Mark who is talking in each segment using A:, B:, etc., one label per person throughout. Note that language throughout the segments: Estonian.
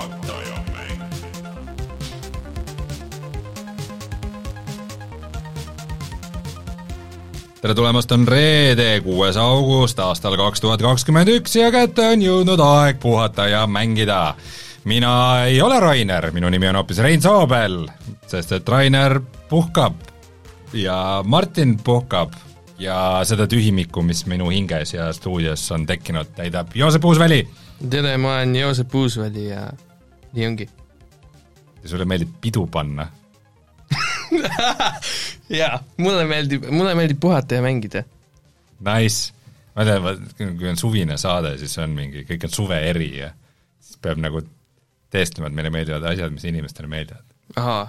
A: puhataja mäng.
B: tere tulemast, on reede, kuues august aastal kaks tuhat kakskümmend üks ja kätte on jõudnud aeg puhata ja mängida. mina ei ole Rainer, minu nimi on hoopis Rein Soobel, sest et Rainer puhkab ja Martin puhkab ja seda tühimikku, mis minu hinges ja stuudios on tekkinud, täidab Joosep Uusväli.
C: tere, ma olen Joosep Uusväli ja nii ongi.
B: ja sulle meeldib pidu panna
C: jaa, mulle meeldib, mulle meeldib puhata ja mängida.
B: Nice. ma tean, kui on suvine saade, siis on mingi, kõik on suve eri ja siis peab nagu teestlema, et meile meeldivad asjad, mis inimestele meeldivad.
C: ahaa,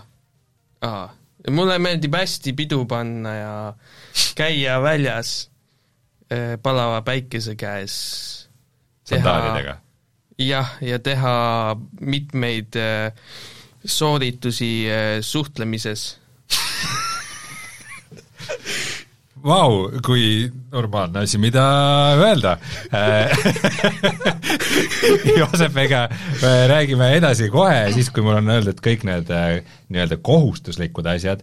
C: ahaa. mulle meeldib hästi pidu panna ja käia väljas eh, palava päikese käes.
B: sandaalidega.
C: jah, ja teha mitmeid eh, sooritusi eh, suhtlemises.
B: Vau, kui normaalne asi, mida öelda. Joosepiga me räägime edasi kohe, siis kui mul on öeldud kõik need äh, nii-öelda kohustuslikud asjad,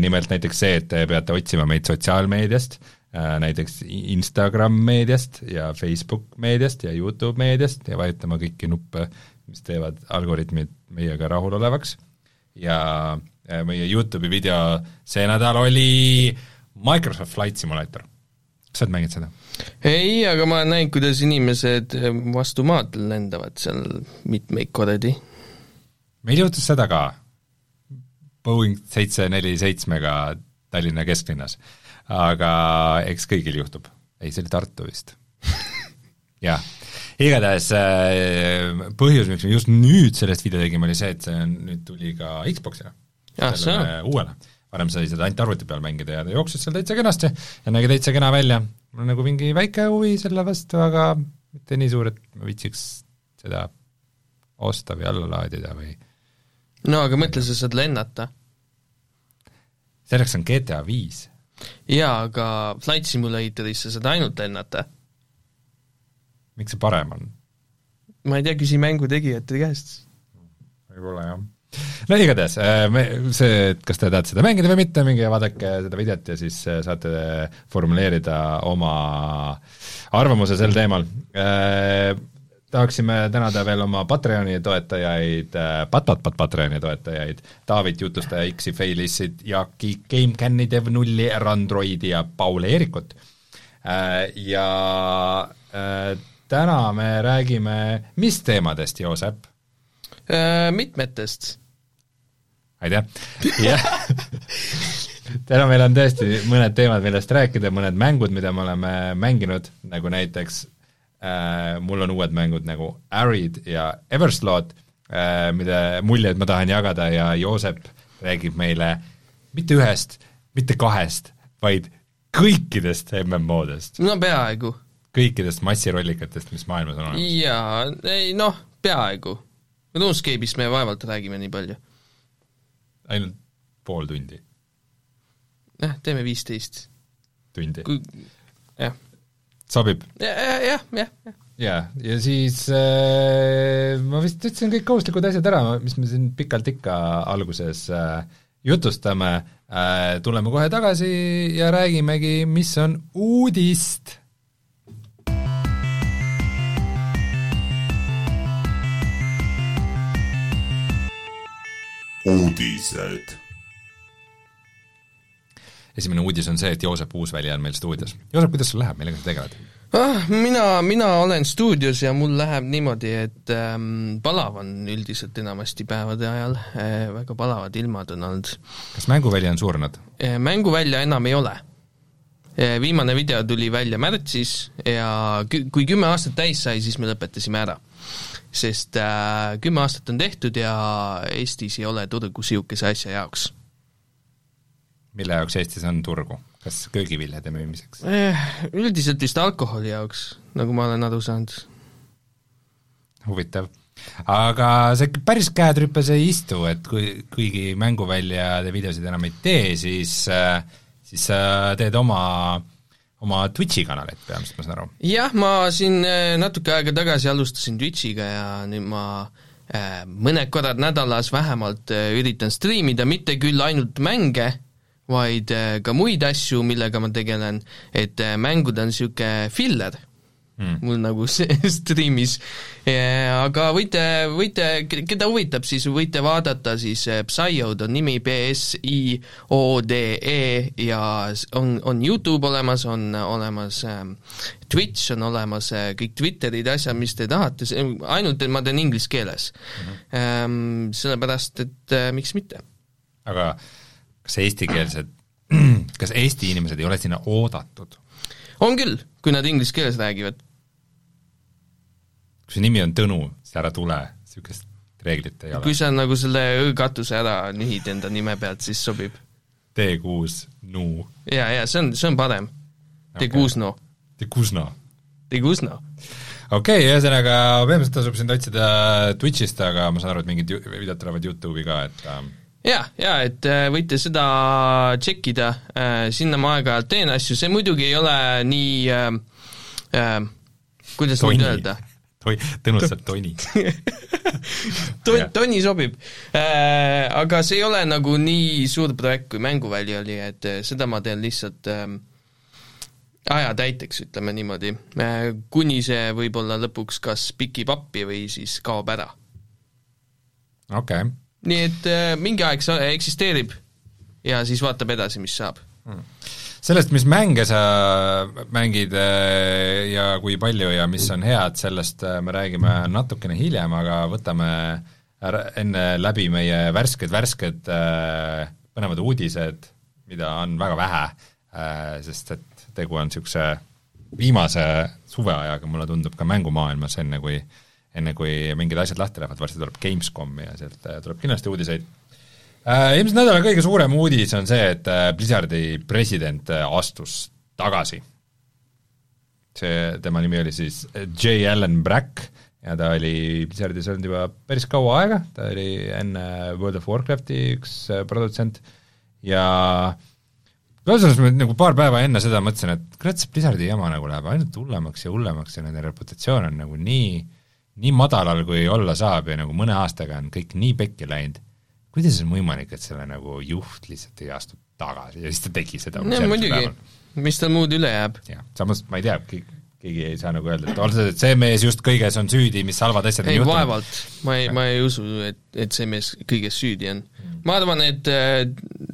B: nimelt näiteks see, et te peate otsima meid sotsiaalmeediast, näiteks Instagram meediast ja Facebook meediast ja Youtube meediast ja vajutama kõiki nuppe, mis teevad algoritmid meiega rahulolevaks ja äh, meie Youtube'i video see nädal oli Microsoft Flight Simulator. kas sa oled mänginud seda?
C: ei, aga ma olen näinud, kuidas inimesed eh, vastu maad lendavad seal mitmeid kordi.
B: meil juhtus seda ka Boeing seitse neli seitsmega Tallinna kesklinnas, aga eks kõigil juhtub. ei, see oli Tartu vist. jah, igatahes äh, põhjus, miks me just nüüd sellest video tegime, oli see, et see on, nüüd tuli ka Xbox'ile. Uuele. varem sai seda ainult arvuti peal mängida ja ta jooksis seal täitsa kenasti ja nägi täitsa kena välja. mul on nagu mingi väike huvi selle vastu, aga mitte nii suur, et ma viitsiks seda osta või alla laadida või
C: no aga mõtle, sa saad lennata.
B: selleks on GTA viis.
C: jaa, aga Flight Simulatoris sa saad ainult lennata.
B: miks see parem on?
C: ma ei tea, küsi mängu tegijate käest.
B: võib-olla jah. no igatahes, me, see, et kas te tahate seda mängida või mitte, minge vaadake seda videot ja siis äh, saate formuleerida oma arvamuse sel teemal. Tahaksime tänada veel oma Patreoni toetajaid, Pat-Pat-Pat Patreoni toetajaid, Taavit, Jutustaja X-i, Failissit, Jaaki, GameCami, Dev0-i, Randroidi ja Paul Eerikut. Ja äh, täna me räägime mis teemadest, Joosep?
C: Äh, Mitmetest.
B: aitäh, jah. täna meil on tõesti mõned teemad, millest rääkida, mõned mängud, mida me oleme mänginud, nagu näiteks äh, mul on uued mängud nagu Arid ja Everslot äh,, mida muljeid ma tahan jagada ja Joosep räägib meile mitte ühest, mitte kahest, vaid kõikidest MMO-dest,
C: no peaaegu.
B: kõikidest massirollikatest, mis maailmas on olemas.
C: jaa, ei noh, peaaegu. RuneScape'ist me vaevalt räägime nii palju.
B: ainult pool tundi,
C: jah, teeme viisteist.
B: tundi.
C: jah,
B: sobib
C: jah, jah, jah, jah.
B: jaa, ja siis äh, ma vist ütlesin kõik kohustuslikud asjad ära, mis me siin pikalt ikka alguses äh, jutustame äh,, tuleme kohe tagasi ja räägimegi, mis on uudist.
A: uudised.
B: Esimene uudis on see, et Joosep Uusväli on meil stuudios. Joosep, kuidas sul läheb, millega sa tegeled?
C: ah,. mina, mina olen stuudios ja mul läheb niimoodi, et ähm, palav on üldiselt enamasti päevade ajal äh,, väga palavad ilmad on olnud
B: kas mänguväli on surnud?
C: äh,. mänguvälja enam ei ole äh,. viimane video tuli välja märtsis ja kü- kui kümme aastat täis sai, siis me lõpetasime ära. sest äh, kümme aastat on tehtud ja Eestis ei ole turgu sihukese asja jaoks
B: mille jaoks Eestis on turgu? kas köögiviljade müümiseks?
C: eh,. üldiselt vist alkoholi jaoks, nagu ma olen aru saanud
B: huvitav. aga see ikka päris käed rüpes ei istu, et kui, kuigi mänguväljade videosid enam ei tee, siis, siis sa teed oma, oma Twitch'i kanalit peamiselt, ma saan aru.
C: jah, ma siin eh, natuke aega tagasi alustasin Twitch'iga ja nüüd ma äh, mõned korrad nädalas vähemalt äh, üritan striimida, mitte küll ainult mänge, vaid äh, ka muid asju, millega ma tegelen, et äh, mängud on niisugune filler mm. mul nagu see striimis, aga võite, võite, keda huvitab, siis võite vaadata siis äh, Psyod on nimi B-S-I-O-D-E ja on, on Youtube olemas, on olemas ähm, Twitch on olemas, äh, kõik Twitterid, asjad, mis te tahate, ainult et ma teen inglise keeles mm. -hmm. Sellepärast, et äh, miks mitte.
B: aga kas eestikeelsed, kas Eesti inimesed ei ole sinna oodatud?
C: on küll, kui nad inglise keeles räägivad.
B: kui su nimi on Tõnu, siis ära tule, niisugust reeglit ei ole.
C: kui sa nagu selle Ö-katuse ära nühid enda nime pealt, siis sobib.
B: T6 Nu.
C: jaa, jaa, see on, see on parem. T6 No.
B: T6 No.
C: T6 No
B: okei okay,, ühesõnaga põhimõtteliselt tasub sind otsida Twitch'ist, aga ma saan aru, et mingid videod tulevad YouTube'i ka, et ähm,
C: jaa, jaa, et äh, võite seda tšekkida, äh, sinna ma aeg-ajalt teen asju, see muidugi ei ole nii äh, äh, kuidas nüüd öelda?
B: Toi-, saab Toni
C: Ton-, Toni sobib äh,. Aga see ei ole nagu nii suur projekt, kui Mänguväli oli, et seda ma teen lihtsalt äh, aja täiteks, ütleme niimoodi äh,, kuni see võib-olla lõpuks kas pikib appi või siis kaob ära.
B: okei okay
C: nii et äh, mingi aeg see eksisteerib ja siis vaatab edasi, mis saab
B: hmm. sellest, mis mänge sa mängid äh, ja kui palju ja mis on head, sellest äh, me räägime natukene hiljem, aga võtame enne läbi meie värsked, värsked äh, põnevad uudised, mida on väga vähe äh,, sest et tegu on niisuguse viimase suveajaga, mulle tundub, ka mängumaailmas, enne kui äh, enne kui mingid asjad lahti lähevad, varsti tuleb Gamescom ja sealt äh, tuleb kindlasti uudiseid äh,. Ilmselt nädala kõige suurem uudis on see, et äh, Blizzardi president äh, astus tagasi. see, tema nimi oli siis J. Allan Brack ja ta oli Blizzardis olnud juba päris kaua aega, ta oli enne World of Warcrafti üks produtsent ja öeldes ma nagu paar päeva enne seda mõtlesin, et kurat, see Blizzardi jama nagu läheb ainult hullemaks ja hullemaks ja nende reputatsioon on nagu nii äh, nii madalal, kui olla saab ja nagu mõne aastaga on kõik nii pekki läinud, kuidas on võimalik, et selle nagu juht lihtsalt ei astu tagasi ja siis ta tegi seda
C: no muidugi, mis tal muud üle jääb?
B: jah, samas ma ei tea, keegi ei saa nagu öelda, et oled, et see mees just kõiges on süüdi, mis halvad asjad
C: ei, vaevalt, ma ei, ma ei usu, et, et see mees kõiges süüdi on. Ma arvan, et äh,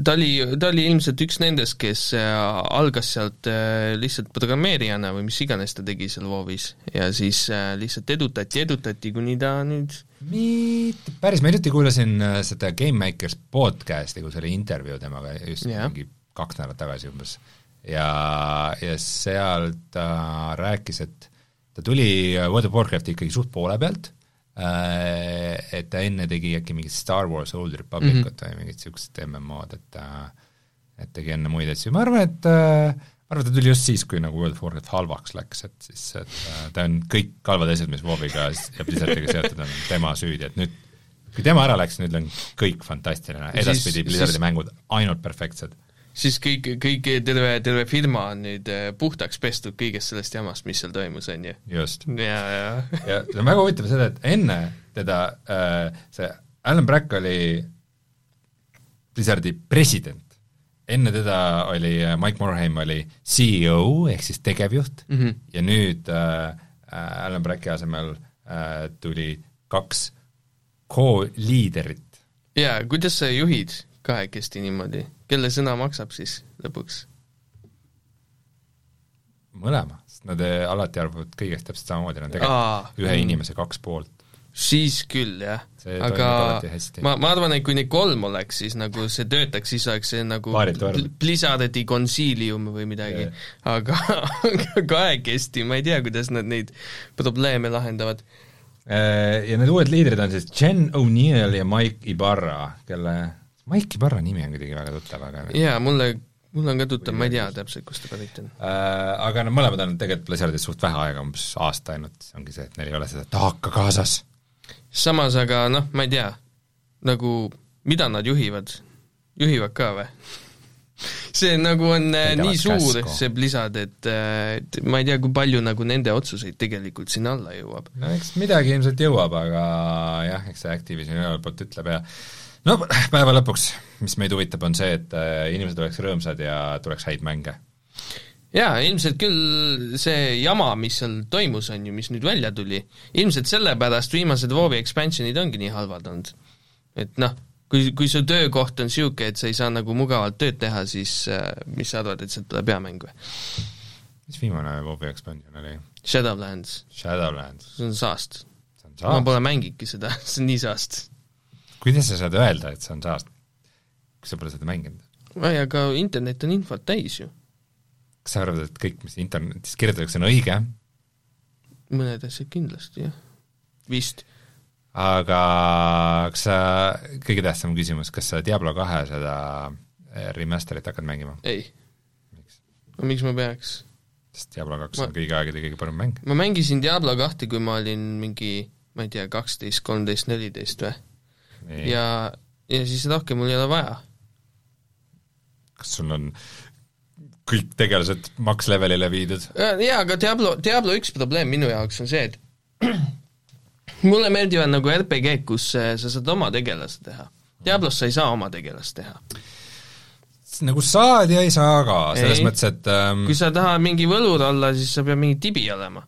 C: ta oli, ta oli ilmselt üks nendest, kes äh, algas sealt äh, lihtsalt programmeerijana või mis iganes ta tegi seal WoW-is ja siis lihtsalt edutati, edutati, kuni ta nüüd
B: mitte päris, ma hiljuti kuulasin seda Game Makers podcast'i, kus oli intervjuu temaga just yeah. mingi kaks nädalat tagasi umbes. Ja, ja seal ta rääkis, et ta tuli World of Warcrafti ikkagi suht poole pealt, et ta enne tegi äkki mingit Star Wars Old Republicut mm -hmm. või mingit niisugust MMO-d, et ta et tegi enne muid asju, ma arvan, et äh, ma arvan, et ta tuli just siis, kui nagu World of Warcraft halvaks läks, et siis, et äh, ta on kõik halvad asjad, mis WoW-iga ja Blizzardiga seotud on, tema süüdi, et nüüd kui tema ära läks, nüüd on kõik fantastiline, edaspidi Blizzardi mängud ainult perfektsed
C: siis kõik, kõik, terve, terve firma on nüüd äh, puhtaks pestud kõigest sellest jamast, mis seal toimus, on ju.
B: just.
C: ja, ja
B: ja see on väga huvitav seda, et enne teda äh, see Alan Brack oli Blizzardi president, enne teda oli äh, Mike Morhaime oli CEO ehk siis tegevjuht mm -hmm. ja nüüd äh, äh, Alan Bracki asemel äh, tuli kaks co-liiderit.
C: jaa, kuidas sa juhid kahekesti niimoodi? Kelle sõna maksab siis lõpuks?
B: mõlema, sest nad eh, alati arvavad kõigest täpselt samamoodi, nad tegelikult ühe inimese kaks poolt.
C: siis küll, jah. aga ma, ma arvan, et kui neid kolm oleks, siis nagu see töötaks, siis oleks see nagu Blizzardi konsiilium või midagi. aga, aga kahekesti, ma ei tea, kuidas nad neid probleeme lahendavad
B: eh, ja need uued liidrid on siis Jen O'Neill ja Mike Ibarra, kelle Mike Ibarra nimi on kuidagi väga tuttav, aga
C: jaa, mulle, mulle on ka tuttav, ma ei tea täpselt, kust ta pärit on
B: äh,. Aga no mõlemad on tegelikult Blizzardis suht vähe aega, umbes aasta ainult, ongi see, et neil ei ole seda taaka kaasas.
C: samas aga noh, ma ei tea, nagu mida nad juhivad, juhivad ka või? see nagu on äh,
B: Täidavad
C: nii suur, see Blizzard, et, äh, et ma ei tea, kui palju nagu nende otsuseid tegelikult sinna alla jõuab.
B: no eks midagi ilmselt jõuab, aga jah, eks see Activisioni ühelt poolt ütleb ja no päeva lõpuks, mis meid huvitab, on see, et äh, inimesed oleks rõõmsad ja tuleks häid mänge.
C: jaa, ilmselt küll see jama, mis seal toimus, on ju, mis nüüd välja tuli, ilmselt sellepärast viimased WoW-i expansionid ongi nii halvad olnud. et noh, kui, kui su töökoht on niisugune, et sa ei saa nagu mugavalt tööd teha, siis äh, mis sa arvad, et sealt tuleb hea mäng või?
B: mis viimane WoW-i expansion oli?
C: Shadowlands,
B: Shadowlands.
C: see on saast. ma pole mänginudki seda, see on nii saast.
B: Kuidas sa saad öelda, et see on saast? kui sa pole seda mänginud?
C: ei, aga internet on infot täis ju.
B: kas sa arvad, et kõik, mis internetis kirjutatakse, on õige?
C: mõned asjad kindlasti, jah. vist.
B: aga kas sa, kõige tähtsam küsimus, kas sa Diablo kahe seda eh, remaster'it hakkad mängima?
C: ei. no miks ma peaks?
B: sest Diablo kaks
C: Ma-
B: on kõigi aegade kõige parem mäng.
C: ma mängisin Diablo kahte, kui ma olin mingi, ma ei tea, kaksteist, kolmteist, neliteist või? Ja, ja siis rohkem mul ei ole vaja.
B: kas sul on kõik tegelased max levelile viidud?
C: jaa, aga Diablo, Diablo üks probleem minu jaoks on see, et mulle meeldivad nagu RPG-d, kus äh, sa saad oma tegelase teha. Diablos sa ei saa oma tegelast teha.
B: nagu saad ja ei saa ka, selles
C: Ei.
B: mõttes, et ähm,
C: kui sa tahad mingi võlur olla, siis sa pead mingi tibi olema.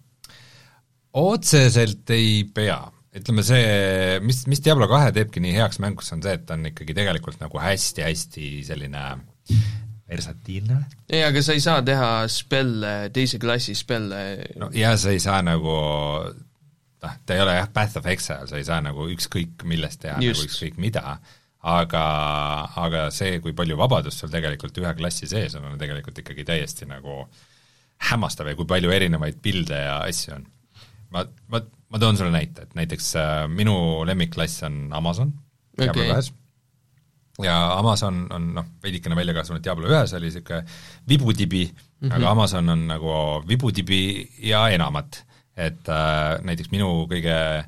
B: otseselt ei pea. Ütleme see, mis, mis Diablo kahe teebki nii heaks mänguks, on see, et ta on ikkagi tegelikult nagu hästi-hästi selline versatiilne.
C: ei, aga sa ei saa teha spelle, teise klassi spelle
B: no ja sa ei saa nagu noh, ta ei ole jah, Path of Exile, sa ei saa nagu ükskõik millest teha
C: Just.
B: nagu ükskõik mida, aga, aga see, kui palju vabadust sul tegelikult ühe klassi sees on, on tegelikult ikkagi täiesti nagu hämmastav ja kui palju erinevaid pilde ja asju on. ma, ma, ma toon sulle näite, et näiteks äh, minu lemmikklass on Amazon Diablo
C: Okei.
B: kahes ja Amazon on noh, veidikene välja kasvanud, Diablo ühes oli niisugune vibutibi mm, -hmm. aga Amazon on nagu vibutibi ja enamat. et äh, näiteks minu kõige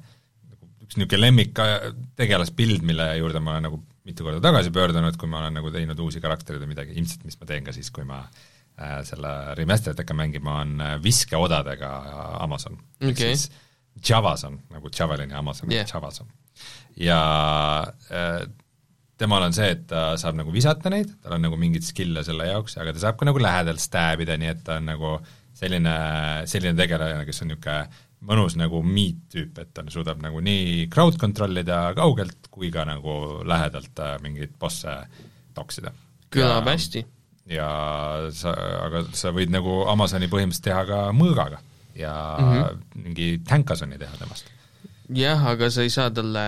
B: üks niisugune lemmik äh, tegelaspild, mille juurde ma olen nagu mitu korda tagasi pöördunud, kui ma olen nagu teinud uusi karaktereid või midagi, ilmselt mis ma teen ka siis, kui ma äh, selle remaster'it hakkan mängima, on äh, viskeodadega Amazon Ehk
C: Okei.
B: Siis Javason, nagu Javelini Amazon
C: Jah.
B: yeah. Javason. ja äh, temal on see, et ta saab nagu visata neid, tal on nagu mingeid skill'e selle jaoks, aga ta saab ka nagu lähedalt stab ida, nii et ta on nagu selline, selline tegelane, kes on niisugune mõnus nagu meat-tüüp, et ta suudab nagu nii crowd control ida kaugelt kui ka nagu lähedalt äh, mingeid bosse toksida.
C: kõlab hästi.
B: ja sa, aga sa võid nagu Amazoni põhimõtteliselt teha ka mõõgaga ja mm. -hmm. mingi tänkasoni teha temast.
C: jah, aga sa ei saa talle,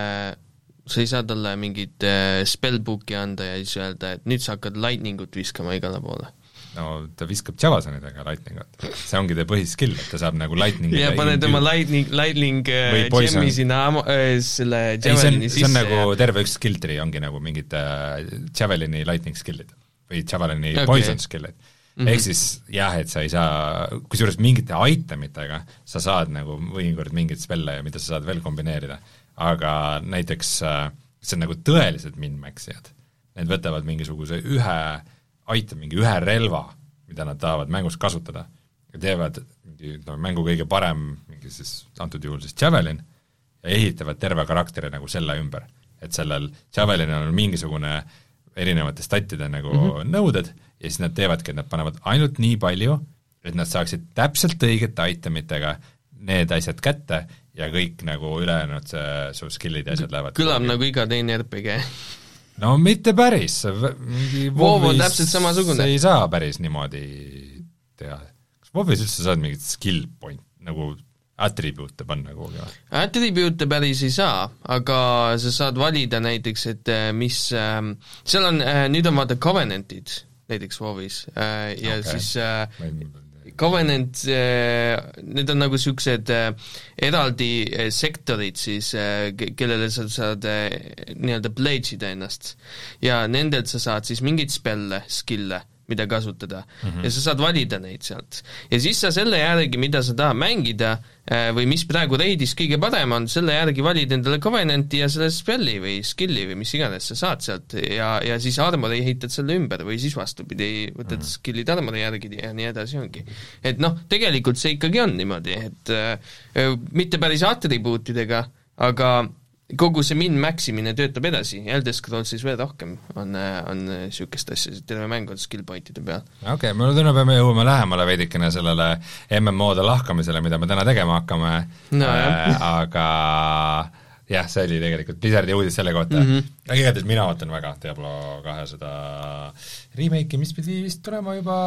C: sa ei saa talle mingit äh, spellbook'i anda ja siis öelda, et nüüd sa hakkad lightning ut viskama igale poole.
B: no ta viskab Javasonidega lightningut, see ongi ta põhiskill, et ta saab nagu lightningi
C: ja paned oma lightning, lightning äh,
B: poison.
C: gem'i sinna äh, selle
B: ei, see on,
C: Javelini
B: see on
C: sisse
B: nagu
C: ja
B: terve üks skill tree ongi nagu mingid äh, Javelini lightning skill'id või Javelini okay. poison skill'id mm. -hmm. ehk siis jah, et sa ei saa, kusjuures mingite itemitega sa saad nagu mõnikord mingeid spelle ja mida sa saad veel kombineerida, aga näiteks äh, see on nagu tõelised min-maxijad, need võtavad mingisuguse ühe item, mingi ühe relva, mida nad tahavad mängus kasutada ja teevad mingi no mängu kõige parem, mingi siis antud juhul siis Javelin, ja ehitavad terve karakteri nagu selle ümber. et sellel Javelinil on mingisugune erinevate statide nagu mm -hmm. nõuded ja siis nad teevadki, et nad panevad ainult nii palju, et nad saaksid täpselt õigete itemitega need asjad kätte ja kõik nagu ülejäänud see, su skill'id ja asjad lähevad
C: kõlab nagu iga teine RPG.
B: no mitte päris, mingi
C: WoW on täpselt samasugune.
B: ei saa päris niimoodi teha. kas WoW-is üldse saad mingit skill point, nagu atribuute panna kuhugi või?
C: Attribute'e päris ei saa, aga sa saad valida näiteks, et äh, mis äh, seal on äh,, nüüd on vaata Covenantid näiteks WoW-is äh, ja okay. siis äh, Covenant, need on nagu niisugused äh, eraldi äh, sektorid siis, kellele sa saad äh, nii-öelda pledge ida ennast. ja nendelt sa saad siis mingeid spelle, skill'e, mida kasutada mm -hmm. ja sa saad valida neid sealt. ja siis sa selle järgi, mida sa tahad mängida äh, või mis praegu raidis kõige parem on, selle järgi valid endale Covenanti ja selle spell'i või skill'i või mis iganes sa saad sealt ja, ja siis armori ehitad selle ümber või siis vastupidi, võtad mm -hmm. skill'id armori järgi ja nii edasi ongi. et noh, tegelikult see ikkagi on niimoodi, et äh, mitte päris atribuutidega, aga kogu see min-max imine töötab edasi, Elder Scrollsis veel rohkem on, on niisugust asja, terve mäng on skill point'ide peal.
B: okei okay,, mulle tundub, et me jõuame lähemale veidikene sellele MMO-de lahkamisele, mida me täna tegema hakkame
C: no,
B: äh,, aga jah, see oli tegelikult Blizzardi uudis selle kohta mm, -hmm. aga igatahes mina ootan väga Diablo kahe seda remake'i, mis pidi vist tulema juba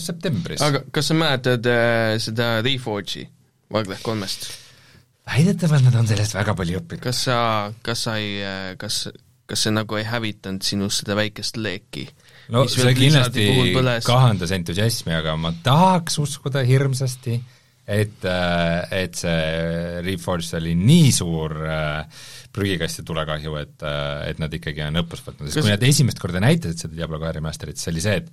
B: septembris.
C: aga kas sa mäletad äh, seda Reforge'i Warcraft kolmest?
B: Väidetavalt nad on sellest väga palju õppinud.
C: kas sa, kas sa ei, kas, kas see nagu ei hävitanud sinust seda väikest leeki?
B: no see kindlasti kahandas entusiasmi, aga ma tahaks uskuda hirmsasti, et, et see Reforged oli nii suur äh, prügikast ja tulekahju, et, et nad ikkagi on õppust võtnud, sest Kas... kui nad esimest korda näitasid seda Diablo kahe remaster'it, siis oli see, et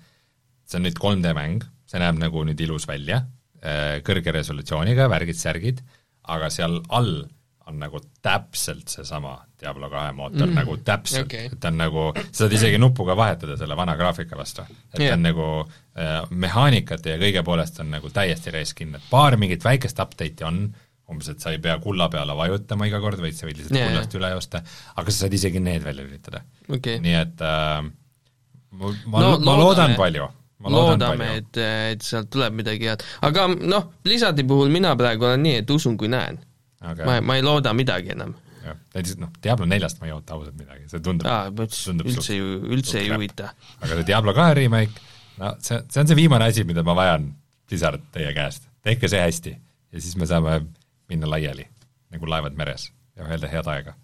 B: see on nüüd 3D mäng, see näeb nagu nüüd ilus välja, äh, kõrge resolutsiooniga, värgid-särgid, aga seal all on nagu täpselt seesama Diablo kahe mootor mm, -hmm. nagu täpselt okay., et ta on nagu, sa saad isegi nupuga vahetada selle vana graafika vastu. et yeah. ta on nagu äh, mehaanikate ja kõige poolest on nagu täiesti reskin, et paar mingit väikest update'i on, umbes et sa ei pea kulla peale vajutama iga kord, vaid sa võid lihtsalt yeah, kullast üle joosta, aga sa saad isegi need välja lülitada
C: okay..
B: nii et äh, ma, no, ma loodan palju ma
C: loodame, et, et sealt tuleb midagi head. aga noh, Blizzardi puhul mina praegu olen nii, et usun, kui näen okay.. ma, ma ei looda midagi enam.
B: jah, näiteks noh, Diablo neljast ma ei oota ausalt midagi, see tundub
C: tundub üldse ju, üldse ei huvita.
B: aga see Diablo kahe remake, no see, see on see viimane asi, mida ma vajan, Blizzard, teie käest. tehke see hästi ja siis me saame minna laiali, nagu laevad meres ja öelda head aega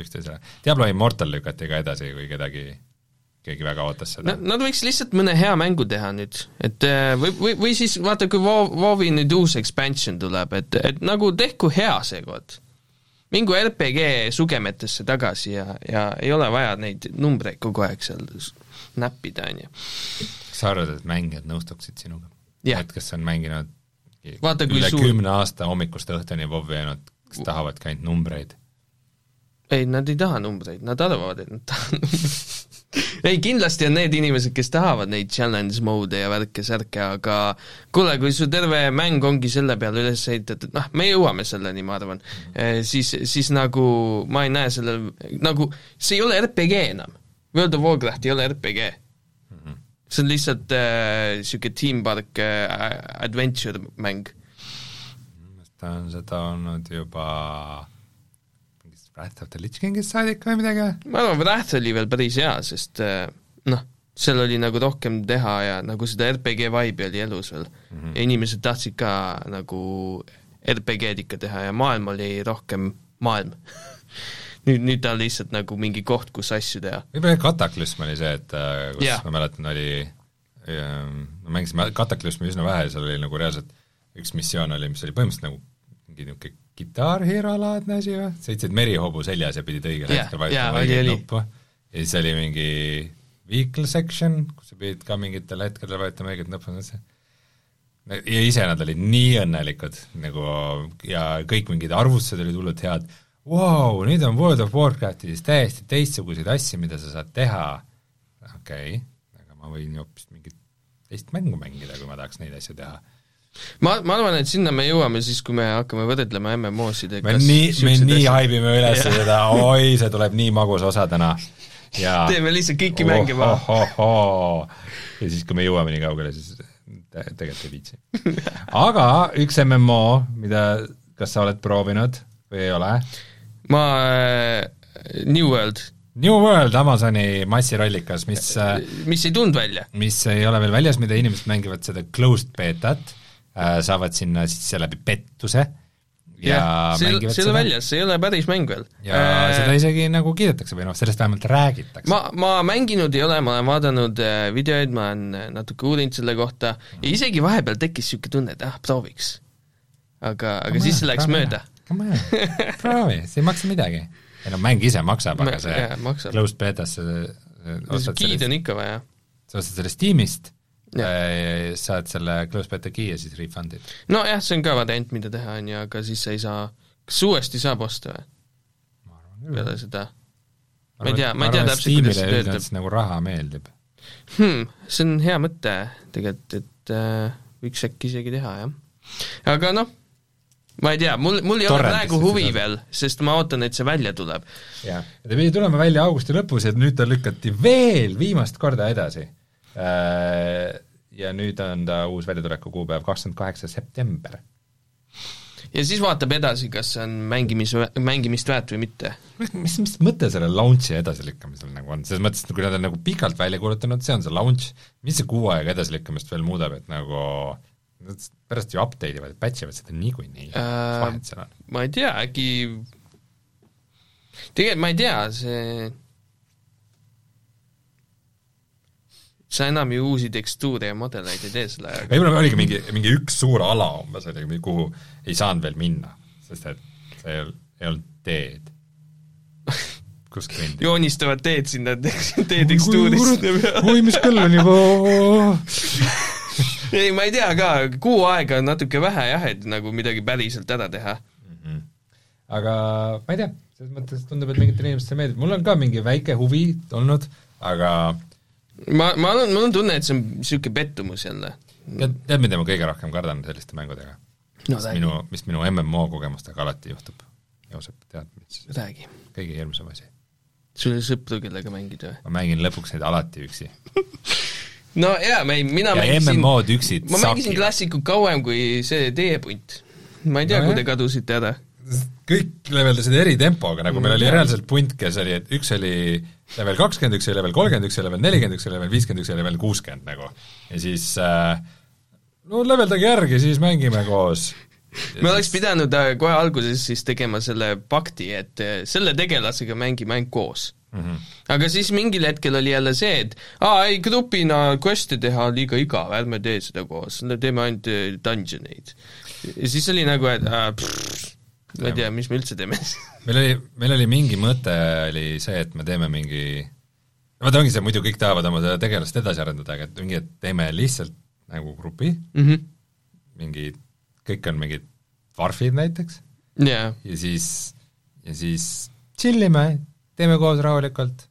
B: üksteisele. Diablo Immortal lükati ka edasi, kui kedagi keegi väga ootas seda.
C: Nad võiks lihtsalt mõne hea mängu teha nüüd, et äh, või, või, või siis vaata, kui WoW, WoW-i nüüd uus expansion tuleb, et, et nagu tehku hea seekord. mingu RPG sugemetesse tagasi ja, ja ei ole vaja neid numbreid kogu aeg seal näppida, on ju.
B: kas sa arvad, et mängijad nõustuksid sinuga?
C: et
B: kes on mänginud
C: vaata,
B: üle
C: suur...
B: kümne aasta hommikust õhtuni WoW-i ainult, kas tahavadki ainult numbreid?
C: ei, nad ei taha numbreid, nad arvavad, et nad tahavad numbreid ei, kindlasti on need inimesed, kes tahavad neid challenge mode'e ja värke-särke, aga kuule, kui su terve mäng ongi selle peale üles ehitatud, noh, me jõuame selleni, ma arvan, eh, siis, siis nagu ma ei näe sellel, nagu see ei ole RPG enam. World of Warcraft ei ole RPG mm. -hmm. see on lihtsalt niisugune äh, team park äh, adventure mäng.
B: ta on seda olnud juba Wrath of the Lich Kingist saadik või midagi?
C: ma arvan, Wrath oli veel päris hea, sest äh, noh, seal oli nagu rohkem teha ja nagu seda RPG vibe'i oli elus veel mm. -hmm. ja inimesed tahtsid ka nagu RPG-d ikka teha ja maailm oli rohkem maailm nüüd, nüüd ta on lihtsalt nagu mingi koht, kus asju teha.
B: võib-olla Kataklüsm oli see, et äh, kus yeah. ma mäletan, oli ähm, me mängisime Kataklüsmi üsna vähe ja seal oli nagu reaalselt üks missioon oli, mis oli põhimõtteliselt nagu mingi niisugune Guitar Hero laadne asi või, sõitsid merihoobu seljas ja pidid õigel
C: yeah, hetkel vajutama õiget nuppu.
B: Ja siis oli mingi vehicle section, kus sa pidid ka mingitel hetkedel vajutama õiget nuppu, ja ise nad olid nii õnnelikud nagu ja kõik mingid arvustused olid hullult head, vau, nüüd on World of Warcraftis täiesti teistsuguseid asju, mida sa saad teha, okei okay,, aga ma võin ju hoopis mingit teist mängu mängida, kui ma tahaks neid asju teha
C: ma, ma arvan, et sinna me jõuame siis, kui me hakkame võrdlema MMO-sid
B: me nii, me nii haibime üles yeah. seda, oi, see tuleb nii magus osa täna. ja
C: teeme lihtsalt kõiki oh, mänge maha
B: oh,. Oh, oh. ja siis, kui me jõuame nii kaugele, siis te, tegelikult ei viitsi. aga üks MMO, mida, kas sa oled proovinud või ei ole?
C: ma äh,, New World
B: New World, Amazoni massirallikas, mis äh,
C: mis ei tulnud välja?
B: mis ei ole veel väljas, mida inimesed mängivad seda closed betat saavad sinna sisse läbi pettuse ja, ja
C: see ei ole väljas, see ei ole päris mäng veel.
B: ja äh, seda isegi nagu kiidetakse või noh, sellest vähemalt räägitakse.
C: ma, ma mänginud ei ole, ma olen vaadanud äh, videoid, ma olen äh, natuke uurinud selle kohta ja isegi vahepeal tekkis niisugune tunne, et ah, prooviks. aga, aga Come siis see läks mööda.
B: proovi, see ei maksa midagi. ei no mäng ise maksab, aga see
C: yeah,
B: closed beta's see
C: giid on ikka vaja
B: sa ostad selle Steamist
C: Jah.,
B: saad selle close beta key ja siis refund'id.
C: nojah, see on ka variant, mida teha, on ju, aga siis sa ei saa, kas uuesti saab osta või, peale seda? ma ei tea, ma ei tea täpselt, kuidas see töötab.
B: nagu raha meeldib.
C: hmm,. see on hea mõte tegelikult, et äh, võiks äkki isegi teha, jah. aga noh, ma ei tea, mul, mul ei ole praegu huvi
B: seda.
C: veel, sest ma ootan, et see välja tuleb.
B: jah, ta pidi tulema välja augusti lõpus ja nüüd ta lükati veel viimast korda edasi. Ja nüüd on ta uus väljatuleku kuupäev kakskümmend kaheksa september.
C: ja siis vaatab edasi, kas see on mängimis, mängimist väärt või mitte.
B: mis, mis, mõte selle launch'i edasilükkamisel nagu on, selles mõttes, et kui nad on nagu pikalt välja kuulutanud, see on see launch, mis see kuu aega edasilükkamist veel muudab, et nagu nad pärast ju update ivad, patch ivad seda niikuinii
C: Äh,
B: mis vahet seal on?
C: ma ei tea, äkki tegelikult ma ei tea, see sa enam ju uusi tekstuure ja mudeleid ei tee selle ajaga.
B: võib-olla oligi mingi, mingi üks suur ala umbes oli, kuhu ei saanud veel minna, sest et see ei olnud, ei olnud teed, kus kõndida.
C: joonistavad teed sinna tee tekstuurist
B: oi, mis kell on juba?
C: ei, ma ei tea ka, kuu aega on natuke vähe jah, et nagu midagi päriselt ära teha.
B: aga ma ei tea, selles mõttes tundub, et mingitele inimestele meeldib, mul on ka mingi väike huvi olnud, aga
C: ma, ma olen, mul on tunne, et see on niisugune pettumus jälle.
B: tead, tead, mida ma kõige rohkem kardan selliste mängudega?
C: no
B: mis
C: räägi,
B: minu, mis minu MMO kogemustega alati juhtub. Joosep, tead, mis
C: räägi.
B: kõige hirmsam asi?
C: sul ei ole sõpru, kellega mängida või?
B: ma mängin lõpuks neid alati üksi.
C: no jaa, ma ei, mina
B: ja
C: mängisin,
B: MMO-d üksi
C: ma mängisin. klassikut kauem kui see teie punt. ma ei tea
B: No
C: kui te kadusite ära.
B: Kõik leveldasid eri tempoga, nagu meil oli
C: Jah.
B: reaalselt punt, kes oli, et üks oli level kakskümmend, üks oli level kolmkümmend, üks oli level nelikümmend, üks oli level viiskümmend, üks oli level kuuskümmend nagu. ja siis äh, no leveldage järgi, siis mängime koos.
C: me oleks pidanud äh, kohe alguses siis tegema selle pakti, et äh, selle tegelasega mängime ainult koos.
B: mm. -hmm.
C: aga siis mingil hetkel oli jälle see, et aa ei, grupina quest'e teha on liiga igav, ärme tee seda koos, teeme ainult dungeoneid. ja siis oli nagu, et äh, pff, ma ei tea, mis me üldse teeme
B: meil oli, meil oli mingi mõte oli see, et me teeme mingi vaata, ongi see, muidu kõik tahavad oma seda tegelast edasi arendada, aga et mingi, et teeme lihtsalt nagu grupi,
C: mm. -hmm.
B: mingi, kõik on mingid varfid näiteks.
C: Jaa,
B: ja siis, ja siis tšillime, teeme koos rahulikult,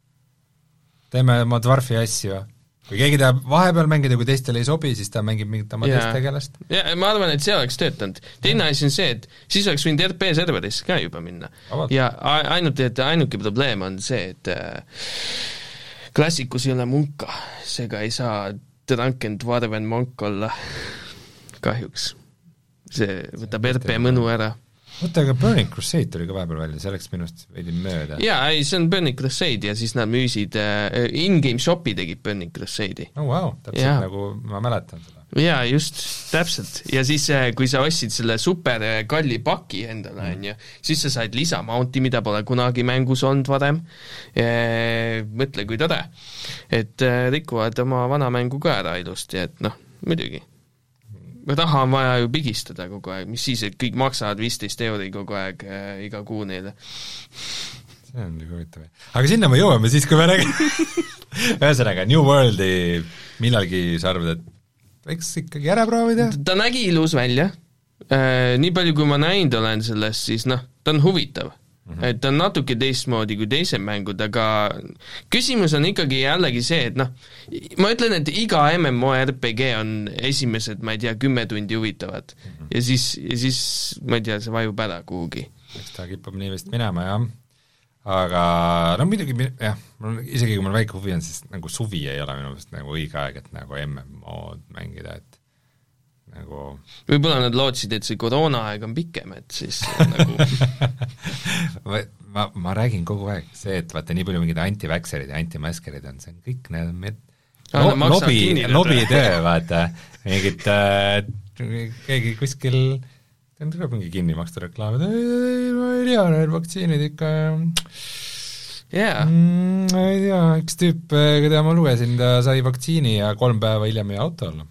B: teeme oma dvarfi asju, kui keegi tahab vahepeal mängida, kui teistele ei sobi, siis ta mängib mingit oma
C: Jaa.
B: teist tegelast.
C: ja ma arvan, et see oleks töötanud. teine asi on see, et siis oleks võinud RP serverisse ka juba minna ja ainult, et ainuke probleem on see, et äh, klassikus ei ole munka, seega ei saa Drunken Dwarven monk olla, kahjuks. see võtab RP mõnu ära.
B: oota, aga Burning Crusade tuli ka vahepeal välja, see läks minust veidi mööda.
C: jaa, ei see on Burning Crusade ja siis nad müüsid äh,, in-game shop'i tegid Burning Crusade'i.
B: oh vau, täpselt
C: Jaa.
B: nagu ma mäletan seda.
C: jaa, just, täpselt. ja siis, kui sa ostsid selle super äh, kalli paki endale, on ju, siis sa said lisamount'i, mida pole kunagi mängus olnud varem. mõtle, kui tore. et äh, rikuvad oma vana mängu ka ära ilusti, et noh, muidugi. Raha on vaja ju pigistada kogu aeg, mis siis, et kõik maksavad viisteist euri kogu aeg äh, iga kuu neile.
B: see on nagu huvitav. aga sinna me jõuame siis, kui me räägime ühesõnaga, New Worldi millalgi sa arvad, et võiks ikkagi ära proovida?
C: ta nägi ilus välja, nii palju kui ma näinud olen sellest, siis noh, ta on huvitav. -hmm. et ta on natuke teistmoodi kui teised mängud, aga küsimus on ikkagi jällegi see, et noh, ma ütlen, et iga MMORPG on esimesed, ma ei tea, kümme tundi huvitavad mm. -hmm. ja siis, ja siis ma ei tea, see vajub ära kuhugi.
B: eks ta kipub nii vist minema, jah. aga no muidugi jah, mul isegi kui mul väike huvi on, siis nagu suvi ei ole minu meelest nagu õige aeg, et nagu MMO-d mängida, et nagu
C: võib-olla nad lootsid, et see koroonaaeg on pikem, et siis nagu
B: ma, ma, ma räägin kogu aeg, see, et vaata, nii palju mingeid anti-vaxxerid ja anti-maskerid on, see on kõik need med-
C: Aa, nad
B: lo-
C: maksavad
B: lobi lobitöö, vaata, mingid äh, keegi kuskil tuleb mingi kinni maksta reklaam, et ei, ma ei tea, need vaktsiinid ikka
C: jaa,
B: mm, ma ei tea, üks tüüp, keda ma lugesin, ta sai vaktsiini ja kolm päeva hiljem jäi auto alla.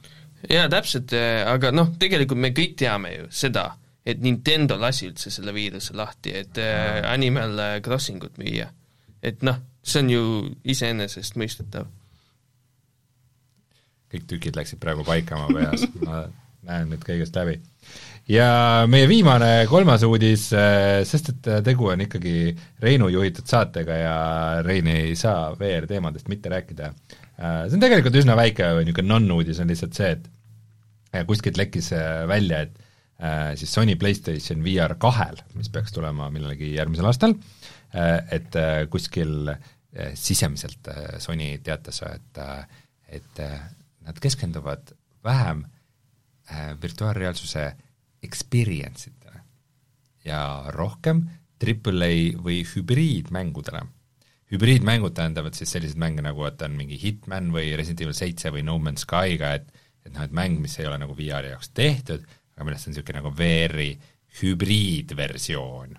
C: jaa, täpselt, aga noh, tegelikult me kõik teame ju seda, et Nintendo lasi üldse selle viiruse lahti, et äh, Animal Crossingut müüa. et noh, see on ju iseenesestmõistetav.
B: kõik tükid läksid praegu paika oma peas, ma näen nüüd kõigest läbi. ja meie viimane kolmas uudis, sest et tegu on ikkagi Reinu juhitud saatega ja Rein ei saa VR-teemadest mitte rääkida. See on tegelikult üsna väike niisugune non-uudis, on lihtsalt see, et äh, kuskilt lekkis äh, välja, et äh, siis Sony PlayStation VR kahel, mis peaks tulema millalgi järgmisel aastal, et äh, kuskil äh, sisemiselt äh, Sony teatas, et äh, et äh, nad keskenduvad vähem äh, virtuaalreaalsuse experience itele ja rohkem Triple-A või hübriidmängudele. Hübriidmängud tähendavad siis selliseid mänge, nagu et on mingi Hitman või Resident Evil seitse või No Man's Skyga, et et noh, et mäng, mis ei ole nagu VR-i jaoks tehtud, aga millest on niisugune nagu VR-i hübriidversioon.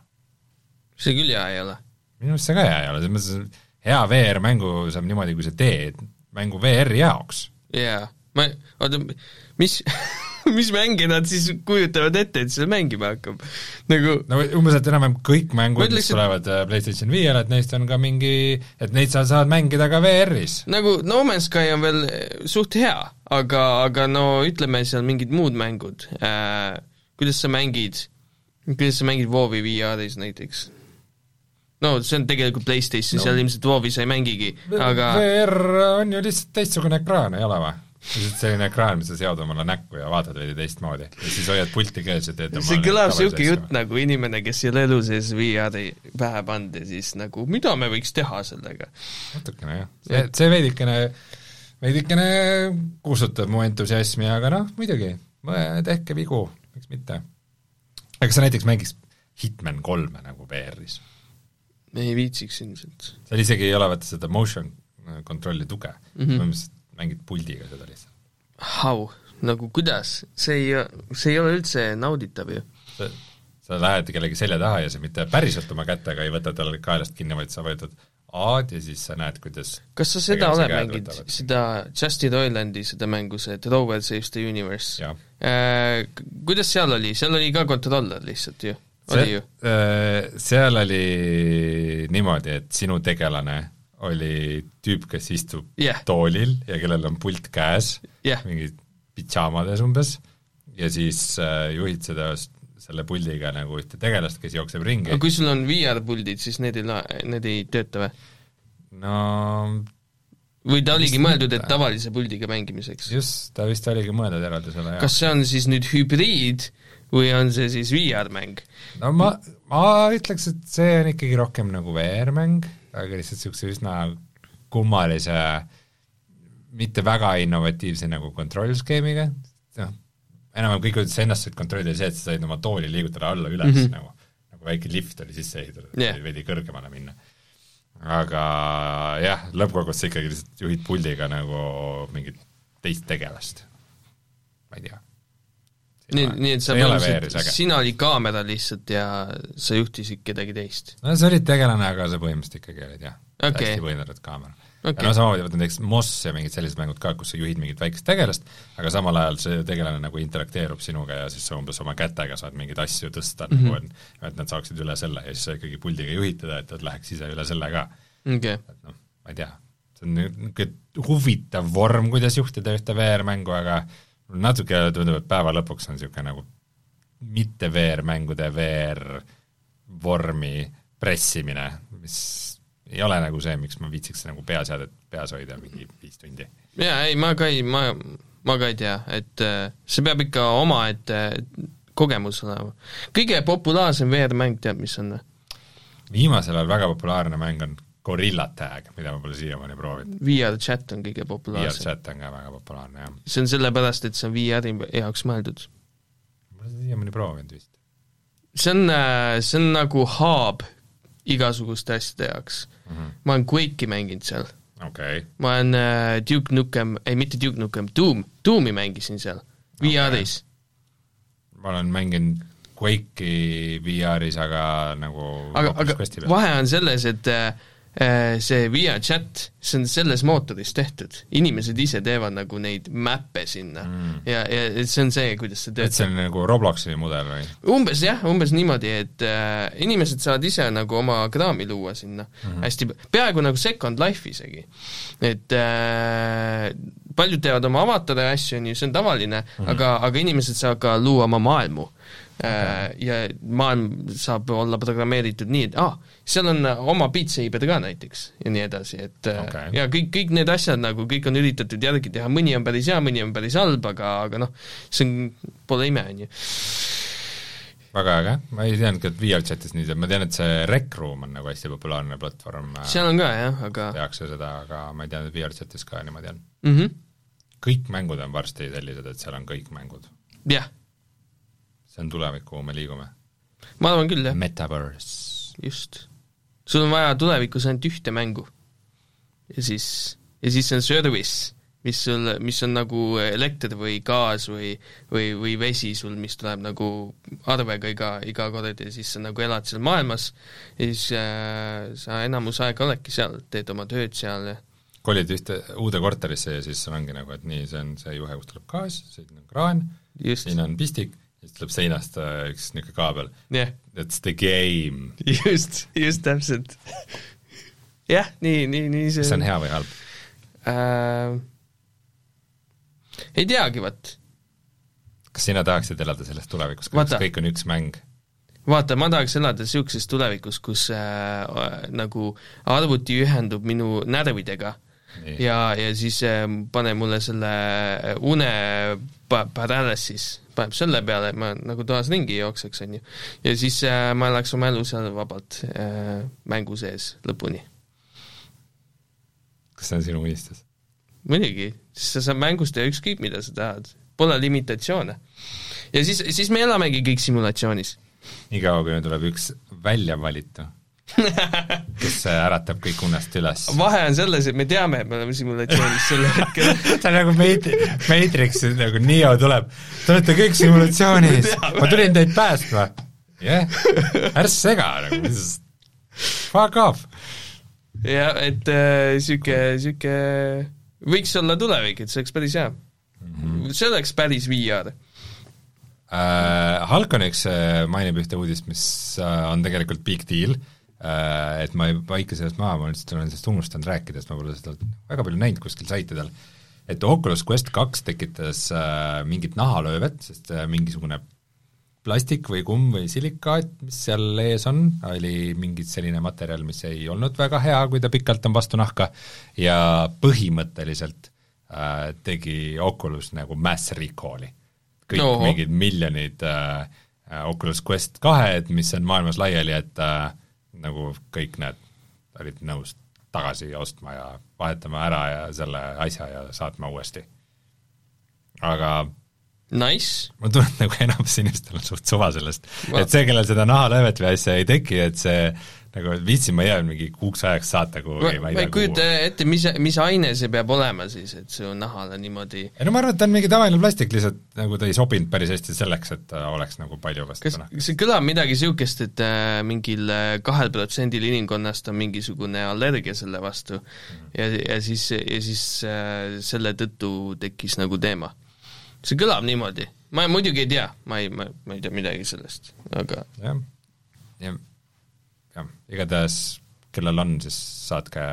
C: see küll hea ei ole.
B: minu arust see ka hea ei ole, selles mõttes hea VR-mängu saab niimoodi, kui sa teed mängu VR-i jaoks.
C: jaa, ma, oota, mis mis mänge nad siis kujutavad ette, et seda mängima hakkab? nagu
B: no umbes, et enam-vähem kõik mängud, mis tulevad äh, PlayStation viiele, et neist on ka mingi, et neid sa saad mängida ka VR-is.
C: nagu No Man's Sky on veel eh, suht hea, aga, aga no ütleme, seal mingid muud mängud äh,, kuidas sa mängid, kuidas sa mängid WoW-i VR-is näiteks? no see on tegelikult PlayStation
B: no.,
C: seal ilmselt WoW-i sa ei mängigi, aga
B: VR on ju lihtsalt teistsugune ekraan, ei ole või? Lihtsalt selline ekraan, mis sa seod omale näkku ja vaatad veidi teistmoodi ja siis hoiad pulti käes ja teed
C: see kõlab niisugune jutt nagu inimene, kes ei ole elu sees VR-i pähe pannud ja siis nagu mida me võiks teha sellega?
B: natukene jah, see, see veidikene, veidikene kustutab mu entusiasmi, aga noh, muidugi, tehke vigu, miks mitte. aga kas sa näiteks mängiks Hitman kolme nagu VR-is?
C: ei viitsiks ilmselt.
B: seal isegi ei ole vaata seda motion control'i tuge mm. -hmm. põhimõtteliselt mängid puldiga seda lihtsalt.
C: How? nagu kuidas? see ei, see ei ole üldse nauditav ju.
B: sa, lähed kellegi selja taha ja sa mitte päriselt oma kätega ei võta tal kaelast kinni, vaid sa võtad A-d ja siis sa näed, kuidas
C: kas sa seda oled mänginud, seda Justin Roilandi seda mängu, see Trover Saves the Universe? Äh, kuidas seal oli, seal oli ka kontroller lihtsalt ju, oli ju?
B: äh, seal oli niimoodi, et sinu tegelane oli tüüp, kes istub
C: Jah.
B: toolil ja kellel on pult käes
C: Jah.
B: mingi pidžaamades umbes, ja siis äh, juhid seda, selle puldiga nagu ühte tegelast, kes jookseb ringi
C: aga kui sul on VR-puldid, siis need ei la-, need ei tööta või?
B: no
C: või ta oligi mõeldud, et tavalise puldiga mängimiseks?
B: just, ta vist oligi mõeldud eraldusele, jah.
C: kas see on siis nüüd hübriid või on see siis VR-mäng?
B: no ma, ma ütleks, et see on ikkagi rohkem nagu VR-mäng, aga lihtsalt niisuguse üsna kummalise, mitte väga innovatiivse nagu kontrollskeemiga, noh, enam-vähem kõik, sa ennast said kontrollida, see, et sa said oma tooli liigutada alla-üles mm -hmm. nagu, nagu väike lift oli sisse ehitatud yeah. veidi kõrgemale minna. aga jah, lõppkokkuvõttes ikkagi lihtsalt juhid puldiga nagu mingit teist tegelast. ma ei tea.
C: Nii, nii et sa põhimõtteliselt, sina olid kaamera lihtsalt ja sa juhtisid kedagi teist?
B: no sa olid tegelane, aga sa põhimõtteliselt ikkagi olid jah
C: Okei.
B: hästi võimendatud kaamera
C: Okei.
B: okay. ja no samamoodi vaata näiteks Moss ja mingid sellised mängud ka, kus sa juhid mingit väikest tegelast, aga samal ajal see tegelane nagu interakteerub sinuga ja siis sa umbes oma kätega saad mingeid asju tõsta mm,
C: Mhm.
B: -hmm. nagu on, et nad saaksid üle selle ja siis sa ikkagi puldiga juhid teda, et nad läheks ise üle selle ka.
C: okei okay.
B: et noh, ma ei tea, see on niisugune huvitav vorm, kuidas juhtida ühte VR-mängu, aga natuke tundub, et päeva lõpuks on niisugune nagu mitte VR-mängude VR-vormi pressimine, mis ei ole nagu see, miks ma viitsiks nagu peaseadet peas hoida mingi viis tundi.
C: jaa, ei ma ka ei, ma, ma ka ei tea, et äh, see peab ikka omaette kogemus olema. kõige populaarsem VR-mäng tead, mis on või?
B: viimasel ajal väga populaarne mäng on Gorilla Tag, mida ma pole siiamaani proovinud.
C: VR chat on kõige populaarsem.
B: VR-chat on ka väga populaarne, jah.
C: see on sellepärast, et see on VR-i jaoks mõeldud.
B: ma pole seda siiamaani proovinud vist.
C: see on, see on nagu hub igasuguste asjade jaoks mm. -hmm. ma olen Quake'i mänginud seal.
B: okei okay.
C: ma olen äh, Duke Nukem, ei mitte Duke Nukem, Doom, Doomi mängisin seal, VR-is okay.
B: ma olen mänginud Quake'i VR-is, aga nagu
C: aga, aga vahe on selles, et see VR chat, see on selles mootoris tehtud, inimesed ise teevad nagu neid mäppe sinna mm. ja, ja see on see, kuidas see
B: et see
C: töötab.
B: on nagu Robloksi mudel või?
C: umbes jah, umbes niimoodi, et äh, inimesed saavad ise nagu oma kraami luua sinna mm -hmm. hästi, peaaegu nagu Second Life isegi. et äh, paljud teevad oma avatari asju, on ju, see on tavaline mm, -hmm. aga, aga inimesed saavad ka luua oma maailmu okay. ja maailm saab olla programmeeritud nii, et aa ah,, seal on oma Beat Saber ka näiteks ja nii edasi, et
B: Okay.
C: okay. ja kõik, kõik need asjad nagu, kõik on üritatud järgi teha, mõni on päris hea, mõni on päris halb, aga, aga noh, see on, pole ime, on ju.
B: väga äge, ma ei teadnudki, et VR chatis nii teeb, ma tean, et see Rec Room on nagu hästi populaarne platvorm,
C: seal on ka jah, aga
B: tehakse seda, aga ma ei teadnud, et VR chatis ka niimoodi on.
C: mm -hmm.
B: kõik mängud on varsti sellised, et seal on kõik mängud.
C: jah,
B: see on tulevik, kuhu me liigume.
C: ma arvan küll, jah,
B: Metaverse.
C: just. sul on vaja tulevikus ainult ühte mängu. ja siis, ja siis on service, mis sul, mis on nagu elekter või gaas või või, või vesi sul, mis tuleb nagu arvega iga, iga kord ja siis sa nagu elad seal maailmas ja siis äh, sa enamus aega oledki seal, teed oma tööd seal ja
B: kolid ühte uude korterisse ja siis sul ongi nagu, et nii, see on see juhe, kust tuleb gaas, siin on kraan,
C: just,
B: siin on pistik, siis tuleb seinast äh, üks niisugune kaabel.
C: jah,
B: That's the game.
C: just, just täpselt. jah, nii, nii, nii see
B: kas see on hea või halb?
C: äh, ei teagi, vot.
B: kas sina tahaksid elada selles tulevikus, kus kõik on üks mäng?
C: vaata, ma tahaks elada niisuguses tulevikus, kus äh, nagu arvuti ühendub minu närvidega
B: Nii.
C: ja, ja siis äh, pane mulle selle une pa- paralysis, paneb selle peale, et ma nagu toas ringi jookseks, on ju. ja siis äh, ma elaks oma elu seal vabalt äh, mängu sees lõpuni.
B: kas see on sinu unistus?
C: muidugi, siis sa saad mängus teha ükskõik, mida sa tahad. Pole limitatsioone. ja siis, siis me elamegi kõik simulatsioonis.
B: niikaua, kui meil tuleb üks väljavalitu, kes äratab kõik unest üles.
C: vahe on selles, et me teame, et me oleme simulatsioonis sel hetkel.
B: see on nagu Mat-, Matrix, nagu Neo tuleb, te olete kõik simulatsioonis, ma tulin teid päästma. jah yeah., ärge sega nagu, fuck off.
C: jah, et äh, sihuke, sihuke võiks olla tulevik, et see oleks päris hea mm. -hmm. see oleks päris VR.
B: Äh, Halconiks äh, mainib ühte uudist, mis äh, on tegelikult big deal äh,, et ma ei vaika sellest maha, ma lihtsalt olen sellest unustanud rääkida, sest ma pole seda väga palju näinud kuskil saitidel, et Oculus Quest kaks tekitas äh, mingit nahalöövet, sest äh, mingisugune plastik või kumm või silikaat, mis seal ees on, oli mingi selline materjal, mis ei olnud väga hea, kui ta pikalt on vastu nahka, ja põhimõtteliselt äh, tegi Oculus nagu mass recall'i. kõik no. mingid miljonid äh, äh, Oculus Quest kahed, mis on maailmas laiali, et äh, nagu kõik need olid nõus tagasi ostma ja vahetama ära ja selle asja ja saatma uuesti. aga
C: Nice,
B: ma tunnen, nagu enamus inimestel on suht suva sellest. Et see, kellel seda nahalöövet või asja ei teki, et see nagu viitsin ma jääda mingi kuuks ajaks saata kuhugi, ma ei tea
C: kujuta
B: kuhu.
C: ette, mis, mis aine see peab olema siis, et su nahale niimoodi
B: ei no ma arvan, et ta on mingi tavaline plastik, lihtsalt nagu ta ei sobinud päris hästi selleks, et ta oleks nagu palju
C: kas
B: vastu nahka.
C: see kõlab midagi niisugust, et äh, mingil äh, kahel protsendil inimkonnast on mingisugune allergia selle vastu ja, ja siis, ja siis äh, selle tõttu tekkis nagu teema. see kõlab niimoodi, ma muidugi ei tea, ma ei, ma, ma ei tea midagi sellest, aga
B: jah, ja jah, igatahes kellel on, siis saatke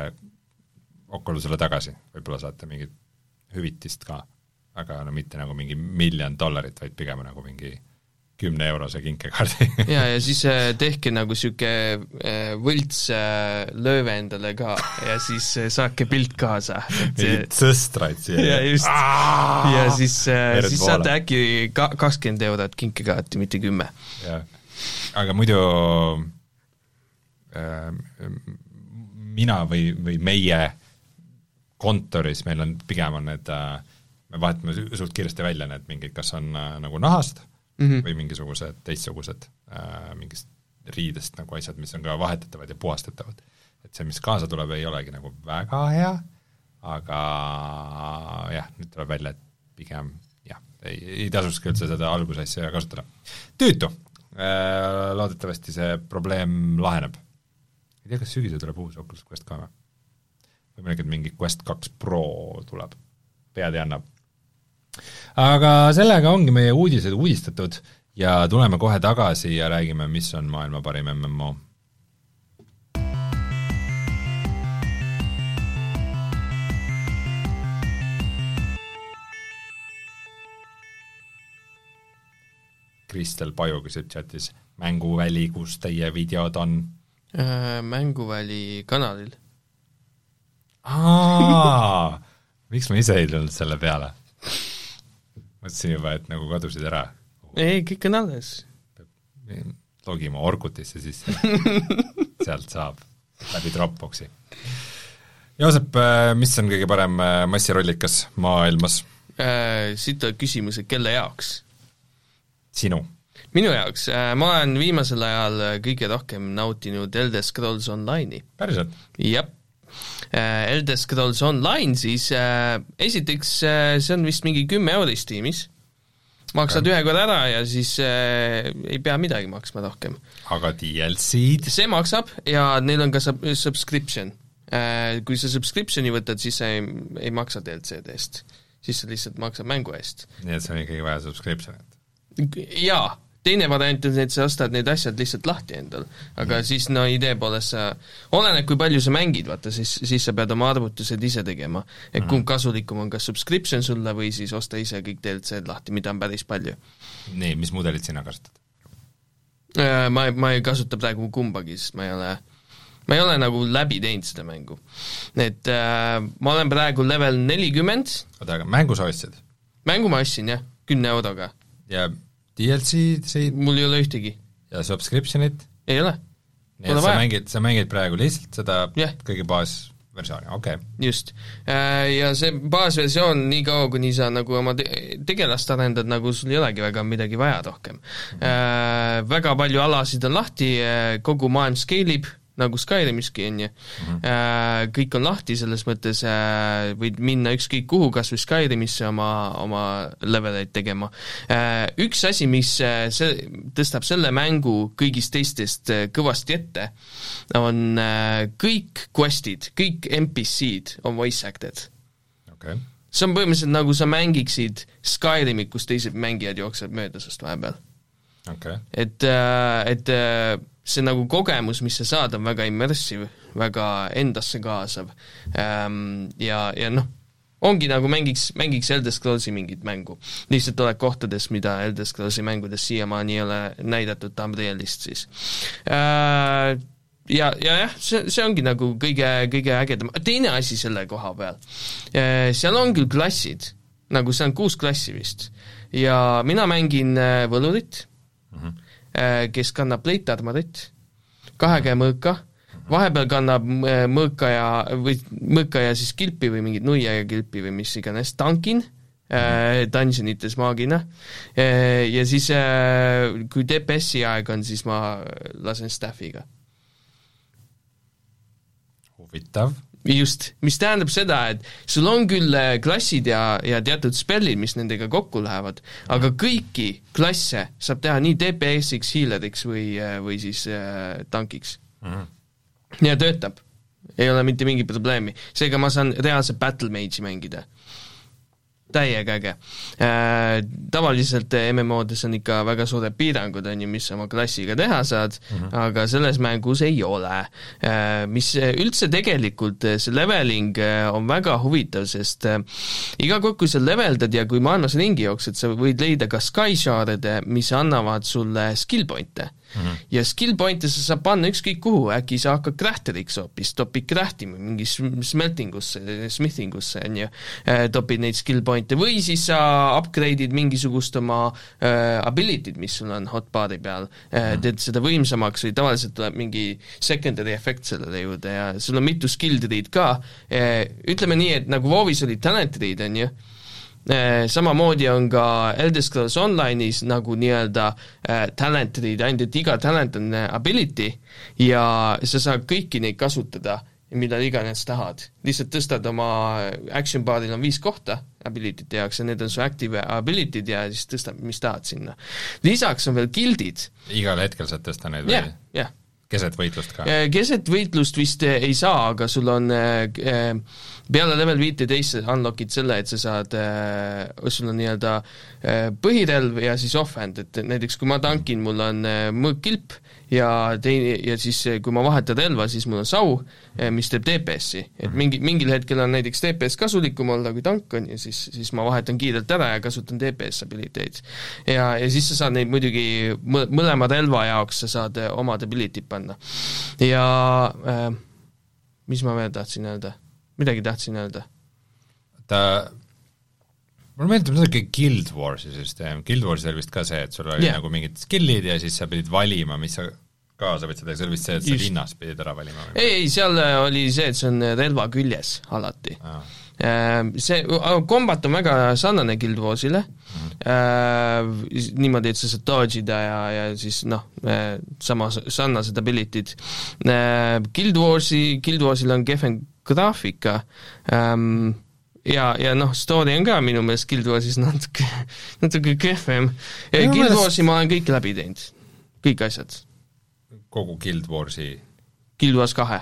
B: Oculusele tagasi, võib-olla saate mingit hüvitist ka, aga no mitte nagu mingi miljon dollarit, vaid pigem nagu mingi kümne eurose kinkekaardi.
C: Ja, ja siis äh, tehke nagu niisugune äh, võlts äh, lööve endale ka ja siis saake pilt kaasa,
B: mingit sõstraid siia.
C: Ja just, ja siis siis saate äkki ka- kakskümmend eurot kinkekaarti, mitte kümme.
B: jah, aga muidu mina või, või meie kontoris meil on, pigem on need äh, me vahetame su- suht kiiresti välja need mingid, kas on äh, nagu nahast mm. -hmm. või mingisugused teistsugused äh, mingist riidest nagu asjad, mis on ka vahetatavad ja puhastatavad. et see, mis kaasa tuleb, ei olegi nagu väga hea, aga jah, nüüd tuleb välja, et pigem jah, ei, ei tasukski üldse seda algusasja kasutada. tüütu, loodetavasti see probleem laheneb. Ei tea, kas sügisel tuleb uus Oculus Quest ka või? või mingi, mingi Quest kaks Pro tuleb, pead ei anna. aga sellega ongi meie uudised uudistatud ja tuleme kohe tagasi ja räägime, mis on maailma parim MMO. Kristel Paju küsib chatis, mänguväli, kus teie videod on?
C: Äh, Mänguväli kanalil.
B: aa, miks ma ise ei tulnud selle peale? mõtlesin juba, et nagu kadusid ära.
C: ei, kõik on alles.
B: logima Orkutisse sisse, sealt saab läbi Dropboxi. Joosep, mis on kõige parem äh, massirollikas maailmas
C: Äh, siit tuleb küsimus, et kelle jaoks?
B: sinu?
C: Minu jaoks, ma olen viimasel ajal äh, kõige rohkem nautinud Elder Scrolls Online'i.
B: päriselt?
C: jah, Elder Scrolls Online siis äh, esiteks äh, see on vist mingi kümme euri Steamis, maksad ühe korra ära ja siis äh, ei pea midagi maksma rohkem.
B: aga DLC-d?
C: see maksab ja neil on ka sub-, subscription. Kui sa subscription'i võtad, siis sa ei, ei maksa DLC-de eest, siis sa lihtsalt maksad mängu eest.
B: nii et see on ikkagi vaja subscription'it.
C: jaa, teine variant on see, et sa ostad need asjad lihtsalt lahti endal, aga siis no idee poolest sa, oleneb, kui palju sa mängid, vaata siis, siis sa pead oma arvutused ise tegema. et kumb kasulikum on, kas subscription sulle või siis osta ise kõik DLC-d lahti, mida on päris palju.
B: nii, mis mudelit sina kasutad?
C: Ma, ma ei kasuta praegu kumbagi, sest ma ei ole, ma ei ole nagu läbi teinud seda mängu. et äh, ma olen praegu level nelikümmend,
B: oota, aga mängu sa ostsid?
C: mängu ma ostsin jah, kümne euroga,
B: ja DLC-sid
C: mul ei ole ühtegi,
B: ja subscription'it?
C: ei ole,
B: nii et sa
C: vaja.
B: mängid, sa mängid praegu lihtsalt seda
C: Jah.
B: kõige baasversiooni, okei okay..
C: just. Ja see baasversioon, niikaua kuni sa nagu oma te- tegelast arendad, nagu sul ei olegi väga midagi vaja rohkem mm. -hmm. Väga palju alasid on lahti, kogu maailm scale ib, nagu Skyrimiski, on ju. Kõik on lahti, selles mõttes äh, võid minna ükskõik kuhu, kas või Skyrimisse oma, oma leveleid tegema. Üks asi, mis äh, see, tõstab selle mängu kõigist teistest äh, kõvasti ette, on äh, kõik quest'id, kõik NPC-d on voice acted.
B: okay.,
C: see on põhimõtteliselt nagu sa mängiksid Skyrimi, kus teised mängijad jooksevad mööda sinust vahepeal.
B: okay.,
C: et, et äh, see nagu kogemus, mis sa saad, on väga immersive, väga endasse kaasav. Ähm, ja, ja noh, ongi nagu mängiks, mängiks Elder Scrollsi mingit mängu. lihtsalt oled kohtades, mida Elder Scrollsi mängudes siiamaani ei ole näidatud Tamrielist siis. Äh, ja, ja jah, see, see ongi nagu kõige, kõige ägedam, teine asi selle koha peal, seal on küll klassid, nagu see on kuus klassi vist, ja mina mängin äh, võlurit. Mm, -hmm. Kes kannab plate armorit, kahe käe mõõka, vahepeal kannab äh, mõõka ja, või mõõka ja siis kilpi või mingit nuia ja kilpi või mis iganes, tankin äh, dungeonites maagina. Äh, ja siis äh, kui DPS-i aeg on, siis ma lasen staff'iga.
B: Huvitav,
C: just, mis tähendab seda, et sul on küll äh, klassid ja, ja teatud spellid, mis nendega kokku lähevad, aga kõiki klasse saab teha nii DPS-iks, healer'iks või, või siis äh, tankiks
B: mm. -hmm.
C: ja töötab. ei ole mitte mingit probleemi, seega ma saan reaalselt battle mage'i mängida. Täiega äge äh,. tavaliselt MMO-des on ikka väga suured piirangud, on ju, mis oma klassiga teha saad mm, -hmm. aga selles mängus ei ole äh,. mis üldse tegelikult, see leveling äh, on väga huvitav, sest äh, iga kord, kui sa leveldad ja kui maailmas ringi jooksed, sa võid leida ka skyshard'e, mis annavad sulle skill point'e Mm -hmm. ja skill point'e sa saad panna ükskõik kuhu, äkki sa hakkad crafter'iks hoopis, topid craft ima mingi sm- smelting usse, smithing usse, on ju, topid neid skill point'e. Või siis sa upgrade'id mingisugust oma äh, ability'd, mis sul on hotbar'i peal. Äh,, teed seda võimsamaks või tavaliselt tuleb mingi secondary efekt sellele juurde ja sul on mitu skill tree'd ka. Äh,, ütleme nii, et nagu WoW-is olid talent tree'd, on ju, samamoodi on ka Elder Scrolls Online'is nagu nii-öelda äh, talent tree'd, ainult et iga talent on äh, ability ja sa saad kõiki neid kasutada, millal iganes tahad. lihtsalt tõstad oma action bar'il on viis kohta ability'te jaoks ja need on su active ability'd ja siis tõstad, mis tahad sinna. lisaks on veel guild'id,
B: igal hetkel saad tõsta neid
C: jah
B: või?,
C: jah.
B: Keset võitlust ka?
C: Eh, keset võitlust vist eh, ei saa, aga sul on eh, peale level viiteist sa unlock'id selle, et sa saad sul on nii-öelda põhirelv ja siis offhand, et näiteks kui ma tankin, mul on mõõkkilp ja teine, ja siis kui ma vahetan relva, siis mul on sau eh,, mis teeb DPS-i. et mingi, mingil hetkel on näiteks DPS kasulikum olla kui tank on ja siis, siis ma vahetan kiirelt ära ja kasutan DPS abiliteid. ja, ja siis sa saad neid muidugi mõ-, mõlema relva jaoks sa saad eh, omad ability'd panna. ja äh, mis ma veel tahtsin öelda? midagi tahtsin öelda.
B: ta, mulle meeldib natuke Guild Warsi süsteem, Guild Warsil oli vist ka see, et sul oli yeah. nagu mingid skill'id ja siis sa pidid valima, mis sa kaasa võtsid, aga see oli vist see, et sa
C: Just.
B: linnas pidid ära valima
C: ei, ei, seal äh, oli see, et see on relva küljes alati.
B: Aa.
C: See kombat on väga sarnane Guild Warsile mm., niimoodi, et sa saad dodge ida ja, ja siis noh, sama, sarnased ability'd. Guild Warsi, Guild Warsil on kehvem graafika ähm, ja, ja noh, story on ka minu meelest Guild Warsis natuke, natuke kehvem. Guild
B: meelest-
C: Warsi ma olen kõik läbi teinud, kõik asjad.
B: kogu Guild Warsi
C: Guild Wars kahe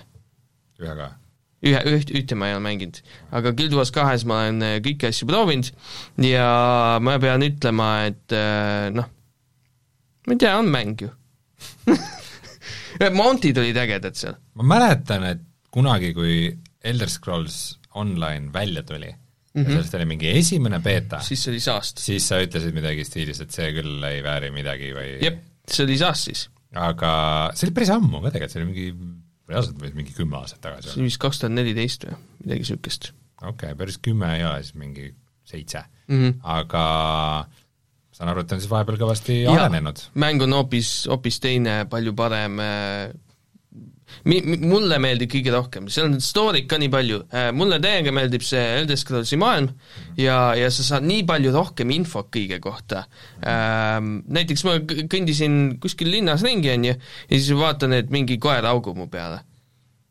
B: ühega?
C: ühe, üht, ühte ma ei ole mänginud, aga Guild Wars kahes ma olen äh, kõiki asju proovinud ja ma pean ütlema, et äh, noh, ma ei tea, on mäng ju Mountid olid ägedad seal.
B: ma mäletan, et kunagi, kui Elder Scrolls Online välja tuli mm, -hmm. ja sellest oli mingi esimene beeta,
C: siis see oli saast.
B: siis sa ütlesid midagi stiilis, et see küll ei vääri midagi või
C: jep, see oli saast siis.
B: aga see oli päris ammu ka tegelikult, see oli mingi, reaalselt võis mingi kümme aastat tagasi
C: see
B: olla.
C: oli vist kaks tuhat neliteist või midagi niisugust
B: okei okay,, päris kümme ei ole, siis mingi seitse
C: mm. -hmm.
B: aga saan aru, et ta on siis vahepeal kõvasti arenenud.
C: mäng on hoopis, hoopis teine, palju parem äh, mi-, mi-, mulle meeldib kõige rohkem, seal on story'd ka nii palju, mulle täiega meeldib see Elder Scrollsi maailm ja, ja sa saad nii palju rohkem infot kõige kohta. Näiteks ma kõndisin kuskil linnas ringi, on ju, ja siis vaatan, et mingi koer haugub mu peale.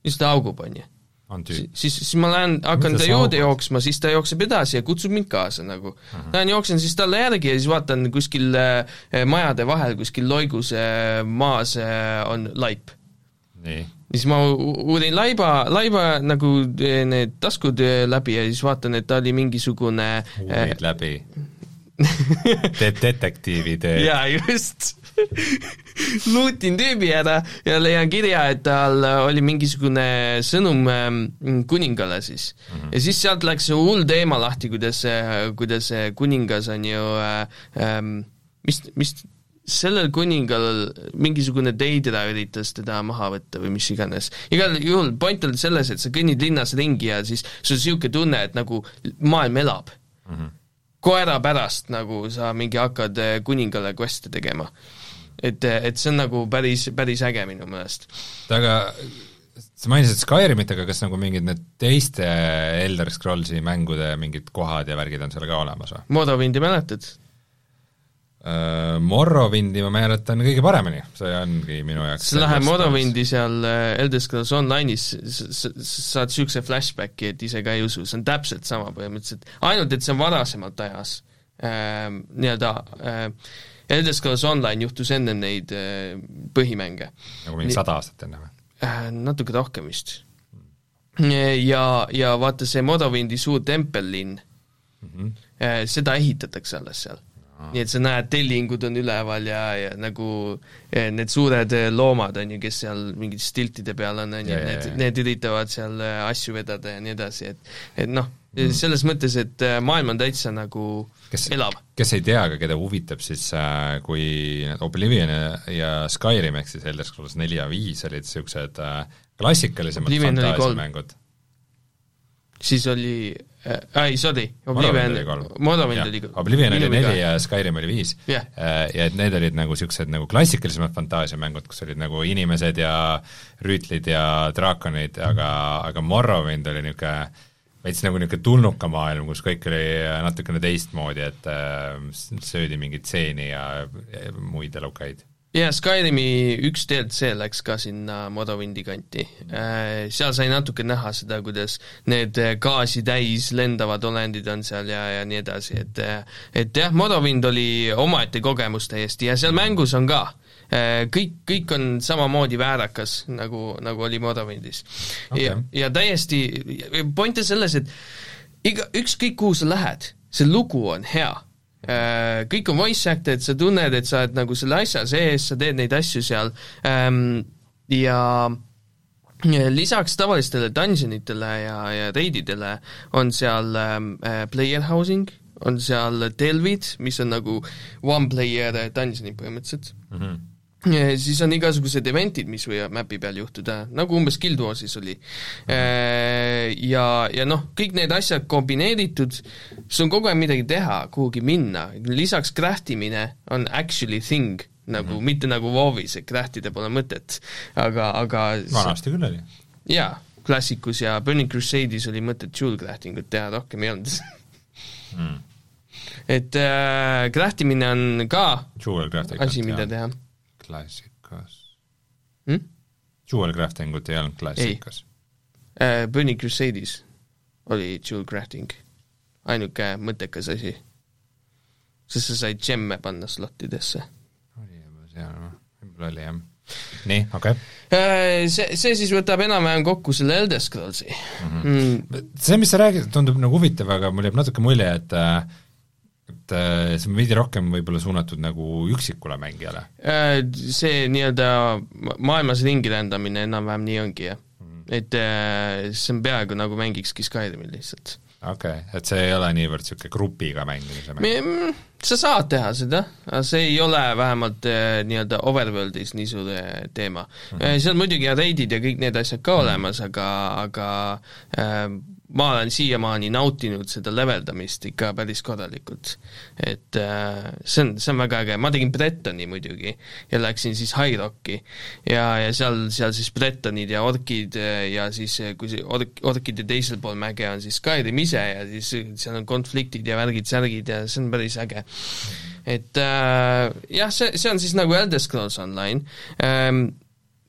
C: siis ta haugub, on ju
B: tüüp.
C: siis, siis ma lähen, hakkan ta juurde jooksma, siis ta jookseb edasi ja kutsub mind kaasa nagu. Lähen jooksen siis talle järgi ja siis vaatan kuskil äh, majade vahel, kuskil loigus äh, maas äh, on laip.
B: nii,
C: siis ma uurin laiba, laiba nagu äh, need taskud äh, läbi ja siis vaatan, et ta oli mingisugune äh,
B: uurid läbi. teed detektiivi töö.
C: jaa, just luutin tüübi ära ja leian kirja, et tal oli mingisugune sõnum ähm, kuningale siis mm. -hmm. ja siis sealt läks hull teema lahti, kuidas, kuidas kuningas on ju äh, ähm, mis, mis sellel kuningal mingisugune teidra üritas teda maha võtta või mis iganes. igal juhul point on selles, et sa kõnnid linnas ringi ja siis sul on niisugune tunne, et nagu maailm elab mm. -hmm. koera pärast nagu sa mingi hakkad eh, kuningale quest'e tegema. et, et see on nagu päris, päris äge minu meelest.
B: aga sa mainisid Skyrimit, aga kas nagu mingid need teiste Elder Scrollsi mängude mingid kohad ja värgid on seal ka olemas või?
C: Morrowindi mäletad?
B: Äh, Morrowindi ma mäletan kõige paremini, see ongi minu jaoks
C: sa lähed Morrowindi seal äh, Elder Scrolls Online'is, sa saad niisuguse flashbacki, et ise ka ei usu, see on täpselt sama põhimõtteliselt, ainult et see on varasemalt ajas ähm, nii-öelda äh, Elder Scrolls Online juhtus ennem neid äh, põhimänge
B: nagu mingi sada aastat enne või?
C: äh, natuke rohkem vist. ja, ja vaata see Morrowindi suur tempellinn
B: mm, -hmm.
C: äh, seda ehitatakse alles seal. Nii et sa näed, tellingud on üleval ja, ja nagu eh, need suured eh, loomad, on ju, kes seal mingite stiltide peal on, on ju,
B: Ja, ja,
C: need
B: ja.,
C: need üritavad seal eh, asju vedada ja nii edasi, et et noh, selles mõttes, et eh, maailm on täitsa nagu
B: kes,
C: elav.
B: kes ei tea, aga keda huvitab, siis äh, kui need Oblivion ja, ja Skyrim ehk siis Elder Scrolls neli ja viis olid niisugused äh, klassikalisemad fantaasiamängud.
C: siis oli ei sorry,
B: Morrowind
C: Oblivion. Morrowind oli
B: Oblivion oli neli ja Skyrim oli viis.
C: Jah.
B: Äh, ja et need olid nagu niisugused nagu klassikalisemad fantaasiamängud, kus olid nagu inimesed ja rüütlid ja draakonid, aga, aga Morrowind oli niisugune veits nagu niisugune tulnuka maailm, kus kõik oli natukene teistmoodi, et äh, söödi mingeid seeni ja, ja muid elukaid.
C: Ja Skyrimi üks DLC läks ka sinna Morrowindi kanti. Seal sai natuke näha seda, kuidas need gaasi täis lendavad olendid on seal ja, ja nii edasi, et et jah, Morrowind oli omaette kogemus täiesti ja seal mängus on ka. Kõik, kõik on samamoodi väärakas, nagu, nagu oli Morrowindis okay.. ja, ja täiesti, point on selles, et iga, ükskõik kuhu sa lähed, see lugu on hea. Äh, kõik on voice acted, sa tunned, et sa oled nagu selle asja sees, sa teed neid asju seal ähm, ja lisaks tavalistele dungeonitele ja, ja raididele on seal ähm, äh, player housing, on seal delvid, mis on nagu one player dungeonid põhimõtteliselt mm. -hmm siis on igasugused event'id, mis võivad mäpi peal juhtuda, nagu umbes Guild Warsis oli. Äh, ja, ja noh, kõik need asjad kombineeritud, sul on kogu aeg midagi teha, kuhugi minna, lisaks craft imine on actually thing, nagu mm, -hmm. mitte nagu WoW-is, et craft ida pole mõtet, aga, aga
B: vanasti küll oli.
C: jaa, klassikus ja Burning Crusade'is oli mõtet jewel crafting ut teha, rohkem ei olnud mm. et äh, craft imine on ka asi, mida teha
B: klassikas hmm?? Jewel crafting ut ei olnud klassikas?
C: Uh, Burning Crusade'is oli jewel crafting, ainuke mõttekas asi. sest sa said džemme panna slotidesse.
B: oli juba seal, noh, võib-olla oli jah. nii, okei okay..
C: Uh, see, see siis võtab enam-vähem kokku selle Elder Scrollsi
B: mm. -hmm. Mm. see, mis sa räägid, tundub nagu huvitav, aga mul jääb natuke mulje, et äh, et äh, see on veidi rohkem võib-olla suunatud nagu üksikule mängijale.
C: Äh, see nii-öelda maailmas ringi rändamine enam-vähem nii ongi, jah mm. et äh, see on peaaegu nagu mängikski Skyrimil lihtsalt.
B: okei okay., et see ei ole niivõrd niisugune grupiga mängimise
C: mäng? Sa saad teha seda, aga see ei ole vähemalt nii-öelda overworld'is nii suur teema mm. -hmm. seal muidugi on raidid ja kõik need asjad ka mm -hmm. olemas, aga, aga äh, ma olen siiamaani nautinud seda leveldamist ikka päris korralikult. et äh, see on, see on väga äge, ma tegin Bretoni muidugi ja läksin siis High Rocki ja, ja seal, seal siis Bretonid ja orkid äh, ja siis äh, kui see ork, orkide teisel pool mäge on siis Skyrim ise ja siis seal on konfliktid ja värgid-särgid ja see on päris äge. et äh, jah, see, see on siis nagu Elder Scrolls Online ähm,,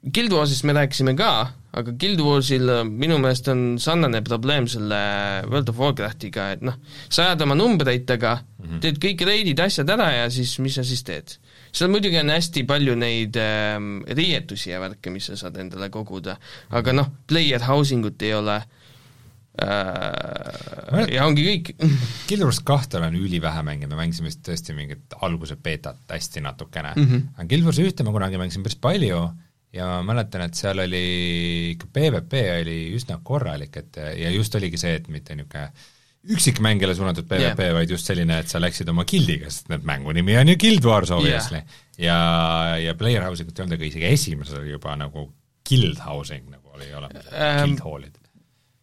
C: Guild Warsist me rääkisime ka, aga Guild Warsil äh, minu meelest on sarnane probleem selle World of Warcraftiga, et noh, sa ajad oma numbreid taga mm, -hmm. teed kõik reidid, asjad ära ja siis, mis sa siis teed? seal muidugi on hästi palju neid äh, riietusi ja värke, mis sa saad endale koguda, aga noh, player housing ut ei ole äh, ja ongi kõik.
B: Guild Wars kahte olen ülivähe mänginud, ma mängisin vist tõesti mingit alguse beetat hästi natukene mm, -hmm. aga Guild Wars ühte ma kunagi mängisin päris palju ja ma mäletan, et seal oli ikka PVP oli üsna korralik, et ja just oligi see, et mitte niisugune üksikmängijale suunatud PVP yeah., vaid just selline, et sa läksid oma guildiga, sest need mängu nimi on ju Guild Wars obviously yeah.. ja, ja player housing ut ei olnud, aga isegi esimeses oli juba nagu guild housing nagu oli olemas ähm,, guild hall'id.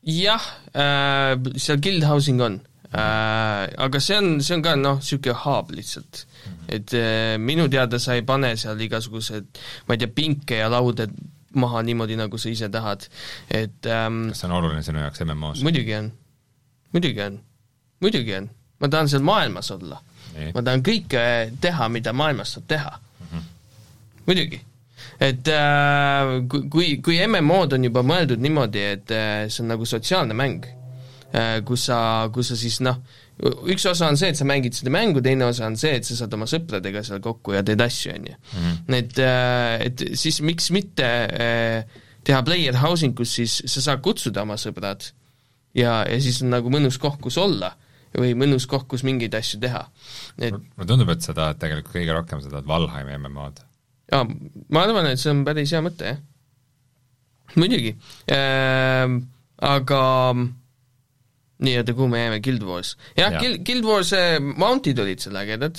C: jah äh,, seal guild housing on aga see on, see on ka noh, niisugune hub lihtsalt et äh, minu teada sa ei pane seal igasugused, ma ei tea, pinke ja lauda maha niimoodi, nagu sa ise tahad, et ähm,
B: kas see on oluline sinu jaoks MMO-s?
C: muidugi on, muidugi on, muidugi on. ma tahan seal maailmas olla. ma tahan kõike teha, mida maailmas saab teha mm. -hmm. muidugi et äh, kui, kui MMO-d on juba mõeldud niimoodi, et äh, see on nagu sotsiaalne mäng äh,, kus sa, kus sa siis noh, üks osa on see, et sa mängid seda mängu, teine osa on see, et sa saad oma sõpradega seal kokku ja teed asju, on ju. Mhm. et, äh, et siis miks mitte äh, teha player housing, kus siis sa saad kutsuda oma sõbrad ja, ja siis on nagu mõnus koht, kus olla või mõnus koht, kus mingeid asju teha.
B: et mulle tundub, et sa tahad tegelikult kõige rohkem seda Valheimi MMO-d.
C: jaa, ma arvan, et see on päris hea mõte, jah. muidugi äh,, aga nii-öelda kuhu me jääme, Guild Wars. jah ja., Guild, Guild Wars äh, mount'id olid seal ägedad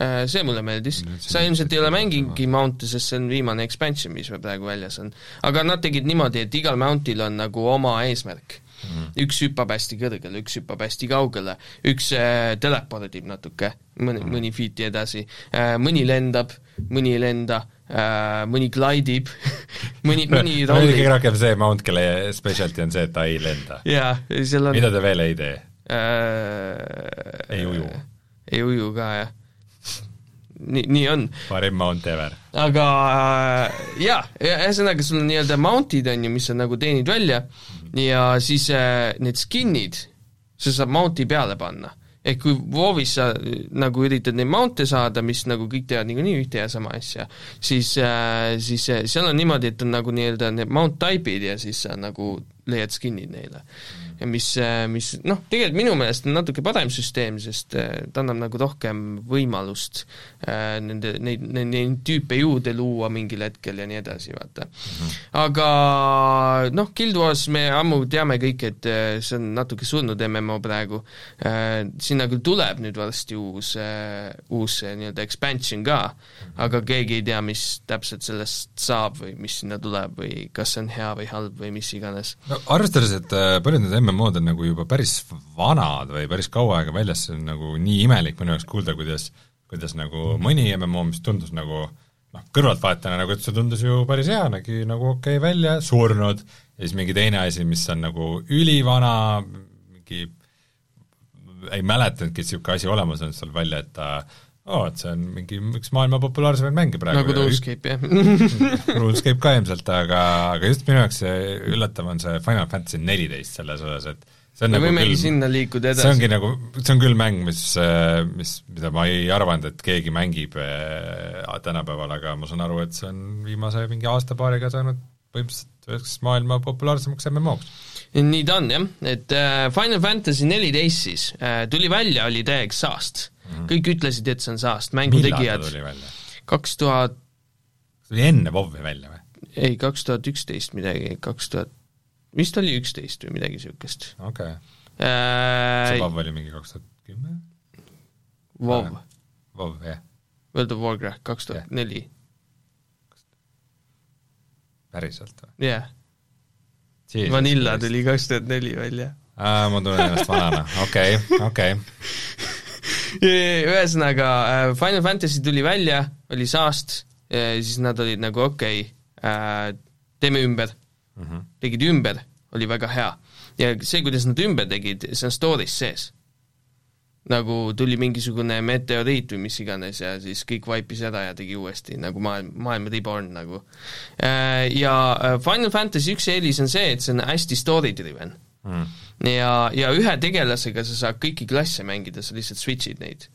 C: äh,, see mulle meeldis, sa ilmselt ei ole mänginudki mount'e, sest see on viimane expansion, mis praegu väljas on. aga nad tegid niimoodi, et igal mount'il on nagu oma eesmärk mm. -hmm. üks hüppab hästi kõrgele, üks hüppab hästi kaugele, üks äh, telepordib natuke, mõni mm, -hmm. mõni feet'i edasi äh,, mõni lendab, mõni ei lenda mõni glaidib mõni, mõni
B: rollib. kõige rohkem see mount, kelle specialty on see, et ta ei lenda.
C: jaa, seal on
B: mida ta veel ei tee
C: äh,?
B: ei uju?
C: ei uju ka, jah. nii, nii on
B: parim mount ever.
C: aga äh, jaa, ühesõnaga sul on nii-öelda mount'id on ju, mis sa nagu teenid välja ja siis äh, need skin'id sa saad mount'i peale panna. Ehk kui WoW-is sa äh, nagu üritad neid mount'e saada, mis nagu kõik teevad niikuinii ühte ja sama asja, siis äh,, siis äh, seal on niimoodi, et on nagu nii-öelda need mount type'id ja siis sa nagu leiad skin'id neile. Ja mis, mis noh, tegelikult minu meelest on natuke parem süsteem, sest äh, ta annab nagu rohkem võimalust äh, nende, neid, neid, neid tüüpe juurde luua mingil hetkel ja nii edasi, vaata. aga noh, Guild Wars me ammu teame kõik, et äh, see on natuke surnud MMO praegu, sinna küll tuleb nüüd varsti uus, uus äh, nii-öelda expansion ka, aga keegi ei tea, mis täpselt sellest saab või mis sinna tuleb või kas see on hea või halb või mis iganes.
B: no arvestades, et äh, paljud need MMO-d on nagu juba päris vanad või päris kaua aega väljas, see on nagu nii imelik minu jaoks kuulda, kuidas kuidas nagu mõni MMO, mis tundus nagu noh, kõrvaltvaatajana nagu, et see tundus ju päris hea, nägi nagu okei okay välja, surnud, ja siis mingi teine asi, mis on nagu ülivana, mingi ei mäletanudki, et niisugune asi olemas on, siis tuleb välja, et ta oo, et see on mingi üks maailma populaarsemaid mänge praegu.
C: nagu RuneScape, jah.
B: RuneScape ka ilmselt, aga, aga just minu jaoks see üllatav on see Final Fantasy neliteist selles osas, et see on
C: me
B: nagu
C: võimegi
B: küll
C: sinna liikuda
B: see
C: edasi.
B: ongi nagu, see on küll mäng, mis, mis, mida ma ei arvanud, et keegi mängib äh, tänapäeval, aga ma saan aru, et see on viimase mingi aasta-paariga saanud põhimõtteliselt üheks maailma populaarsemaks MMO-ks.
C: nii ta on jah, et äh, Final Fantasy neliteist siis äh, tuli välja, oli täiega saast. Kõik ütlesid, et see on saast, mängu tegijad kaks tuhat,
B: see tuli enne WoW-i välja või?
C: ei kaks tuhat üksteist midagi, kaks tuhat, vist oli üksteist või midagi niisugust
B: okei okay., see
C: äh,.
B: WoW oli mingi kaks tuhat kümme?
C: WoW,
B: WoW, jah,
C: World of Warcraft kaks tuhat neli,
B: päriselt või?
C: jah. Vanilla tuli kaks tuhat neli välja.
B: ma tunnen ennast vanana, okei, okei.
C: ühesõnaga, Final Fantasy tuli välja, oli saast, siis nad olid nagu okei okay,, teeme ümber,
B: Mhm.
C: tegid ümber, oli väga hea. ja see, kuidas nad ümber tegid, see on story's sees. nagu tuli mingisugune meteoriit või mis iganes ja siis kõik vaipis ära ja tegi uuesti nagu maailm, maailm reborn nagu. Ja Final Fantasy üks eelis on see, et see on hästi story driven
B: Mm.
C: ja, ja ühe tegelasega sa saad kõiki klasse mängida, sa lihtsalt switch'id neid.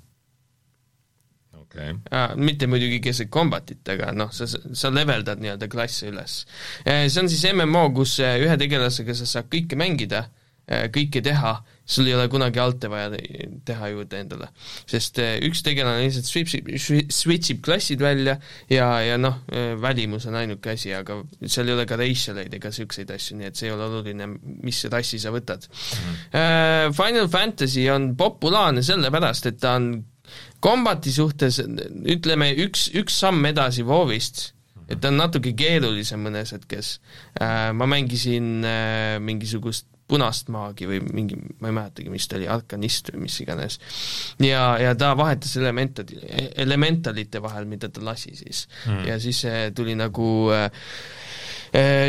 B: okei,
C: mitte muidugi keset combat'it, aga noh, sa, sa leveldad nii-öelda klasse üles. see on siis MMO, kus eh, ühe tegelasega sa saad kõike mängida, kõike teha, sul ei ole kunagi alte vaja te- teha juurde endale. sest eh, üks tegelane lihtsalt switch'ib, switch'ib klassid välja ja, ja noh, välimus on ainuke asi, aga seal ei ole ka racial eid ega niisuguseid asju, nii et see ei ole oluline, mis rassi sa võtad mm.. Final Fantasy on populaarne sellepärast, et ta on kombati suhtes ütleme üks, üks samm edasi WoW-ist, et ta on natuke keerulisem mõnes hetkes. ma mängisin äh, mingisugust punast maagi või mingi, ma ei mäletagi, mis ta oli, arkanist või mis iganes. ja, ja ta vahetas elementad, elementalite vahel, mida ta lasi siis mm.. ja siis äh, tuli nagu äh,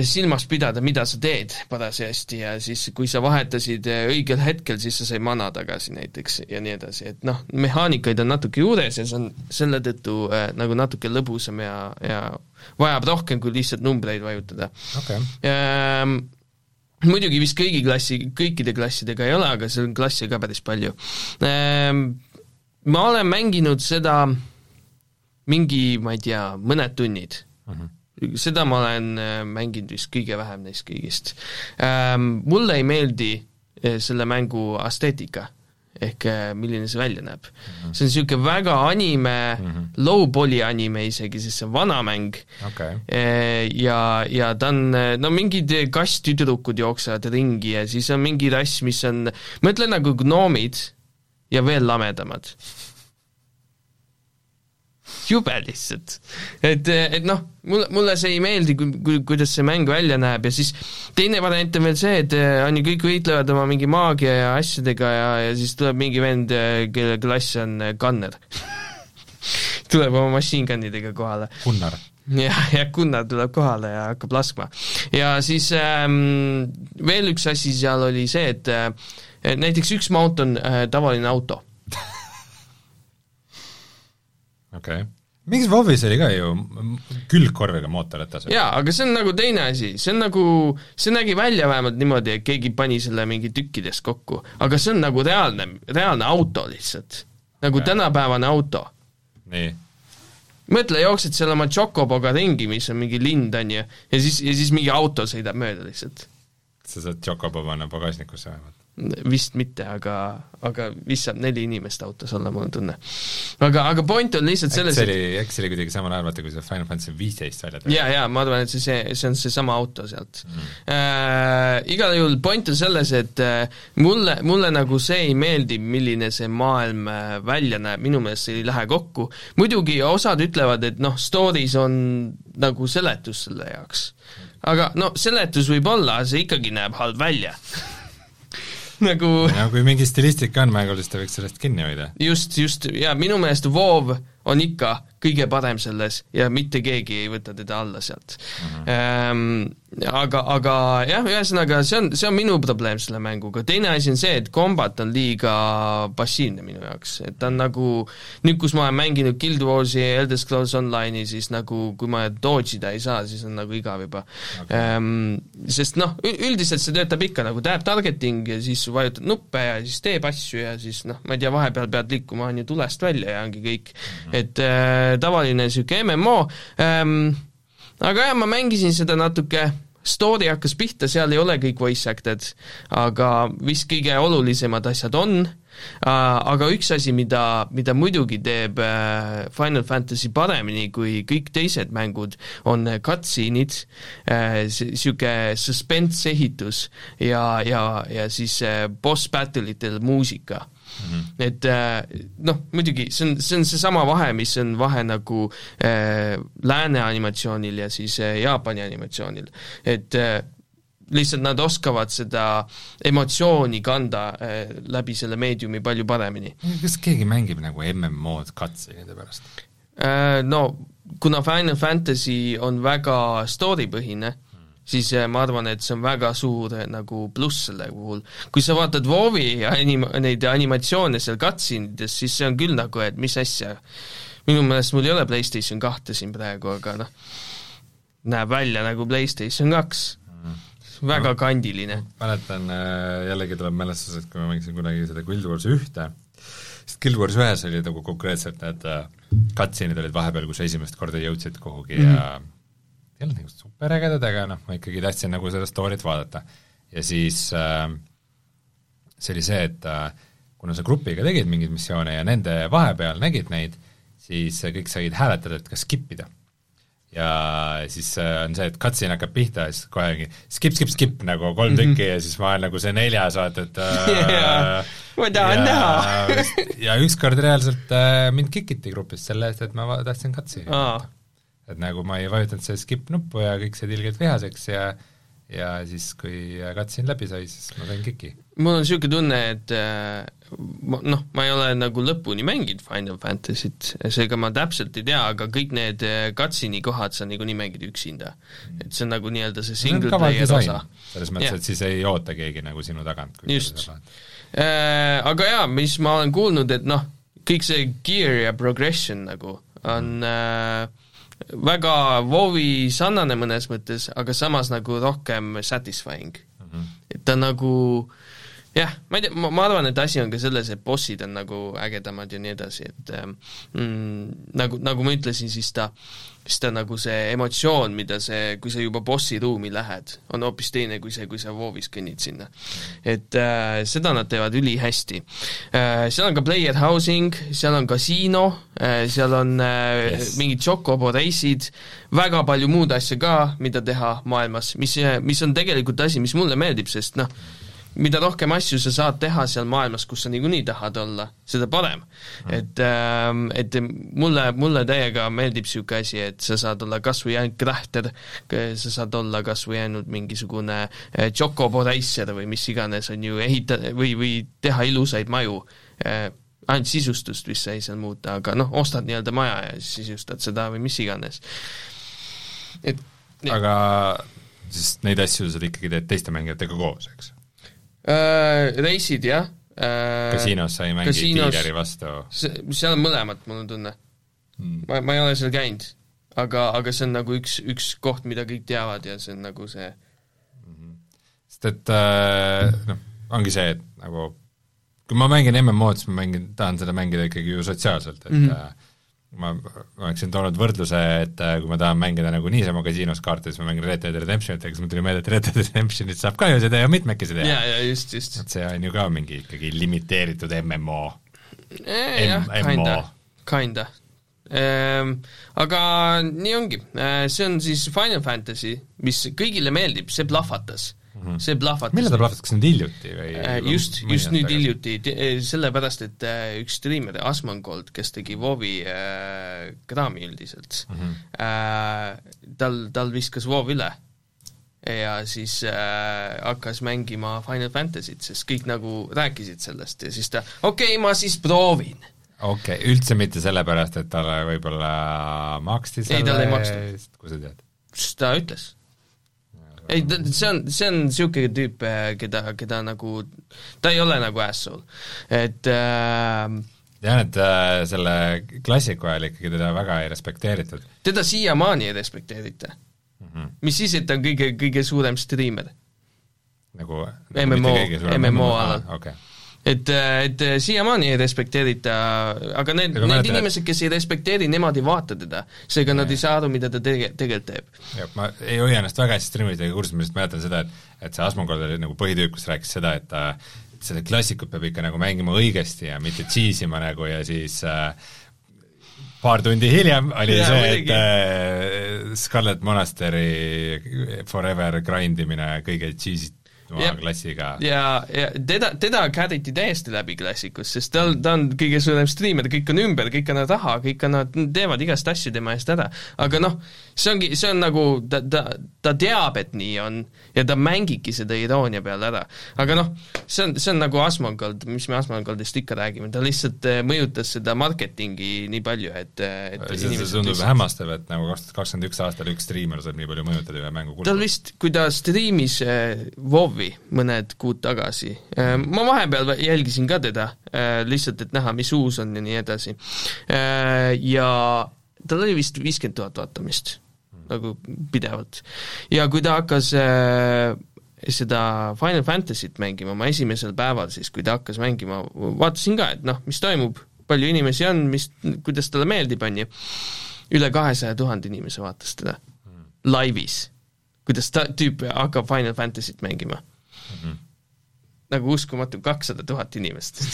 C: silmas pidada, mida sa teed parasjagu ja siis, kui sa vahetasid õigel hetkel, siis sa sai mana tagasi näiteks ja nii edasi, et noh, mehaanikaid on natuke juures ja see on selle tõttu äh, nagu natuke lõbusam ja, ja vajab rohkem kui lihtsalt numbreid vajutada
B: okei.
C: Muidugi vist kõigi klassi, kõikide klassidega ei ole, aga seal on klasse ka päris palju ähm,. ma olen mänginud seda mingi, ma ei tea, mõned tunnid seda ma olen äh, mänginud vist kõige vähem neist kõigist ähm,. mulle ei meeldi äh, selle mängu esteetika ehk äh, milline see välja näeb mm. -hmm. see on niisugune väga anime mm, -hmm. low poly anime isegi, sest see on vana mäng
B: okei,
C: Eh, ja, ja ta on, no mingid kasttüdrukud jooksevad ringi ja siis on mingi rass, mis on, ma ütlen nagu gnoomid ja veel lamedamad. Jube lihtsalt. et, et noh, mulle, mulle see ei meeldi, kui, kui, kuidas see mäng välja näeb ja siis teine variant on veel see, et eh, on ju kõik võitlevad oma mingi maagia ja asjadega ja, ja siis tuleb mingi vend, kelle klass on eh, gunner. tuleb oma machine gun'idega kohale
B: Gunnar.
C: jah, ja Gunnar tuleb kohale ja hakkab laskma. ja siis ähm, veel üks asi seal oli see, et äh, näiteks üks mount on äh, tavaline auto.
B: okei okay. Mingis WoW-is oli ka ju külgkorviga mootorratas
C: jaa, aga see on nagu teine asi, see on nagu, see nägi välja vähemalt niimoodi, et keegi pani selle mingi tükkidest kokku, aga see on nagu reaalne, reaalne auto lihtsalt. nagu
B: Okei.
C: tänapäevane auto.
B: nii,
C: mõtle, jooksed seal oma Chocoboga ringi, mis on mingi lind, on ju, ja siis, ja siis mingi auto sõidab mööda lihtsalt.
B: sa saad Chocobo panna pagasnikusse vähemalt.
C: Vist mitte, aga, aga vist saab neli inimest autos olla, mul on tunne. aga, aga point on lihtsalt selles,
B: see
C: et
B: oli, äkki see oli kuidagi samal ajal, vaata kui see Final Fantasy viisteist välja tuli?
C: jaa, jaa, ma arvan, et see, see, see on seesama auto sealt mm. äh, igal juhul point on selles, et äh, mulle, mulle nagu see ei meeldi, milline see maailm äh, välja näeb, minu meelest see ei lähe kokku. muidugi osad ütlevad, et noh, story's on nagu seletus selle jaoks. aga no seletus võib olla, see ikkagi näeb halb välja nagu
B: no kui mingi stilistika on mängus, siis ta võiks sellest kinni hoida.
C: just, just, ja minu meelest WoW on ikka kõige parem selles ja mitte keegi ei võta teda alla sealt mm. -hmm. aga, aga jah, ühesõnaga see on, see on minu probleem selle mänguga, teine asi on see, et kombat on liiga passiivne minu jaoks, et ta on nagu nüüd, kus ma olen mänginud Guild Warsi ja Elder Scrolls Online'i, siis nagu kui ma dodge ida ei saa, siis on nagu igav juba okay. ähm, sest noh, üldiselt see töötab ikka nagu tab targeting ja siis vajutad nuppe ja siis teeb asju ja siis noh, ma ei tea, vahepeal pead liikuma on ju tulest välja ja ongi kõik mm. -hmm. et äh, tavaline niisugune MMO ähm,, aga jah, ma mängisin seda natuke, story hakkas pihta, seal ei ole kõik voice acted, aga vist kõige olulisemad asjad on. Uh, aga üks asi, mida, mida muidugi teeb uh, Final Fantasy paremini kui kõik teised mängud, on cutscene'id niisugune suspense ehitus ja, ja, ja siis boss battle itel muusika mm. -hmm. et uh, noh, muidugi see on, see on seesama vahe, mis on vahe nagu uh, lääne animatsioonil ja siis uh, Jaapani animatsioonil, et uh, lihtsalt nad oskavad seda emotsiooni kanda äh, läbi selle meediumi palju paremini
B: kas keegi mängib nagu MMO-d cutscene'ide pärast?
C: äh,. No kuna Final Fantasy on väga story-põhine hmm., siis äh, ma arvan, et see on väga suur äh, nagu pluss selle puhul. kui sa vaatad WoW-i anim-, neid animatsioone seal cutscene ides, siis see on küll nagu, et mis asja, minu meelest mul ei ole PlayStation kahte siin praegu, aga noh, näeb välja nagu PlayStation kaks väga kandiline.
B: mäletan, jällegi tuleb mälestused, kui ma mängisin kunagi seda Guild Wars ühte, sest Guild Wars ühes oli nagu konkreetselt need cutscene'id olid vahepeal, kus esimest korda jõudsid kuhugi mm -hmm. Ei olnud nagu superägedad, aga noh, ma ikkagi tahtsin nagu seda story't vaadata. ja siis äh, see oli see, et äh, kuna sa grupiga tegid mingeid missioone ja nende vahepeal nägid neid, siis kõik said hääletada, et kas skip ida ja siis on see, et cutscene hakkab pihta ja siis kohe ongi skip, skip, skip nagu kolm tükki mm -hmm. ja siis ma olen nagu see neljas, vaata, et
C: yeah, ma tahan näha
B: ja ükskord reaalselt äh, mind kikiti grupist selle eest, et ma tahtsin cutscene'i
C: vaadata.
B: Et nagu ma ei vajutanud seda skip nuppu ja kõik said ilgelt vihaseks ja ja siis, kui cutscene läbi sai, siis ma sain kiki.
C: mul on niisugune tunne, et äh, ma noh, ma ei ole nagu lõpuni mänginud Final Fantasy't, seega ma täpselt ei tea, aga kõik need cutscene'i kohad sa niikuinii mängid üksinda. et see on nagu nii-öelda see single player osa.
B: selles mõttes, et siis ei oota keegi nagu sinu tagant.
C: just. Äh, aga jaa, mis ma olen kuulnud, et noh, kõik see gear ja progression nagu on äh, väga WoW-i sarnane mõnes mõttes, aga samas nagu rohkem satisfying mm. -hmm. et ta nagu jah, ma ei tea, ma, arvan, et asi on ka selles, et bossid on nagu ägedamad ja nii edasi, et mm, nagu, nagu ma ütlesin, siis ta, siis ta nagu see emotsioon, mida see, kui sa juba bossi ruumi lähed, on hoopis teine kui see, kui sa WoW-is kõnnid sinna. et äh, seda nad teevad ülihästi äh,. seal on ka player housing, seal on kasiino äh,, seal on äh, yes. mingid Chocobo reisid, väga palju muud asja ka, mida teha maailmas, mis, mis on tegelikult asi, mis mulle meeldib, sest noh, mida rohkem asju sa saad teha seal maailmas, kus sa niikuinii tahad olla, seda parem mm.. et, et mulle, mulle täiega meeldib niisugune asi, et sa saad olla kas või ainult krahter, sa saad olla kas või ainult mingisugune Chocobo racer või mis iganes, on ju, ehita- või, või teha ilusaid maju ainult sisustust vist sai seal muuta, aga noh, ostad nii-öelda maja ja sisustad seda või mis iganes.
B: et aga siis neid asju sa ikkagi teed teiste mängijatega koos, eks?
C: Äh, reisid jah äh,.
B: kasiinos sa ei mängi diileri vastu?
C: seal on mõlemat, mul on tunne. ma, ma ei ole seal käinud, aga, aga see on nagu üks, üks koht, mida kõik teavad ja see on nagu see
B: sest et äh, noh, ongi see, et nagu kui ma mängin MMO-d, siis ma mängin, tahan seda mängida ikkagi ju sotsiaalselt, et mm. -hmm. Ma oleksin toonud võrdluse, et äh, kui ma tahan mängida nagu niisama kasiinos kaarte, siis ma mängin Red Dead Redemptionit, aga siis mul tuli meelde, et Red Dead Redemptionit saab ka ju seda ja mitmekesi teha
C: ja, ja just, just.
B: et see on ju ka mingi ikkagi limiteeritud MMO.
C: jah,
B: M-
C: kinda kinda. Aga nii ongi, see on siis Final Fantasy, mis kõigile meeldib, see plahvatas mm, see plahvatas.
B: millal ta plahvatas, kas nüüd hiljuti või
C: Äh, just, just nüüd. hiljuti, sellepärast et äh, üks striimer, Asmongold, kes tegi WoW-i äh, kraami üldiselt mm. -hmm. äh, tal, tal viskas WoW üle ja siis äh, hakkas mängima Final Fantasy't, sest kõik nagu rääkisid sellest ja siis ta, okei okay,, ma siis proovin.
B: okei okay,, üldse mitte sellepärast, et talle võib-olla maksti
C: Ei, talle ei makstud.
B: eest, kui sa tead.
C: ta ütles. ei, see on, see on niisugune tüüp, keda, keda nagu, ta ei ole nagu asshole, et äh,
B: tean, et äh, selle klassiku ajal ikkagi teda väga ei respekteeritud
C: teda siiamaani ei respekteerita
B: mm. -hmm.
C: mis siis, et ta on kõige, kõige suurem striimer.
B: nagu
C: MMO MMO alal.
B: okei,
C: et, et siiamaani ei respekteerita, aga need, need
B: mäletan, et-
C: inimesed, kes ei respekteeri, nemad ei vaata teda. seega nad ei saa aru, mida ta tege-, tegelikult teeb.
B: ja ma ei hoia ennast väga hästi streamidega kursis, ma lihtsalt mäletan seda, et et see Asmongold oli nagu põhitüüp, kes rääkis seda, et ta seda klassikut peab ikka nagu mängima õigesti ja mitte cheese ima nagu ja siis äh, paar tundi hiljem oli
C: Jaa,
B: see, et äh, Scarlet Monastery Forever grind imine kõige cheese'ituma
C: Jep.
B: klassiga
C: ja, ja teda, teda käriti täiesti läbi klassikus, sest tal, ta on kõige suurem striimer, kõik on ümber, kõik annavad raha, kõik annavad, teevad igast asju tema eest ära. aga noh, see ongi, see on nagu, ta, ta, ta teab, et nii on ja ta mängibki seda iroonia peale ära. aga noh, see on, see on nagu Asmongold, mis me Asmongoldist ikka räägime, ta lihtsalt eh, mõjutas seda marketingi nii palju, et, et
B: see, see tundub hämmastav, et nagu kaks tuhat kakskümmend üks aastal üks striimer saab nii palju mõjutada ühe mängu
C: tal
B: kulgu.
C: vist, kui ta striimis äh, WoW-i mõned kuud tagasi. Äh,, ma vahepeal jälgisin ka teda äh,, lihtsalt et näha, mis uus on ja nii edasi. Äh,. ja tal oli vist viiskümmend tuhat vaatamist nagu pidevalt. ja kui ta hakkas seda Final Fantasy't mängima, ma esimesel päeval siis, kui ta hakkas mängima, vaatasin ka, et noh, mis toimub, palju inimesi on, mis, kuidas talle meeldib, on ju, üle kahesaja tuhande inimese vaatas teda. Laivis, kuidas ta, tüüp hakkab Final Fantasy't mängima mm. -hmm. nagu uskumatu, kakssada tuhat inimest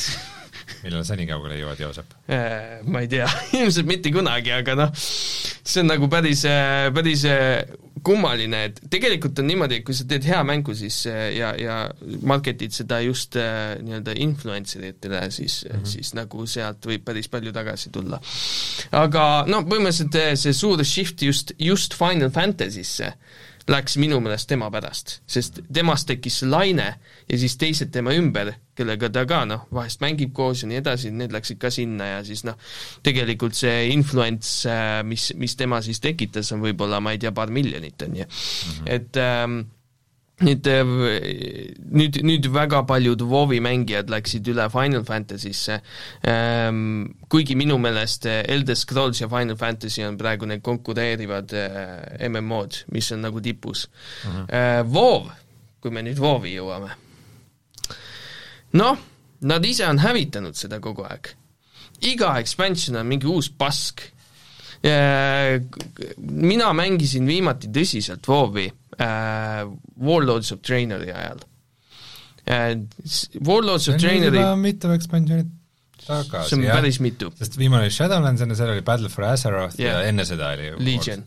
B: millal sa nii kaugele jõuad, Joosep?
C: Äh, ma ei tea, ilmselt mitte kunagi, aga noh, see on nagu päris, päris äh, kummaline, et tegelikult on niimoodi, et kui sa teed hea mängu, siis äh, ja, ja market'id seda just äh, nii-öelda influencer itele, siis mm, -hmm. siis nagu sealt võib päris palju tagasi tulla. aga noh, põhimõtteliselt äh, see suur shift just, just Final Fantasy'sse läks minu meelest tema pärast, sest temast tekkis laine ja siis teised tema ümber, kellega ta ka noh, vahest mängib koos ja nii edasi, need läksid ka sinna ja siis noh, tegelikult see influence, mis, mis tema siis tekitas, on võib-olla ma ei tea, paar miljonit on ju -hmm. et ähm, nüüd, nüüd, nüüd väga paljud WoW-i mängijad läksid üle Final Fantasy'sse ähm,, kuigi minu meelest Elder Scrolls ja Final Fantasy on praegu need konkureerivad äh, MMO-d, mis on nagu tipus mm. -hmm. äh, WoW, kui me nüüd WoW-i jõuame, noh, nad ise on hävitanud seda kogu aeg. iga expansion on mingi uus pask. mina mängisin viimati tõsiselt WoW-i äh, Warlords of Draenori ajal äh,. Warlords of Draenori,
B: mitu expansionit tagasi,
C: see on päris mitu.
B: sest viimane oli Shadowlands, enne seda oli Battle for Azeroth yeah.
C: Jah.
B: ja enne seda oli
C: Legion.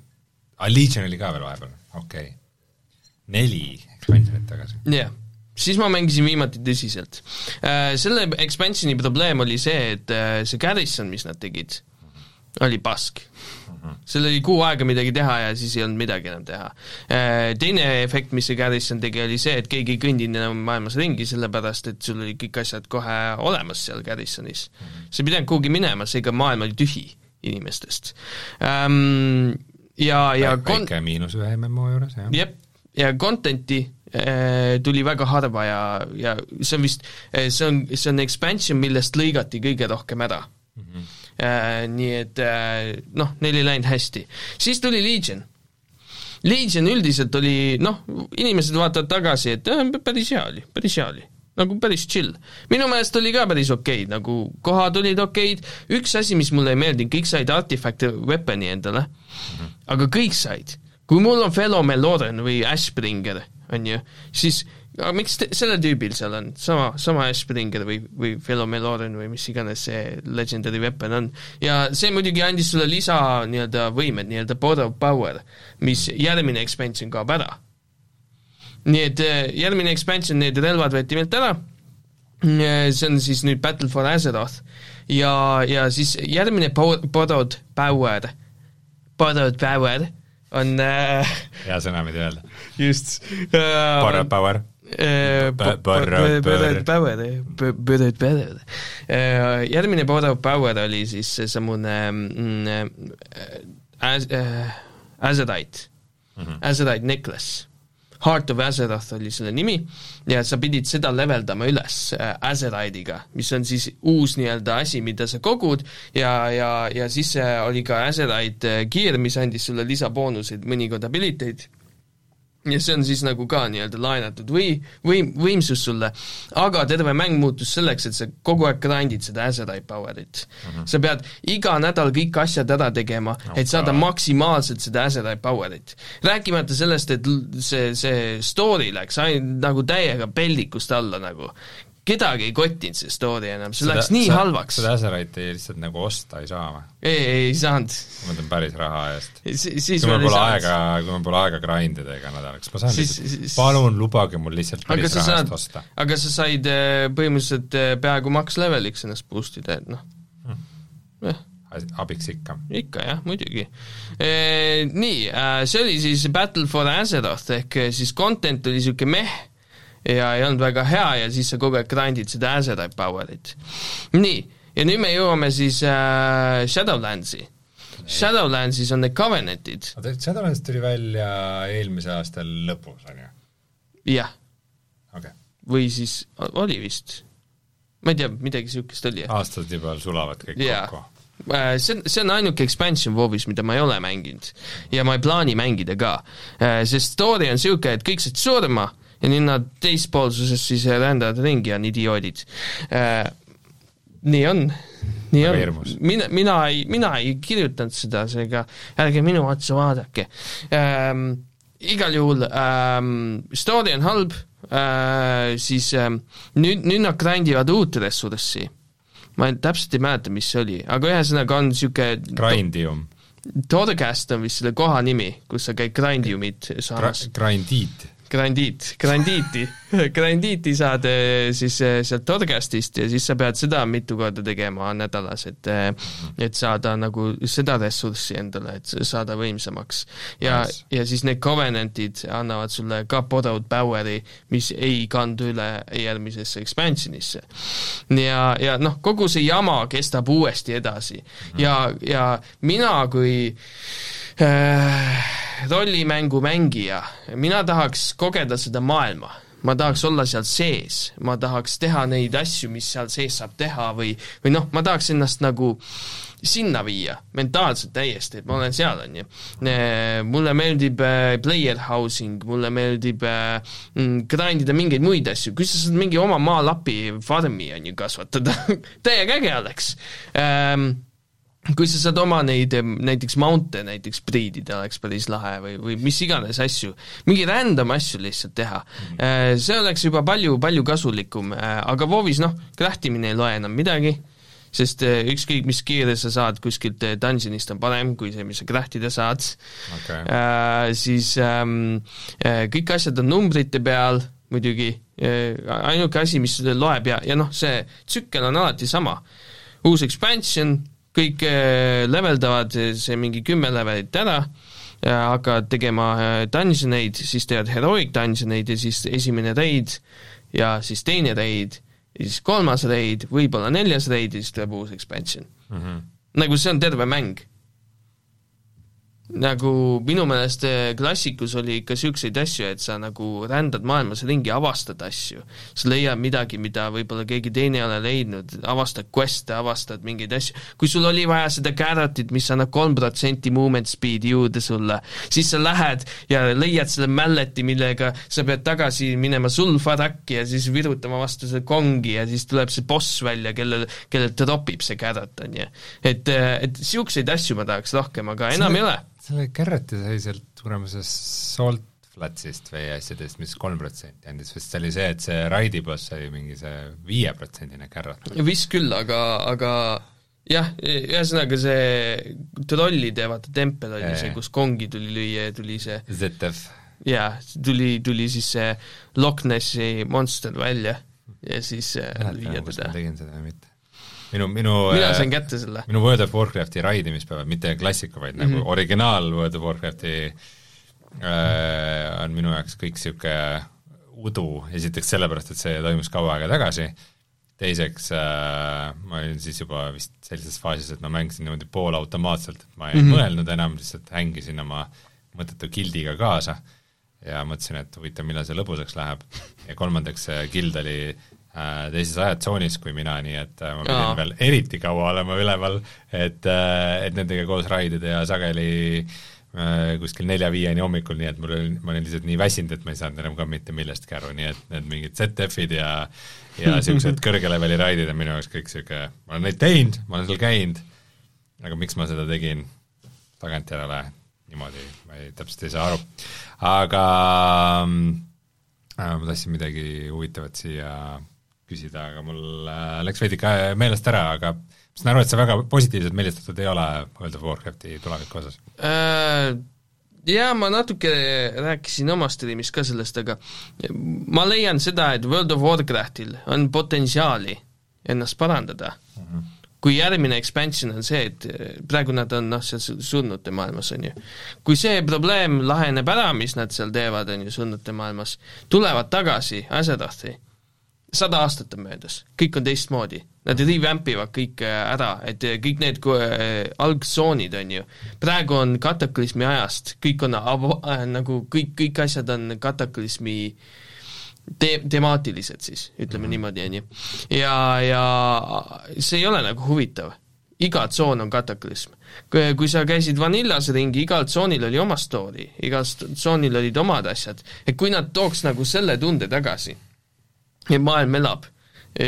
B: ah, Legion oli ka veel vahepeal, okei okay.. neli expansionit tagasi.
C: jah yeah., siis ma mängisin viimati tõsiselt äh,. selle expansioni probleem oli see, et äh, see Garrison, mis nad tegid, oli pask. Seal oli kuu aega midagi teha ja siis ei olnud midagi enam teha. Teine efekt, mis see Garrison tegi, oli see, et keegi ei kõndinud enam maailmas ringi, sellepärast et sul olid kõik asjad kohe olemas seal Garrisonis. sa ei pidanud kuhugi minema, seega maailm oli tühi inimestest. Ja, ja kon-,
B: väike miinus ühe MMO juures, jah.
C: jep, ja content'i äh, tuli väga harva ja, ja see on vist, see on, see on expansion, millest lõigati kõige rohkem ära mm. -hmm. Äh, nii et äh, noh, neil ei läinud hästi. siis tuli Legion. Legion üldiselt oli noh, inimesed vaatavad tagasi, et äh, päris hea oli, päris hea oli nagu päris chill. minu meelest oli ka päris okeid, nagu kohad olid okeid, üks asi, mis mulle ei meeldinud, kõik said artifact weapon'i endale -hmm. aga kõik said. kui mul on Fellow Meloren või Ashbringer, on ju, siis aga miks te, sellel tüübil seal on sama, sama Ashbringer või, või Fellow Meloren või mis iganes see legendary weapon on. ja see muidugi andis sulle lisa nii-öelda võimed, nii-öelda borrow power, mis järgmine expansion kaob ära nii et äh, järgmine expansion, need relvad võeti meilt ära, äh, see on siis nüüd Battle for Azeroth ja, ja siis järgmine borrowed power, borrowed power on äh,
B: hea sõna, mida öelda.
C: just
B: äh,. Borrowed power
C: Järgmine borrowed power oli siis seesamune mm, Azerite, Azerite necklace Heart of Azeroth oli selle nimi, ja sa pidid seda leveldama üles äh, Azeride'iga, mis on siis uus nii-öelda asi, mida sa kogud ja, ja, ja siis oli ka Azeride äh, gear, mis andis sulle lisaboonuseid, mõnikord ability'd ja see on siis nagu ka nii-öelda laenatud või, võim, võimsus sulle, aga terve mäng muutus selleks, et sa kogu aeg grind'id seda Azerite power'it mm. -hmm. sa pead iga nädal kõik asjad ära tegema okay., et saada maksimaalselt seda Azerite power'it. rääkimata sellest, et see, see story läks ainult nagu täiega pellikust alla nagu kedagi ei kottinud see story enam, see seda, läks nii sa, halvaks.
B: seda Azerite'i lihtsalt nagu osta ei saa või?
C: ei, ei, saanud.
B: ma mõtlen päris raha eest kui mul pole aega, kui mul pole aega grind ida iga nädal, kas ma saan siis, lihtsalt, palun lubage mul lihtsalt päris raha saad, eest osta.
C: aga sa said äh, põhimõtteliselt äh, peaaegu max leveliks ennast boost ida, et noh hmm.,
B: jah abiks ikka.
C: ikka jah, muidugi e,. Nii, see oli siis Battle for Azeroth ehk siis content oli niisugune meh ja ei olnud väga hea ja siis sa kogu aeg grind'id seda Azerite power'it. nii, ja nüüd me jõuame siis äh, Shadowlandsi. Shadowlandsis on need Covenantid.
B: oota, Shadowlands tuli välja eelmise aasta lõpus, on ju?
C: jah
B: okay..
C: või siis, oli vist, ma ei tea, midagi niisugust oli.
B: aastad juba sulavad kõik yeah. kokku
C: äh, see on, see on ainuke expansion WoW-is, mida ma ei ole mänginud. ja ma ei plaani mängida ka. Äh, sest story on niisugune, et kõik said surma ja nüüd nad teispoolsuses siis rändavad ringi, on idioodid äh,. nii on, nii on, mina, mina ei, mina ei kirjutanud seda, seega ärge minu otsa vaadake ähm,. igal juhul ähm, story on halb äh,, siis ähm, nüüd, nüüd nad grind ivad uut ressurssi ma ei, täpselt ei mäleta, mis see oli, aga ühesõnaga on niisugune
B: Grindium.
C: Toadcast on vist selle koha nimi, kus sa käid Grindiumit saamas
B: Gra.
C: Grandiit, grandiiti grandiiti saad eh, siis eh, sealt Torgastist ja siis sa pead seda mitu korda tegema nädalas, et eh, et saada nagu seda ressurssi endale, et saada võimsamaks. ja nice., ja siis need Covenantid annavad sulle ka borrowed power'i, mis ei kandu üle järgmisesse expansionisse. ja, ja noh, kogu see jama kestab uuesti edasi ja, ja mina kui äh, rollimängu mängija, mina tahaks kogeda seda maailma, ma tahaks olla seal sees, ma tahaks teha neid asju, mis seal sees saab teha või, või noh, ma tahaks ennast nagu sinna viia, mentaalselt täiesti, et ma olen seal, on ju. mulle meeldib äh, player housing, mulle meeldib äh, mm, grind ida mingeid muid asju, kui sa saad mingi oma maalapi farmi, on ju, kasvatada täiega äge oleks. Ähm, kui sa saad oma neid näiteks mount'e näiteks priidida, oleks päris lahe või, või mis iganes asju, mingi random asju lihtsalt teha mm. -hmm. See oleks juba palju, palju kasulikum, äh, aga WoW-is noh, craftimine ei loe enam midagi, sest äh, ükskõik, mis kiire sa saad kuskilt dungeonist, on parem kui see, mis sa craft ida saad okay.. Äh, siis ähm, kõik asjad on numbrite peal muidugi äh,, ainuke asi, mis loeb ja, ja noh, see tsükkel on alati sama. uus expansion, kõik äh, leveldavad see mingi kümme levelit ära, hakkavad tegema äh, dungeoneid, siis teevad heroic dungeoneid ja siis esimene raid ja siis teine raid ja siis kolmas raid, võib-olla neljas raid ja siis tuleb uus expansion mm. -hmm. nagu see on terve mäng. Nagu minu meelest eh, klassikus oli ikka niisuguseid asju, et sa nagu rändad maailmas ringi, avastad asju. sa leiad midagi, mida võib-olla keegi teine ei ole leidnud, avastad quest'e, avastad mingeid asju. kui sul oli vaja seda carrot'it, mis annab kolm protsenti movement speed'i juurde sulle, siis sa lähed ja leiad selle mälleti, millega sa pead tagasi minema sulfarakki ja siis virutama vastu seda kongi ja siis tuleb see boss välja, kellel, kellel tropib see carrot, on ju. et, eh, et niisuguseid asju ma tahaks rohkem, aga enam ei ole
B: selle Carroti sai sealt kuramuse Salt Flatsist või asjadest, mis kolm protsenti andis, vist see oli see, et see Raidi boss oli mingi see viieprotsendine Carrot.
C: vist küll, aga, aga jah, ühesõnaga see trollide vaata tempel oli ja, see, kus kongi tuli lüüa ja tuli see
B: ZF.
C: jaa, tuli, tuli siis see Loch Nessi monster välja ja siis lüüa teda.
B: tegin seda või mitte minu, minu
C: mina äh, sain kätte selle.
B: minu World of Warcrafti raidimispäevad, mitte klassika, vaid mm -hmm. nagu mhm. originaal World of Warcrafti äh, on minu jaoks kõik niisugune udu, esiteks sellepärast, et see toimus kaua aega tagasi, teiseks äh, ma olin siis juba vist sellises faasis, et ma mängisin niimoodi poolautomaatselt, et ma ei mm -hmm. mõelnud enam, lihtsalt hängisin oma mõttetu gildiga kaasa ja mõtlesin, et huvitav, millal see lõbusaks läheb. ja kolmandaks, see gild oli teises ajatsoonis kui mina, nii et äh, ma pidin Aa. veel eriti kaua olema üleval, et, äh, et nendega koos raidida ja sageli kuskil nelja-viieni hommikul, nii et mul oli, ma olin lihtsalt nii väsinud, et ma ei saanud enam ka mitte millestki aru, nii et need mingid ZF-id ja ja niisugused kõrge leveli raidid on minu jaoks kõik niisugune, ma olen neid teinud, ma olen seal käinud, aga miks ma seda tegin tagantjärele niimoodi, ma ei, täpselt ei saa aru. aga äh, ma tahtsin midagi huvitavat siia küsida, aga mul äh, läks veidi ka meelest ära, aga ma saan aru, et sa väga positiivselt meelestatud ei ole World of Warcrafti tuleviku osas
C: äh,? Jaa, ma natuke rääkisin oma streamis ka sellest, aga ma leian seda, et World of Warcraftil on potentsiaali ennast parandada mm. -hmm kui järgmine expansion on see, et praegu nad on noh, seal surnute maailmas, on ju. kui see probleem laheneb ära, mis nad seal teevad, on ju, surnute maailmas, tulevad tagasi Azerothi sada aastat on möödas, kõik on teistmoodi. Nad revamp ivad kõik äh, ära, et äh, kõik need äh, algtsoonid, on ju, praegu on kataklüsmi ajast, kõik on äh, nagu kõik, kõik asjad on kataklüsmi te-, temaatilised siis, ütleme mm -hmm. niimoodi, on ju. ja, ja see ei ole nagu huvitav. iga tsoon on kataklüsm. kui, kui sa käisid Vanillas ringi, igal tsoonil oli oma story, igal tsoonil olid omad asjad, et kui nad tooks nagu selle tunde tagasi maailm elab e,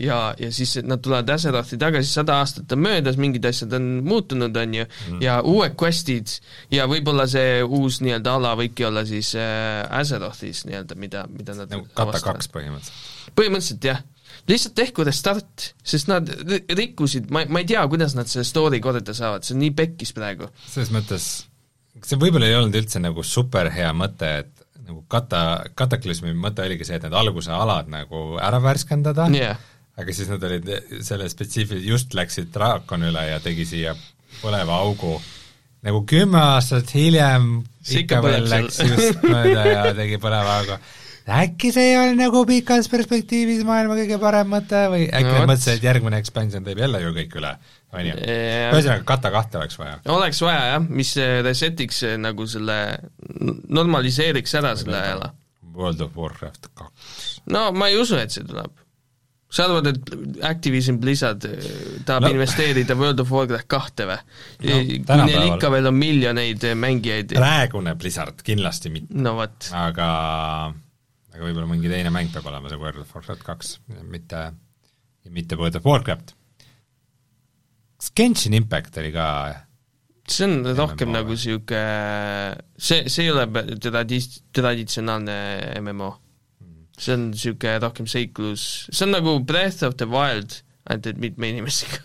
C: ja, ja siis nad tulevad Azerothi tagasi, sada aastat on möödas, mingid asjad on muutunud, on ju mm., ja uued quest'id ja võib-olla see uus nii-öelda ala võibki olla siis äh, Azerothis nii-öelda, mida, mida nad
B: nagu kata kaks põhimõtteliselt?
C: põhimõtteliselt jah. lihtsalt tehku restart, sest nad rikkusid, ma, ma ei tea, kuidas nad selle story korda saavad, see on nii pekkis praegu.
B: selles mõttes, see võib-olla ei olnud üldse nagu super hea mõte, et nagu kata, kataklüsmi mõte oligi see, et need alguse alad nagu ära värskendada.
C: Yeah.,
B: aga siis nad olid selle spetsiifilise, just läksid draakon üle ja tegi siia põleva augu. Nagu kümme aastat hiljem
C: see ikka veel
B: läks just mööda ja tegi põleva augu. äkki see ei olnud nagu pikas perspektiivis maailma kõige parem mõte või äkki no, nad mõtlesid, et järgmine expansion teeb jälle ju kõik üle on ju. ühesõnaga, kata kahte oleks vaja.
C: oleks vaja jah, mis resetiks nagu selle, normaliseeriks ära selle ala.
B: World of Warcraft kaks.
C: no ma ei usu, et see tuleb. sa arvad, et Activision Blizzard eh, tahab no. investeerida World of Warcraft kahte või no,? kui neil ikka veel on miljoneid mängijaid
B: praegune Blizzard kindlasti mitte.
C: no
B: aga aga võib-olla mingi teine mäng peab olema see World of Warcraft kaks, mitte, mitte World of Warcraft kas Genshin Impact oli ka
C: see on rohkem MMO. nagu niisugune, see, see ei ole tradi-, traditsionaalne MMO. see on niisugune rohkem seiklus, see on nagu Breath of the Wild, ainult et mitme inimesega.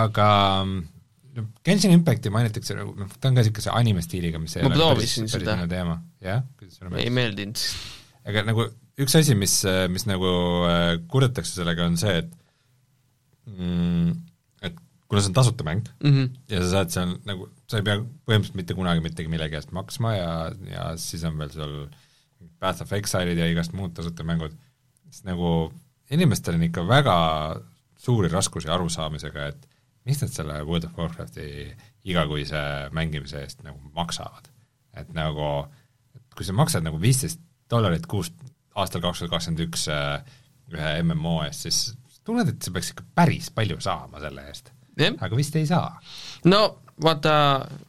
B: aga no Genshin Impacti mainitakse nagu, noh, ta on ka niisuguse anime stiiliga, mis ei
C: ma proovisin seda.
B: teema, jah?
C: ei meeldinud.
B: aga nagu üks asi, mis, mis nagu äh, kurdetakse sellega, on see, et mm, kuna see on tasuta mäng
C: mm -hmm.
B: ja sa saad seal nagu, sa ei pea põhimõtteliselt mitte kunagi mitte millegi eest maksma ja, ja siis on veel seal Path of Exile'id ja igast muud tasuta mängud, siis nagu inimestel on ikka väga suuri raskusi arusaamisega, et mis nad selle World of Warcrafti igakuise mängimise eest nagu maksavad. et nagu, kui sa maksad nagu viisteist dollarit kuus aastal kaks tuhat kakskümmend üks äh, ühe MMO eest, siis tunned, et sa peaks ikka päris palju saama selle eest. Aga vist ei saa.
C: no vaata,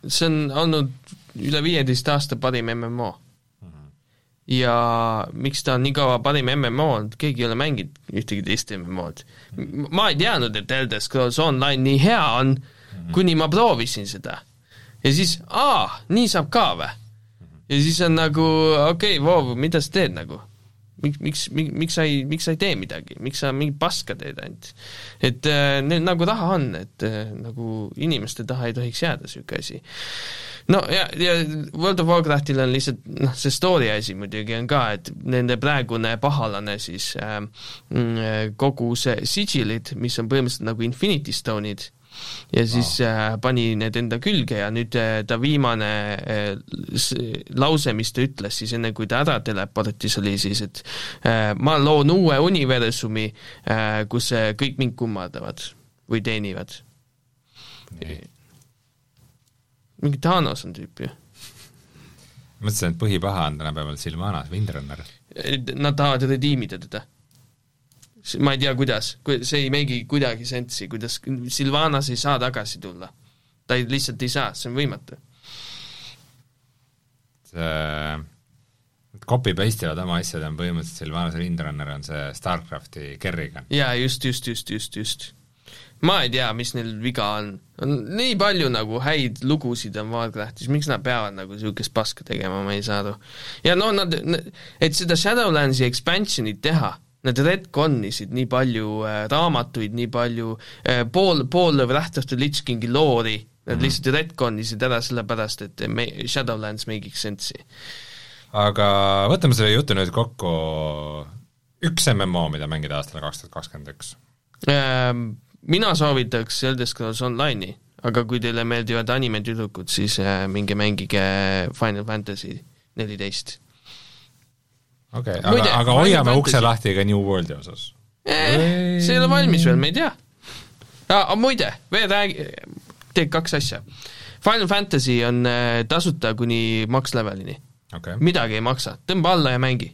C: see on olnud üle viieteist aasta parim MMO ja miks ta on nii kaua parim MMO olnud, keegi ei ole mänginud ühtegi teist MMO-d. ma ei teadnud, et Elder Scrolls Online nii hea on, kuni ma proovisin seda. ja siis, aa, nii saab ka või? ja siis on nagu okei okay,, Vov, mida sa teed nagu? Miks, miks, miks sa ei, miks sa ei tee midagi, miks sa mingit paska teed ainult? et äh, neil nagu raha on, et äh, nagu inimeste taha ei tohiks jääda niisugune asi no ja, ja World of Warcraftil on lihtsalt noh, see story asi muidugi on ka, et nende praegune pahalane siis äh, kogu see sigilid, mis on põhimõtteliselt nagu Infinity Stone'id, ja siis äh, pani need enda külge ja nüüd äh, ta viimane äh, lause, mis ta ütles siis enne, kui ta ära teleportis, oli siis, et äh, ma loon uue universumi äh,, kus äh, kõik mind kummardavad või teenivad. mingi Thanos on tüüp ju.
B: mõtlesin, et põhipaha on tänapäeval Silvanas, Windrunner.
C: Nad tahavad rediimida teda. Ma ei tea, kuidas, see ei meigi kuidagi sensi, kuidas Silvanas ei saa tagasi tulla. ta ei, lihtsalt ei saa, see on võimatu.
B: see copy paste ivad oma asjad on põhimõtteliselt Silvanas Windrunner on see StarCrafti Kerrigan.
C: jaa, just, just, just, just, just ma ei tea, mis neil viga on. on nii palju nagu häid lugusid on Warcraftis, miks nad peavad nagu niisugust paska tegema, ma ei saa aru. ja no nad, et seda Shadowlandsi expansion'it teha, nad retcon'isid nii palju äh, raamatuid, nii palju äh, pool, pool Wrath of the Lich Kingi loori, nad mm -hmm. lihtsalt retcon'isid ära sellepärast, et me, Shadowlands make'iks sense'i.
B: aga võtame selle jutu nüüd kokku, üks MMO, mida mängida aastal kaks tuhat kakskümmend üks
C: ehm, mina soovitaks Elder Scrolls Online'i, aga kui teile meeldivad animetüdrukud, siis äh, minge mängige Final Fantasy neliteist.
B: Okei okay,, aga, aga hoiame ukse lahti ka New Worldi osas
C: eh,. see ei ole valmis veel, me ei tea muide, veel räägi, teed kaks asja. Final Fantasy on äh, tasuta kuni max levelini
B: okay..
C: midagi ei maksa, tõmba alla ja mängi.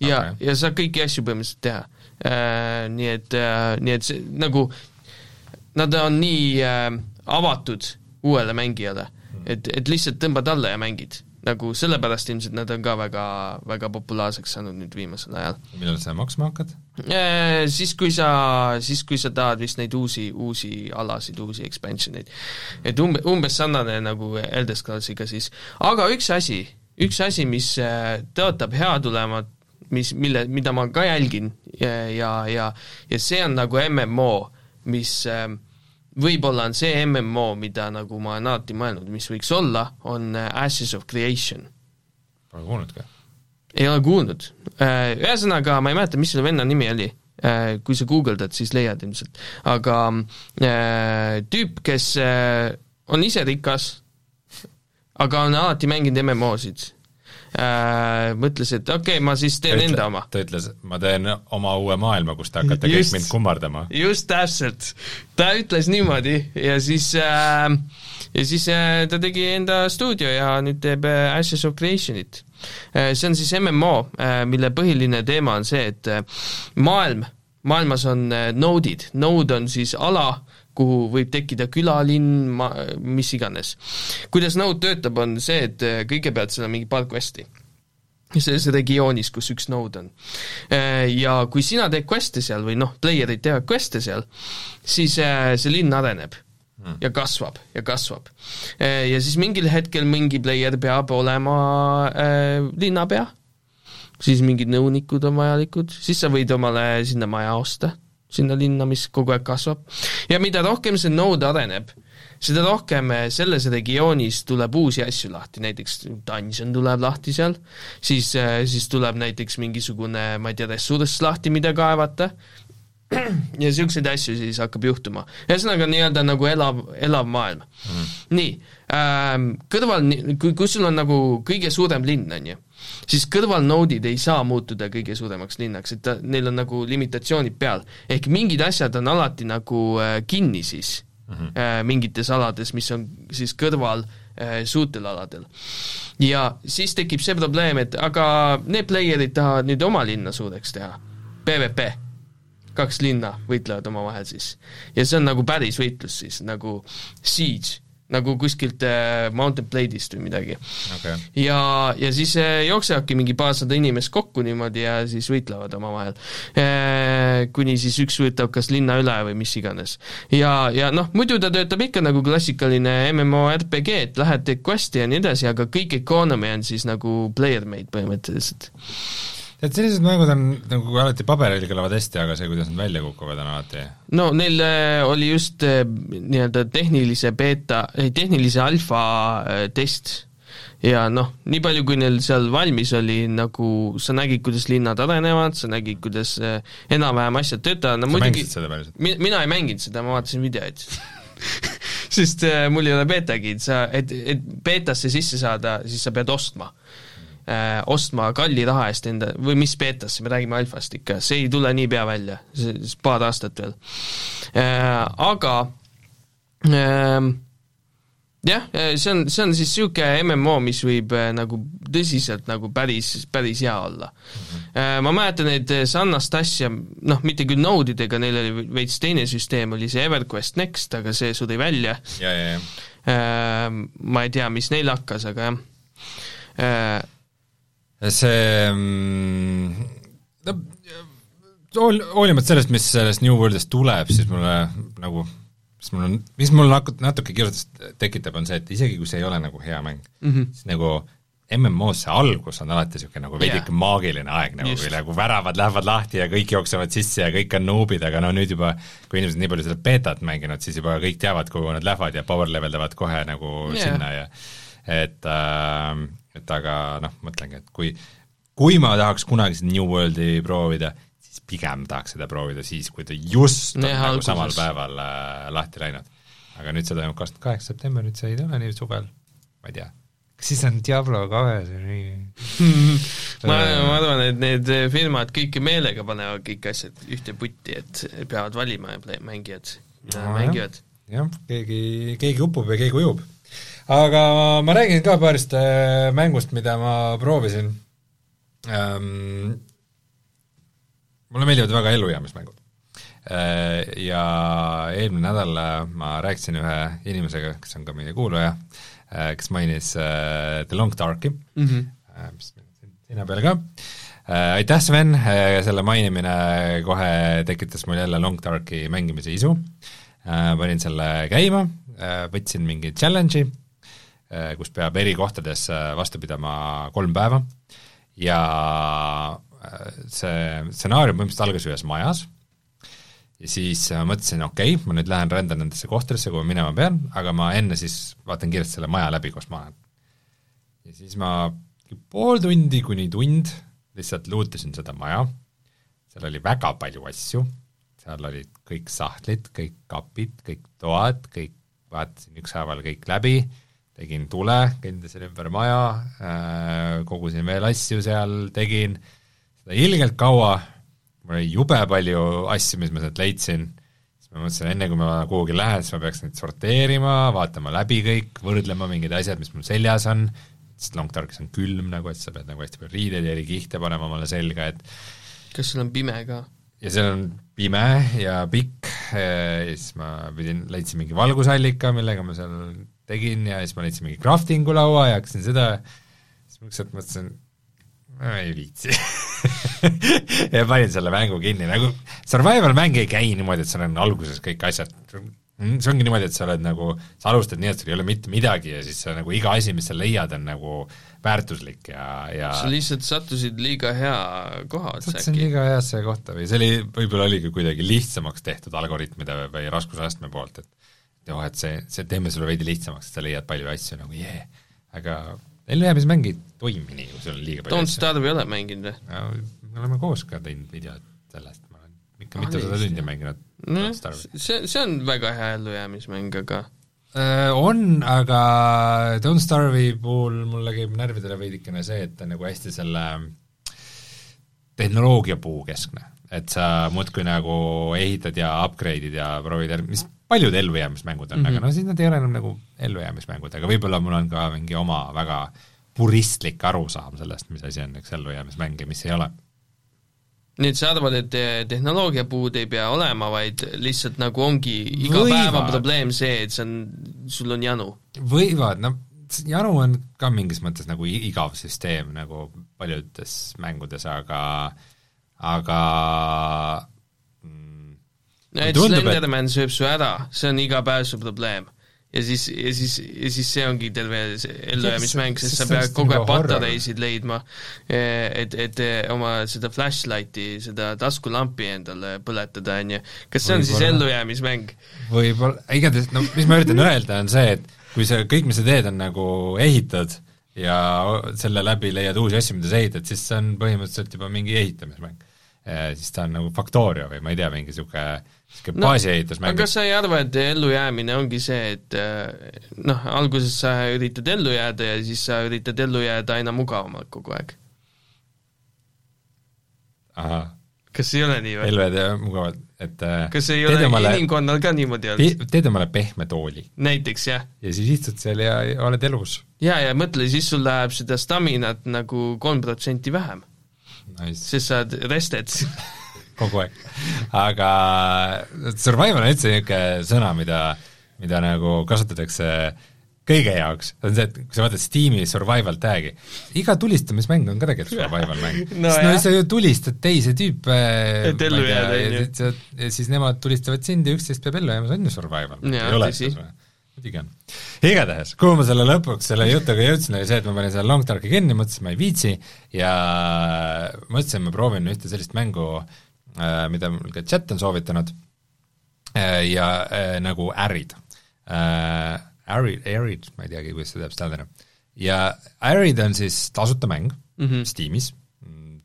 C: ja okay., ja saad kõiki asju põhimõtteliselt teha Äh, nii et, äh, nii et see nagu, nad on nii äh, avatud uuele mängijale, et, et lihtsalt tõmbad alla ja mängid. Nagu sellepärast ilmselt nad on ka väga, väga populaarseks saanud nüüd viimasel ajal.
B: millal sa maksma hakkad?
C: Siis, kui sa, siis kui sa tahad vist neid uusi, uusi alasid, uusi expansion eid. et umbe, umbes sarnane nagu Elder Scrollsiga siis, aga üks asi, üks asi, mis tõotab hea tulema, mis, mille, mida ma ka jälgin ja, ja, ja, ja see on nagu MMO, mis äh, võib-olla on see MMO, mida nagu ma olen alati mõelnud, mis võiks olla, on äh, Ashes of Creation.
B: Pole kuulnudki?
C: ei ole kuulnud. Äh, ühesõnaga, ma ei mäleta, mis selle venna nimi oli, kui sa guugeldad, siis leiad ilmselt. aga tüüp, kes on ise rikas, aga on alati mänginud MMO-sid äh, mõtles, et okei okay,, ma siis teen ütle, enda oma.
B: ta ütles, ma teen oma uue maailma, kus te hakkate just, kõik mind kummardama.
C: just täpselt, ta ütles niimoodi ja siis äh, ja siis äh, ta tegi enda stuudio ja nüüd teeb äh, Ashes of Creation'it äh,. see on siis MMO äh,, mille põhiline teema on see, et äh, maailm, maailmas on äh, node'id, node on siis ala, kuhu võib tekkida külalinn, ma-, mis iganes. kuidas Node töötab, on see, et äh, kõigepealt seal on mingi paar quest'i selles regioonis, kus üks node on. Äh, ja kui sina teed quest'e seal või noh, player'id teevad quest'e seal, siis äh, see linn areneb hmm. ja kasvab ja kasvab. Ja siis mingil hetkel mingi player peab olema äh, linnapea, siis mingid nõunikud on vajalikud, siis sa võid omale sinna maja osta sinna linna, mis kogu aeg kasvab. ja mida rohkem see node areneb, seda rohkem eh, selles regioonis tuleb uusi asju lahti, näiteks dungeon tuleb lahti seal, siis, eh, siis tuleb näiteks mingisugune, ma ei tea, ressurss lahti, mida kaevata, ja niisuguseid asju siis hakkab juhtuma. ühesõnaga nii-öelda nagu elav, elav maailm. Mm.. nii ähm,, kõrval, kui, kui sul on nagu kõige suurem linn, on ju, siis kõrvalnoodid ei saa muutuda kõige suuremaks linnaks, et ta, neil on nagu limitatsioonid peal. ehk mingid asjad on alati nagu äh, kinni siis mm -hmm. mingites alades, mis on siis kõrval äh, suurtel aladel. ja siis tekib see probleem, et aga need player'id tahavad nüüd oma linna suureks teha, PVP, kaks linna võitlevad omavahel siis. ja see on nagu päris võitlus siis, nagu Siege nagu kuskilt äh, Mountain Blade'ist või midagi
B: okay..
C: ja, ja siis äh, jooksevadki mingi paarsada inimest kokku niimoodi ja siis võitlevad omavahel äh,. Kuni siis üks võtab kas linna üle või mis iganes. ja, ja noh, muidu ta töötab ikka nagu klassikaline MMORPG, et lähed teed quest'i ja nii edasi, aga kõik economy on siis nagu player-made põhimõtteliselt
B: et sellised mängud on nagu alati paberil kõlavad hästi, aga see, kuidas nad välja kukuvad, on alati
C: no neil äh, oli just äh, nii-öelda tehnilise beeta, ei tehnilise alfa äh, test. Ja noh, nii palju, kui neil seal valmis oli, nagu sa nägid, kuidas linnad arenevad, sa nägid, kuidas enam-vähem asjad töötavad, no
B: sa
C: muidugi mi-, mina ei mänginud seda, ma vaatasin videoid. Sest äh, mul ei ole beetagi, sa, et, et beetasse sisse saada, siis sa pead ostma äh, ostma kalli raha eest enda, või mis beetasse, me räägime alfast ikka, see ei tule niipea välja, paar aastat veel äh,. Aga äh, jah, see on, see on siis niisugune MMO, mis võib äh, nagu tõsiselt nagu päris, päris hea olla. -hmm. Ma mäletan, et sarnast asja, noh, mitte küll Node'idega, neil oli veits teine süsteem, oli see EverQuest Next, aga see suri välja. Ma ei tea, mis neil hakkas, aga jah
B: see mm, no hool-, hoolimata sellest, mis sellest New Worldist tuleb, siis mulle nagu, mis mul on, mis mul nat-, natuke kiirustust tekitab, on see, et isegi kui see ei ole nagu hea mäng mm, -hmm. siis nagu MMO-s see algus on alati niisugune nagu veidike yeah. maagiline aeg, nagu kui nagu väravad lähevad lahti ja kõik jooksevad sisse ja kõik on noobid, aga no nüüd juba, kui inimesed nii palju seda betat mänginud, siis juba kõik teavad, kuhu nad lähevad ja power level davad kohe nagu yeah. sinna ja et äh, et aga noh, mõtlengi, et kui, kui ma tahaks kunagi seda New Worldi proovida, siis pigem tahaks seda proovida siis, kui ta just on nagu samal päeval äh, lahti läinud. aga nüüd see toimub kakskümmend kaheksa september, nüüd see ei tule nii suvel, ma ei tea. kas siis on Diablo kahes või nii?
C: Ma, ma arvan, et need firmad kõike meelega panevad kõik asjad ühte putti, et peavad valima mängijad, mida no, mängivad.
B: jah, keegi, keegi upub ja keegi ujub aga ma räägin ka paarist äh, mängust, mida ma proovisin ähm,. mulle meeldivad väga ellujäämismängud äh,. Ja eelmine nädal äh, ma rääkisin ühe inimesega, kes on ka meie kuulaja äh,, kes mainis äh, The Long Darki mm, -hmm. äh, mis meil on seina peal ka äh,, aitäh, Sven, äh, selle mainimine kohe tekitas mul jälle Long Darki mängimise isu äh,, panin selle käima äh,, võtsin mingi challenge'i kus peab eri kohtades äh, vastu pidama kolm päeva. Ja äh, see stsenaarium põhimõtteliselt algas ühes majas. Ja siis mõtlesin, okei okay,, ma nüüd lähen rändan nendesse kohtadesse, kuhu ma minema pean, aga ma enne siis vaatan kiiresti selle maja läbi, kus ma olen. ja siis ma pool tundi kuni tund lihtsalt luutasin seda maja, seal oli väga palju asju, seal olid kõik sahtlid, kõik kapid, kõik toad, kõik vaatasin ükshaaval kõik läbi tegin tule, kõndisin ümber maja, äh, kogusin veel asju seal, tegin. Seda ilgelt kaua, mul oli jube palju asju, mis ma sealt leidsin, siis ma mõtlesin, enne kui ma kuhugi lähen, siis ma peaks neid sorteerima, vaatama läbi kõik, võrdlema mingid asjad, mis mul seljas on, sest Long Darkis on külm nagu, et sa pead nagu hästi palju riideid ja eri kihte panema omale selga, et
C: kas seal on pime ka?
B: ja seal on pime ja pikk ja siis ma pidin, leidsin mingi valgusallika, millega ma seal tegin ja siis ma leidsin mingi crafting'u laua ja hakkasin seda, siis ma lihtsalt mõtlesin, ma ei viitsi. Ja panin selle mängu kinni, nagu survival mäng ei käi niimoodi, et sul on alguses kõik asjad, see ongi niimoodi, et sa oled nagu, sa alustad nii, et sul ei ole mitte midagi ja siis sa nagu iga asi, mis sa leiad, on nagu väärtuslik ja, ja
C: sa lihtsalt sattusid liiga hea koha
B: otsa äkki? sattusin liiga heasse kohta või see oli, võib-olla oligi kuidagi lihtsamaks tehtud algoritmide või raskusastme poolt, et oh, et see, see teeme sulle veidi lihtsamaks, et sa leiad palju asju nagu jee. Yeah., aga ellujäämismäng ei toimi nii, kui sul on liiga palju
C: Don't Starve ei ole mänginud
B: või? me oleme koos ka teinud videot sellest, ma olen ikka ah, mitusada tundi mänginud.
C: No, see, see on väga hea ellujäämismäng, aga
B: äh, on, aga Don't Starve'i puhul mulle käib närvidele veidikene see, et ta on nagu hästi selle tehnoloogia puukeskne et sa muudkui nagu ehitad ja upgrade'id ja proovid, mis paljud ellujäämismängud on mm, -hmm.
C: Mhm.
B: aga no siis nad ei ole enam nagu ellujäämismängud, aga võib-olla mul on ka mingi oma väga puristlik arusaam sellest, mis asi on üks ellujäämismäng ja mis ei ole.
C: nii et sa arvad, et eh, tehnoloogiapuud ei pea olema, vaid lihtsalt nagu ongi iga
B: Võivad.
C: päev on probleem see, et see on, sul on janu?
B: võivad, no janu on ka mingis mõttes nagu igav süsteem nagu paljudes mängudes, aga aga tundub, et-
C: Slenderman sööb su ära, see on iga päev su probleem. ja siis, ja siis, ja siis see ongi terve ellujäämismäng, sest sa pead kogu aeg patareisid leidma, et, et oma seda flashlighti, seda taskulampi endale põletada, on ju. kas see on siis ellujäämismäng?
B: võib-olla, igatahes no mis ma üritan öelda, on see, et kui sa, kõik, mis sa teed, on nagu ehitad ja selle läbi leiad uusi asju, mida sa ehitad, siis see on põhimõtteliselt juba mingi ehitamismäng. Siis ta on nagu Factorio või ma ei tea, mingi niisugune
C: No, aga kas sa ei arva, et ellujäämine ongi see, et äh, noh, alguses sa üritad ellu jääda ja siis sa üritad ellu jääda aina mugavamalt kogu aeg? kas ei ole nii või?
B: elved ja mugavad, et äh,
C: kas ei ole
B: omale-
C: inimkonnal ka niimoodi olnud?
B: te- teed omale pehme tooli
C: näiteks jah.
B: ja siis istud seal ja, oled elus.
C: ja, ja mõtle, siis sul läheb seda staminat nagu kolm protsenti vähem,
B: Nice.
C: sest sa oled rested
B: kogu aeg. aga survival on üldse niisugune sõna, mida, mida nagu kasutatakse kõige jaoks, on see, et kui sa vaatad Steam'i survival tag'i, iga tulistamismäng on ka tegelikult survival mäng
C: No
B: sest no sa ju tulistad teisi tüüpe ja ja siis nemad tulistavad sind ja üksteist peab ellu jääma, see on ju survival. Ei ole siis või? muidugi on. igatahes, kuhu ma selle lõpuks selle jutuga jõudsin, oli see, et ma panin selle Long Darki kinni, mõtlesin, ma ei viitsi ja mõtlesin, ma proovin ühte sellist mängu, mida mul ka chat on soovitanud, ja äh, nagu Arid. Arid, Arid, ma ei teagi, kuidas see täpselt hääldada. ja Arid on siis tasuta mäng mm -hmm. Steamis,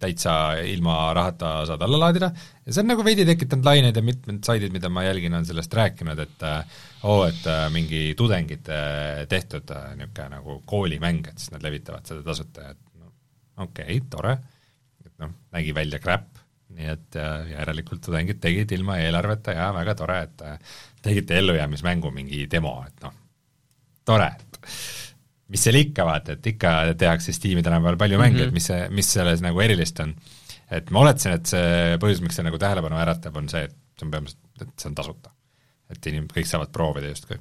B: täitsa ilma rahata saad alla laadida ja see on nagu veidi tekitanud laineid ja mitmed saidid, mida ma jälgin, on sellest rääkinud, et äh, oo, et äh, mingi tudengite tehtud äh, niisugune nagu koolimäng, et siis nad levitavad seda tasuta et no okei okay,, tore, et noh, nägi välja crap, nii et äh, järelikult tudengid tegid ilma eelarveta ja väga tore, et äh, tegite ellujäämismängu mingi demo, et noh, tore, mis seal ikka, vaata, et ikka tehakse Steam'i tänapäeval palju mänge mm, -hmm. et mis see, mis selles nagu erilist on. et ma oletasin, et see põhjus, miks see nagu tähelepanu äratab, on see, et see on põhimõtteliselt, et see on tasuta. et inimesed, kõik saavad proovida justkui.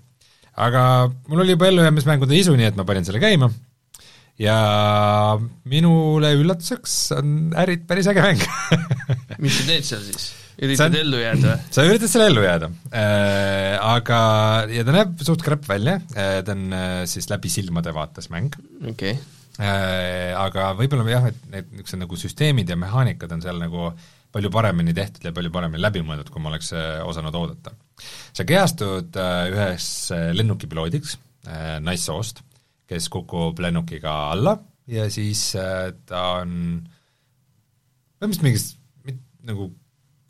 B: aga mul oli juba ellujäämismängude isu, nii et ma panin selle käima ja minule üllatuseks on Ärid päris äge mäng
C: mis sa teed seal siis? Üritad
B: on-
C: ellu jääda või?
B: sa üritad selle ellu jääda äh,, aga, ja ta näeb suht krepp välja äh,, ta on äh, siis läbi silmade vaates mäng
C: okei okay.
B: äh, aga võib-olla jah, et need niisugused nagu süsteemid ja mehaanikad on seal nagu palju paremini tehtud ja palju paremini läbi mõeldud, kui ma oleks äh, osanud oodata. sa kehastud äh, ühes äh, lennukipiloodiks äh, naissoost, kes kukub lennukiga alla ja siis äh, ta on põhimõtteliselt mingis nagu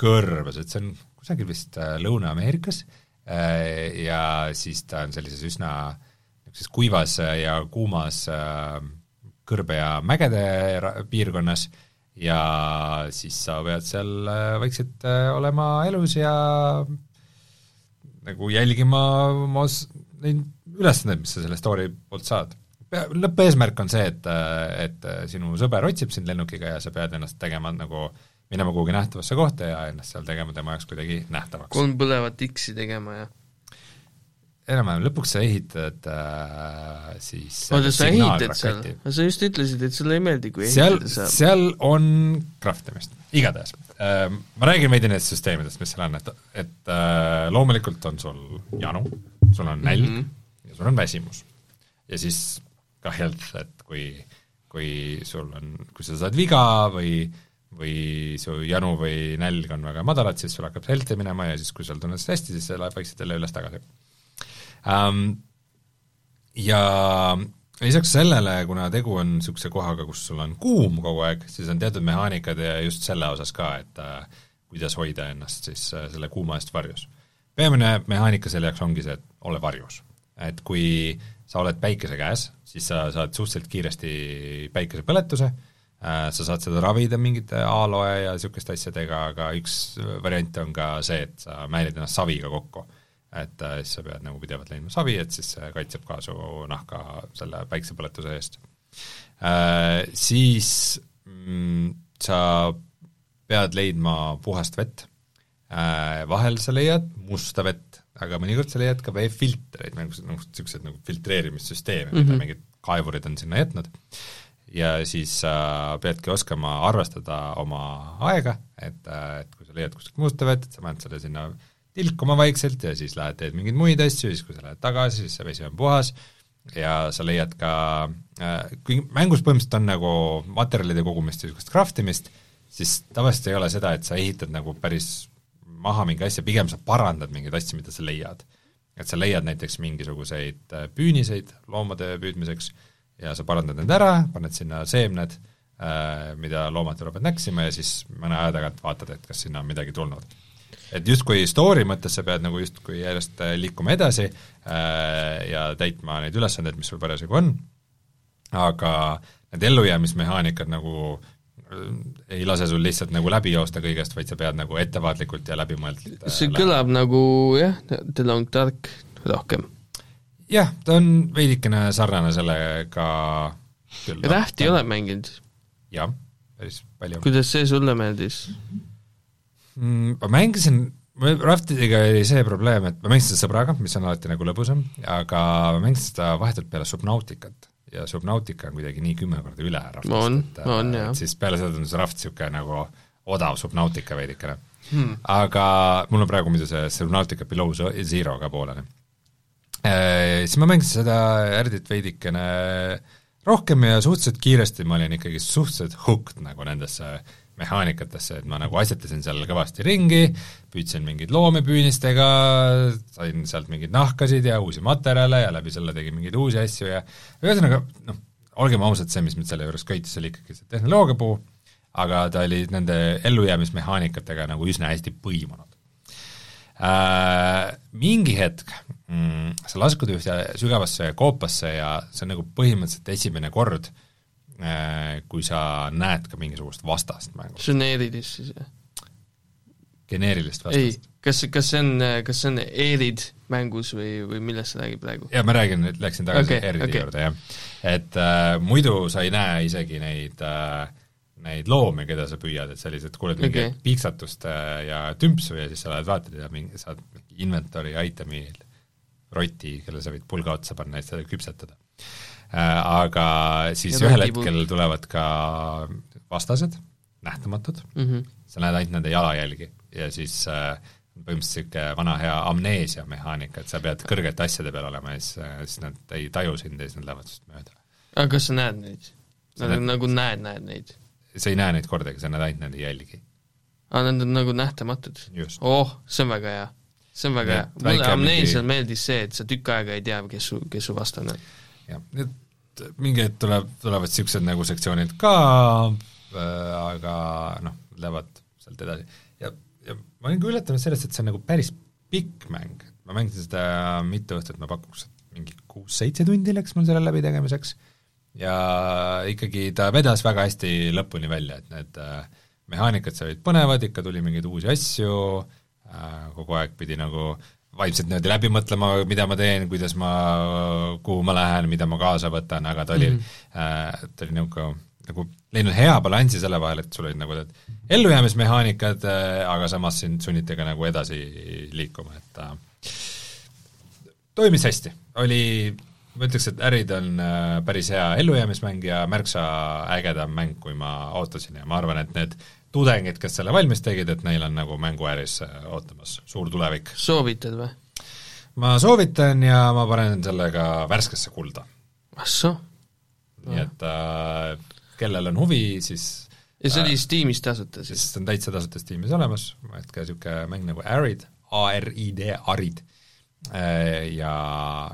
B: kõrbes, et see on kusagil vist äh, Lõuna-Ameerikas äh, ja siis ta on sellises üsna niisuguses kuivas äh, ja kuumas äh, kõrbe- ja mägede piirkonnas ja siis sa pead seal äh, vaikselt äh, olema elus ja nagu jälgima oma neid ülesandeid, mis sa selle story poolt saad. Lõppeesmärk on see, et, et sinu sõber otsib sind lennukiga ja sa pead ennast tegema nagu, minema kuhugi nähtavasse kohta ja ennast seal tegema tema jaoks kuidagi nähtavaks.
C: kolm põlevat X-i tegema ja
B: enam-vähem, lõpuks sa ehitad äh, siis
C: oota, sa ehitad seal? sa just ütlesid, et sulle ei meeldi, kui
B: seal seal on craft imist, igatahes äh, ma räägin veidi nendest süsteemidest, mis seal on, et, et äh, loomulikult on sul janu, sul on nälg mm. -hmm. ja sul on väsimus. ja siis ka health, et kui, kui sul on, kui sa saad viga või või su janu või nälg on väga madalad, siis sul hakkab health'i minema ja siis, kui sul tunned seda hästi, siis see läheb vaikselt jälle üles-tagasi um, ja lisaks sellele, kuna tegu on niisuguse kohaga, kus sul on kuum kogu aeg, siis on teatud mehaanikad ja just selle osas ka, et äh, kuidas hoida ennast siis äh, selle kuuma eest varjus. peamine mehaanika selle jaoks ongi see, et ole varjus. et kui sa oled päikese käes, siis sa saad suhteliselt kiiresti päikesepõletuse äh,, sa saad seda ravida mingite aloe ja niisuguste asjadega, aga üks variant on ka see, et sa määlid ennast saviga kokku et äh, siis sa pead nagu pidevalt leidma savi, et siis see kaitseb ka su nahka selle päiksepõletuse eest äh,. Siis mm, sa pead leidma puhast vett äh,, vahel sa leiad musta vett, aga mõnikord sa leiad ka veefiltreid, nagu niisugused nagu filtreerimissüsteeme mm, -hmm. mida
C: Mhm.
B: mingid kaevurid on sinna jätnud, ja siis sa äh, peadki oskama arvestada oma aega, et, äh, et kui sa leiad kuskilt musta vett, et sa paned selle sinna tilkuma vaikselt ja siis lähed teed mingeid muid asju siis, kui sa lähed tagasi, siis see vesi on puhas ja sa leiad ka äh,, kui mängus põhimõtteliselt on nagu materjalide kogumist ja niisugust craft imist, siis tavaliselt ei ole seda, et sa ehitad nagu päris maha mingi asja, pigem sa parandad mingeid asju, mida sa leiad. et sa leiad näiteks mingisuguseid püüniseid loomade püüdmiseks ja sa parandad need ära, paned sinna seemned, mida loomad tulevad näksima ja siis mõne aja tagant vaatad, et kas sinna on midagi tulnud. et justkui story mõttes sa pead nagu justkui järjest äh, liikuma edasi ja täitma neid ülesandeid, mis sul parasjagu on, aga need ellujäämismehaanikad nagu äh, ei lase sul lihtsalt nagu läbi joosta kõigest, vaid sa pead nagu ettevaatlikult ja läbimõeldult äh,
C: see kõlab nagu jah, The Long Dark rohkem.
B: Jah, ta on veidikene sarnane sellega küll.
C: Rähti ei ole mänginud.
B: jah, päris palju.
C: kuidas see sulle meeldis
B: mm,? Ma mängisin, Raftiga oli see probleem, et ma mängisin seda sõbraga, mis on alati nagu lõbusam, aga ma mängisin seda vahetult peale Subnauticat ja Subnautica on kuidagi nii kümme korda üle Raftist.
C: on, on jah.
B: siis peale seda tundus Raft niisugune nagu odav Subnautica veidikene hmm.. aga mul on praegu muidu see Subnautica Below Zero ka pooleli. Siis ma mängisin seda Erdit veidikene rohkem ja suhteliselt kiiresti ma olin ikkagi suhteliselt hooked nagu nendesse mehaanikatesse, et ma nagu asetasin seal kõvasti ringi, püüdsin mingeid loomi püünistega, sain sealt mingeid nahkasid ja uusi materjale ja läbi selle tegin mingeid uusi asju ja ühesõnaga noh, olgem ausad, see, mis mind selle juures köitis, oli ikkagi see tehnoloogiapuu, aga ta oli nende ellujäämismehaanikatega nagu üsna hästi põimunud äh,. Mingi hetk mm, sa laskud ühte sügavasse koopasse ja see on nagu põhimõtteliselt esimene kord, kui sa näed ka mingisugust vastast mängus.
C: Eridis siis, jah?
B: geneerilist vastast.
C: kas, kas see on, kas see on Erid mängus või, või millest sa räägid praegu?
B: jaa, ma räägin nüüd, läksin tagasi
C: Okei,
B: Erdi
C: okei.
B: juurde, jah. et äh, muidu sa ei näe isegi neid äh, neid loomi, keda sa püüad, et lihtsalt kuuled mingit okay. piiksatust äh, ja tümpsu ja siis sa lähed vaatad ja mingi, saad inventory itemi roti, kelle sa võid pulga otsa panna ja seda küpsetada äh,. Aga siis
C: Ja
B: ühel hetkel tulevad ka vastased, nähtamatud
C: mm -hmm.
B: sa näed ainult nende jalajälgi ja siis äh, põhimõtteliselt niisugune vana hea amneesia mehaanika, et sa pead kõrgete asjade peal olema ja siis, äh, siis nad ei taju sind ja siis nad lähevad sinust mööda.
C: aga kas sa näed neid? Nagu,
B: näed-
C: nagu näed, näed neid?
B: sa ei näe neid kordagi, sa näed ainult nende jälgi.
C: aa, nad on nagu nähtamatud? oh, see on väga hea. See on väga hea. mulle
B: mingi-
C: meeldis see, et sa tükk aega ei tea, kes su, kes su vastane on.
B: jah, et mingi hetk tuleb, tulevad niisugused nagu sektsioonid ka äh,, aga noh, lähevad sealt edasi. ja, ja ma olin ka üllatunud sellest, et see on nagu päris pikk mäng, ma mängisin seda mitu õhtut, ma pakuks, et mingi kuus-seitse tundi läks mul selle läbitegemiseks ja ikkagi ta vedas väga hästi lõpuni välja, et need äh, mehaanikad seal olid põnevad, ikka tuli mingeid uusi asju äh,, kogu aeg pidi nagu vaimselt niimoodi läbi mõtlema, mida ma teen, kuidas ma, kuhu ma lähen, mida ma kaasa võtan, aga ta oli mm, -hmm. äh, ta oli niisugune nagu leidnud hea balansi selle vahel, et sul olid nagu need ellujäämismehaanikad äh,, aga samas sind sunniti ka nagu edasi liikuma, et äh, toimis hästi, oli ma ütleks, et Ärid on äh, päris hea ellujäämismäng ja märksa ägedam mäng, kui ma ootasin ja ma arvan, et need tudengid, kes selle valmis tegid, et neil on nagu mänguäris äh, ootamas suur tulevik.
C: soovitad või?
B: ma soovitan ja ma panen selle ka värskesse kulda.
C: ahsoo.
B: nii et äh, kellel on huvi, siis
C: ja see oli Steamis tasuta siis?
B: siis on täitsa tasuta Steamis olemas, et ka niisugune mäng nagu Arid, A-R-I-D, Arid, ja,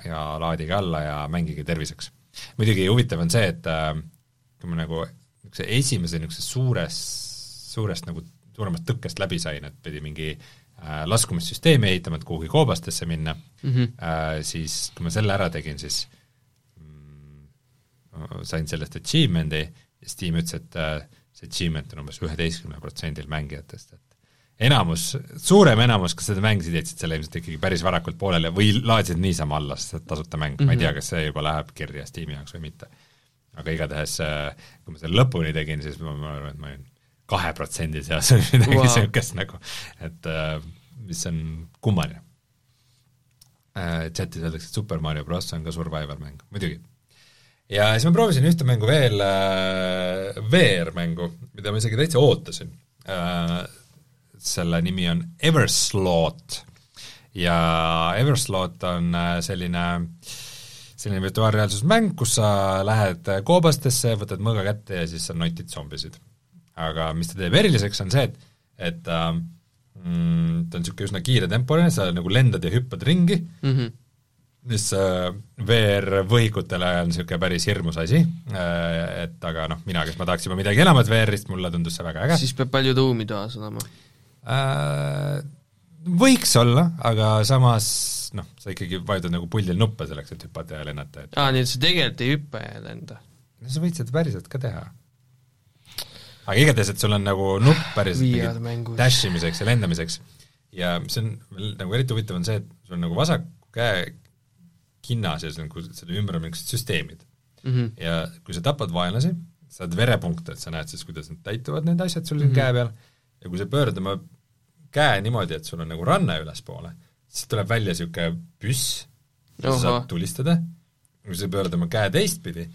B: ja laadige alla ja mängige terviseks. muidugi huvitav on see, et äh, kui ma nagu niisuguse esimese niisuguse suures, suurest nagu suuremast tõkkest läbi sain, et pidi mingi äh, laskumissüsteemi ehitama, et kuhugi koobastesse minna
C: mm, -hmm.
B: äh, siis kui ma selle ära tegin, siis mm, sain sellest achievement'i ja Steam ütles, et äh, see achievement on umbes üheteistkümnel protsendil mängijatest, et enamus, suurem enamus, kes seda mängisid, jätsid selle ilmselt ikkagi päris varakult pooleli või laadisid niisama alla, sest et tasuta mäng mm, -hmm. ma ei tea, kas see juba läheb kirja Steam'i jaoks või mitte. aga igatahes, kui ma selle lõpuni tegin, siis ma, ma arvan, et ma olin kahe protsendi seas või midagi wow. niisugust nagu, et mis on kummaline. Chatis öeldakse, et Super Mario Bros on ka survival mäng, muidugi ja siis ma proovisin ühte mängu veel äh,, VR-mängu, mida ma isegi täitsa ootasin äh,, selle nimi on Everslot. ja Everslot on äh, selline selline virtuaalreaalsusmäng, kus sa lähed koobastesse, võtad mõõga kätte ja siis sa notid zombisid. Aga mis ta teeb eriliseks, on see, et, et äh, mm, ta on niisugune üsna kiiretempoline, sa nagu lendad ja hüppad ringi mm, -hmm mis äh, VR-võhikutele on niisugune päris hirmus asi, äh, et aga noh, mina, kes ma tahaks juba midagi enamat VR-ist, mulle tundus see väga äge.
C: siis peab palju tuumi toas olema
B: äh,? Võiks olla, aga samas noh, sa ikkagi vajutad nagu puldil nuppe selleks, et hüpata ja lennata, et
C: aa, nii et sa tegelikult ei hüppa ja lenda?
B: no sa võid seda päriselt ka teha. Aga igatahes, et sul on nagu nupp päriselt dash imiseks ja lendamiseks ja mis on veel nagu eriti huvitav, on see, et sul on nagu vasak käe kinnas ja nagu selle ümber on mingisugused süsteemid mm. -hmm. ja kui sa tapad vaenlasi, saad verepunkte, et sa näed siis, kuidas nad täituvad, need asjad sul siin mm -hmm. käe peal, ja kui sa pöörad oma käe niimoodi, et sul on nagu ranne ülespoole, siis tuleb välja niisugune püss, sa saad tulistada, kui sa pöörad oma käe teistpidi,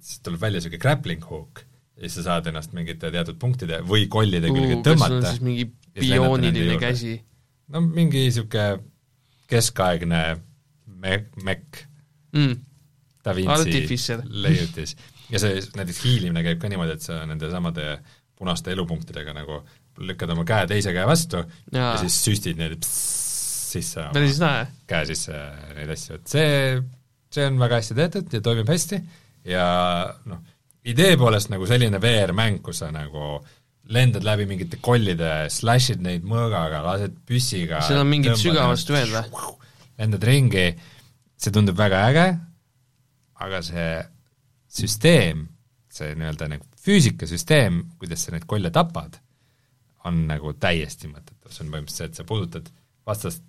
B: siis tuleb välja niisugune grappling hook ja siis sa saad ennast mingite teatud punktide või kollide külge tõmmata.
C: mingi biooniline käsi?
B: no mingi niisugune keskaegne me-, Mac
C: mm.
B: Da Vinci leiutis. ja see näiteks hiilimine käib ka niimoodi, et sa nende samade punaste elupunktidega nagu lükkad oma käe teise käe vastu ja, ja siis süstid niimoodi sisse
C: oma
B: käe sisse neid asju, et see, see on väga hästi tehtud ja toimib hästi ja noh, idee poolest nagu selline VR-mäng, kus sa nagu lendad läbi mingite kollide, slash'id neid mõõgaga, lased püssiga
C: seal on mingit sügavust veel või?
B: lendad ringi, see tundub väga äge, aga see süsteem, see nii-öelda nagu füüsikasüsteem, kuidas sa neid kolle tapad, on nagu täiesti mõttetu, see on põhimõtteliselt see, et sa puudutad vastast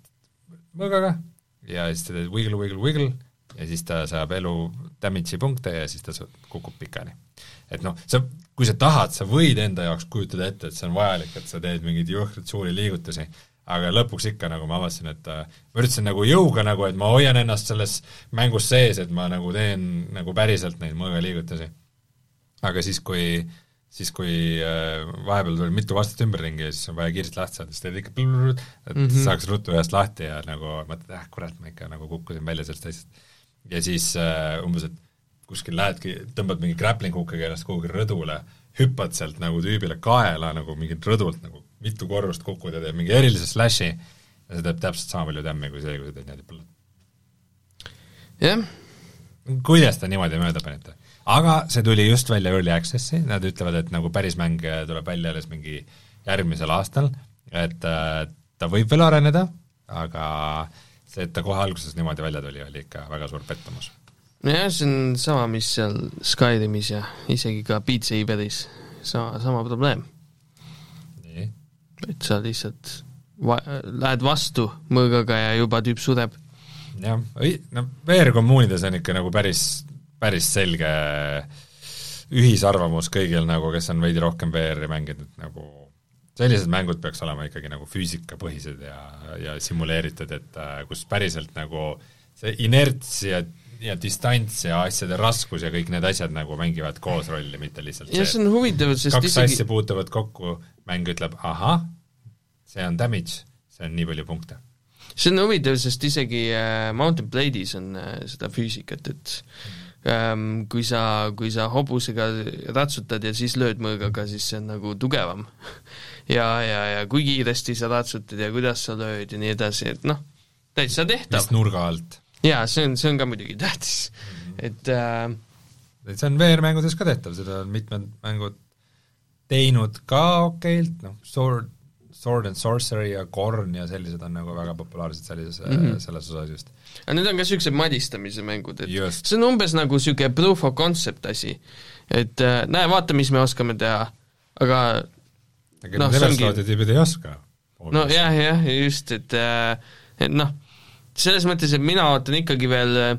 B: mõõgaga ja siis ta teed wiggle, wiggle, wiggle ja siis ta saab elu damage'i punkte ja siis ta kukub pikali. et noh, sa, kui sa tahad, sa võid enda jaoks kujutada ette, et see on vajalik, et sa teed mingeid jõhkraid suuri liigutusi, aga lõpuks ikka nagu ma avastasin, et äh, ma üritasin nagu jõuga nagu, et ma hoian ennast selles mängus sees, et ma nagu teen nagu päriselt neid mõõgaliigutusi. aga siis, kui siis kui äh, vahepeal tuli mitu vastast ümberringi ja siis on vaja kiiresti lahti saada, siis teed ikka et mm -hmm. saaks ruttu ühest lahti ja nagu mõtled, ah kurat, ma ikka nagu kukkusin välja sellest asjast. Ja siis äh, umbes, et kuskil lähedki, tõmbad mingi grappling hook'iga ennast kuhugi rõdule, hüppad sealt nagu tüübile kaela nagu mingilt rõdult nagu mitu korrust kukud ja teeb mingi erilise slash'i ja see teeb täpselt sama palju tämmi kui see, kui sa teed niimoodi põllult.
C: jah.
B: kuidas te niimoodi mööda panite? aga see tuli just välja Early Access'i, nad ütlevad, et nagu päris mäng tuleb välja alles mingi järgmisel aastal, et äh, ta võib veel areneda, aga see, et ta kohe alguses niimoodi välja tuli, oli ikka väga suur pettumus.
C: jah, see on sama, mis seal Skyrimis ja isegi ka Beat Saberis, sama, sama probleem et sa lihtsalt va-, lähed vastu mõõgaga ja juba tüüp sureb.
B: jah, no VR-kommuunides on ikka nagu päris, päris selge ühisarvamus kõigil nagu, kes on veidi rohkem VR-i mänginud, nagu sellised mängud peaks olema ikkagi nagu füüsikapõhised ja, ja simuleeritud, et äh, kus päriselt nagu see inerts ja ja distants ja asjade raskus ja kõik need asjad nagu mängivad koos rolli, mitte lihtsalt
C: ja see on huvitav, sest
B: kaks isegi... asja puutuvad kokku, mäng ütleb ahah, see on damage, see on nii palju punkte.
C: see on huvitav, sest isegi äh, Mountain Blade'is on äh, seda füüsikat, et ähm, kui sa, kui sa hobusega ratsutad ja siis lööd mõõgaga, siis see on nagu tugevam ja, ja, ja kui kiiresti sa ratsutad ja kuidas sa lööd ja nii edasi, et noh, täitsa tehtav.
B: mis nurga alt.
C: jaa, see on, see on ka muidugi tähtis mm, -hmm. et äh,
B: et see on VR-mängudes ka tehtav, seda on mitmed mängud teinud ka okeilt, noh, Sword Sword and Sorcery ja Korn ja sellised on nagu väga populaarsed sellises mm, -hmm. selles osas just.
C: aga need on ka niisugused madistamise mängud, et just. see on umbes nagu niisugune proof of concept asi. et äh, näe, vaata, mis me oskame teha, aga
B: aga noh, need Eversloti tüübid ei oska.
C: nojah, jah, just, et äh, et noh, selles mõttes, et mina ootan ikkagi veel äh,